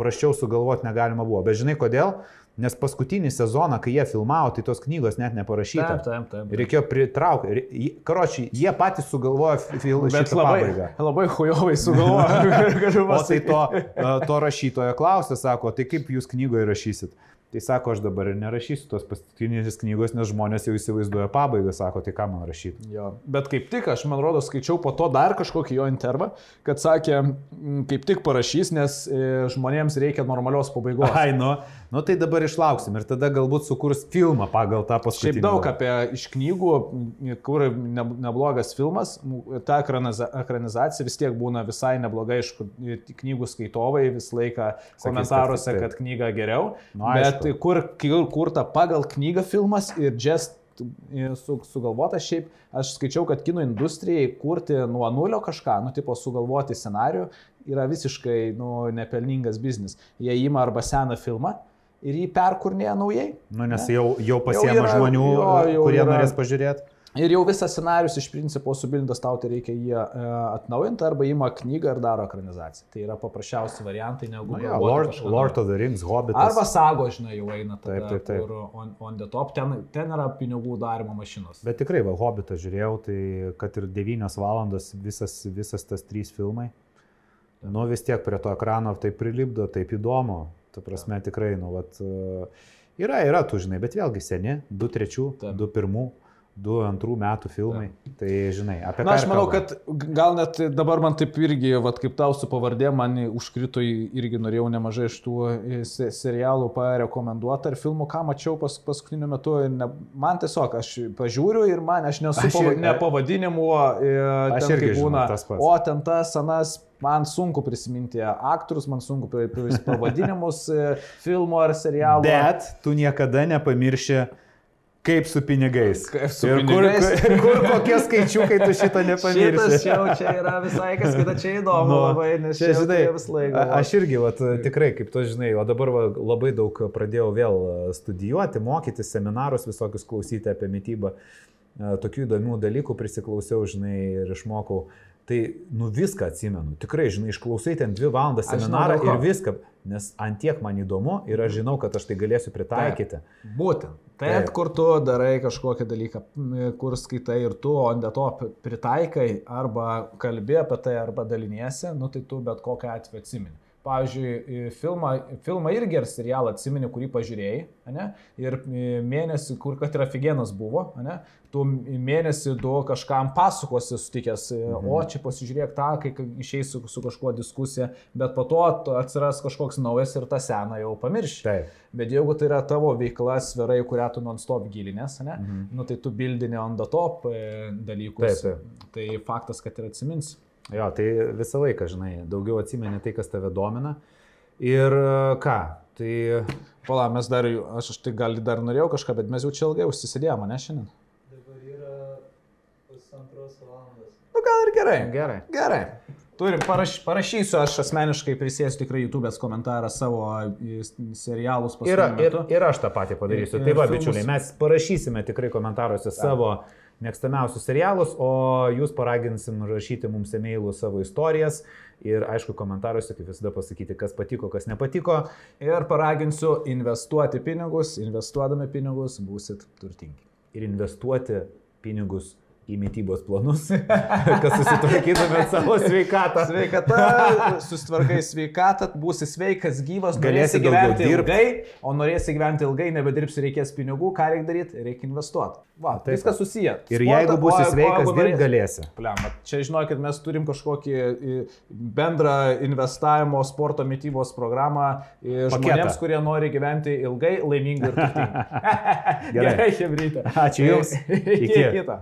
prašiau sugalvoti negalima buvo. Bet žinai kodėl? Nes paskutinį sezoną, kai jie filmavo, tai tos knygos net neparašyta. Taip, taip, taip. Reikėjo pritraukti. Karočiui, jie patys sugalvojo filmą. Bet labai, pabaigą. labai hujovai sugalvojo. [laughs] O tai to, e, to rašytojo klausė, sako, tai kaip jūs knygoje rašysit? Tai sako, aš dabar ir nerašysiu tos paskutinės knygos, nes žmonės jau įsivaizduoja pabaigą, sako, tai ką man rašyti. Jo. Bet kaip tik, aš man rodo, skaičiau po to dar kažkokį jo intervą, kad sakė, kaip tik parašys, nes e, žmonėms reikia normalios pabaigos. Ai, nu, nu, tai dabar išlauksim ir tada galbūt sukurs filmą pagal tą paskutinį. Šiaip daug apie iš knygų, kur ne, neblogas filmas, ta ekraniza, ekranizacija vis tiek būna visai nebloga, aišku, knygų skaitovai visą laiką komentaruose, kad knyga geriau. Nu, bet aišku. kur, kur kurta pagal knygą filmas ir just su, sugalvota šiaip, aš skaičiau, kad kino industrijai kurti nuo nulio kažką, nu, tipo sugalvoti scenarių yra visiškai, nu, nepelningas biznis. Jie ima arba seną filmą ir jį perkurnėja naujai. Nu, nes Ne? jau, jau pasiema yra- žmonių, jo, jau kurie yra- norės pažiūrėti. Ir jau visas scenarius iš principo subilintas tau, tai reikia jį e, atnaujinti arba ima knygą ir daro ekranizaciją. Tai yra paprasčiausi variantai negu Nu, ja, Lord, Lord of the Rings, Hobbitas. Arba sago, žinai, jau eina tada, Taip, taip, taip. kur on, on the top, ten, ten yra pinigų darimo mašinos. Bet tikrai, va, Hobbitą žiūrėjau, tai kad ir 9 valandos visas, visas tas trys filmai. Nu vis tiek prie to ekrano taip prilipdo, taip įdomu. Ta prasme, tikrai, nu, vat, e, yra, yra tų, žinai, bet vėlgi seni, 2 trečių, Taip. 2 pirmų, 2 antrų metų filmai. Tai, žinai, apie Na, ką aš ir manau, kalbam. kad gal net dabar man taip irgi, vat, kaip tau su pavardė, man užkrito, irgi norėjau nemažai iš tų e, se- serialų parekomenduoti ar filmų, ką mačiau pas, paskutiniu metu. Ne, man tiesiog, aš pažiūriu ir man, aš nesu Aš aš ir- ne pavadinimu, e, Aš ten, irgi kai žinau, būna, tas pats. o ten tas, anas, man sunku prisiminti aktorius, man sunku pri- pri- pavadinimus e, filmo ar serialo. Bet tu niekada nepamirši, kaip su pinigais. Kaip su ir pinigais. Kur, kur, kur kokie skaičiukai tu šito Šitas nepamirši. jau čia yra visai kas kita, čia įdomu Nu, labai, nes čia, žinai, vis laikas. a- Aš irgi, vat, tikrai, kaip tu žinai, o dabar va, labai daug pradėjau vėl studijuoti, mokytis, seminarus visokius klausyti apie mytybą. Tokių įdomių dalykų prisiklausiau, žinai, ir išmokau. Tai, nu, viską atsimenu. Tikrai, žinai, išklausai ten dvi valandas seminarą ir viską. Nes antiek man įdomu ir aš žinau, kad aš tai galėsiu pritaikyti. Būtent. Tai, Taip. kur tu darai kažkokią dalyką, kur skaitai ir tu, o ant to pritaikai arba kalbė apie tai, arba daliniesi, nu tai tu bet kokią atveju atsimeni. Pavyzdžiui, į filmą, filmą irgi ir serialą atsimeni, kurį pažiūrėjai, ane? ir e, mėnesį, kur kad yra figienas buvo, ane? tu mėnesį du kažkam pasakosi sutikęs, mhm. o čia pasižiūrėk tą, kai kai išeis su, su kažkuo diskusija, bet po to atsiras kažkoks naujas ir tą seną jau pamirši. Taip. Bet jeigu tai yra tavo veikla sferai, kurią tu non-stop gilinės, ne, mhm. nu, tai tu bildini on the top e, dalykus. Taip, Tai faktas, kad ir atsimins. Jo, tai visą laiką, žinai, daugiau atsimeni tai, kas tave domina. Ir a, ką, tai Pala, mes dar, aš, aš tai gal dar norėjau kažką, bet mes jau čia ilgai užsisėdėjome, ne šiandien. Dabar yra pusantros valandos. Nu gal ir gerai. gerai. Gerai. Turim, paraš, parašysiu, aš asmeniškai prisėsiu tikrai YouTube'ės komentarą savo į serialus Ir, ir, metu. ir aš tą patį padarysiu. Ir- Tai va, ir filmus. bičiuliai, mes parašysime tikrai komentaruose savo mėgstamiausius serialus, o jūs paraginsim rašyti mums emailų savo istorijas ir, aišku, komentaruose, kaip visada, pasakyti, kas patiko, kas nepatiko. Ir paraginsiu investuoti pinigus, investuodami pinigus būsit turtingi. Ir investuoti pinigus į mytybos planus, [laughs] kad susitvarkytumėt savo sveikatą. Sveikata, susitvarkai sveikatą, būsi sveikas, gyvas, Galėsi gyventi ilgai, o norėsi gyventi ilgai, nebedirbsi, reikės pinigų, ką reikia daryti, reikia investuoti. Va, Taip. viskas susiję. Ir jeigu būsi sveikas, jeigu dirbt norėsi- galėsi. Pliam, čia žinokit, mes turim kažkokį bendrą investavimo sporto mytybos programą i, žmonėms, kurie nori gyventi ilgai, laimingai ir turtingai. [laughs] [laughs] Gerai. Hebrytė. Ačiū Jums. Iki Iki. kito.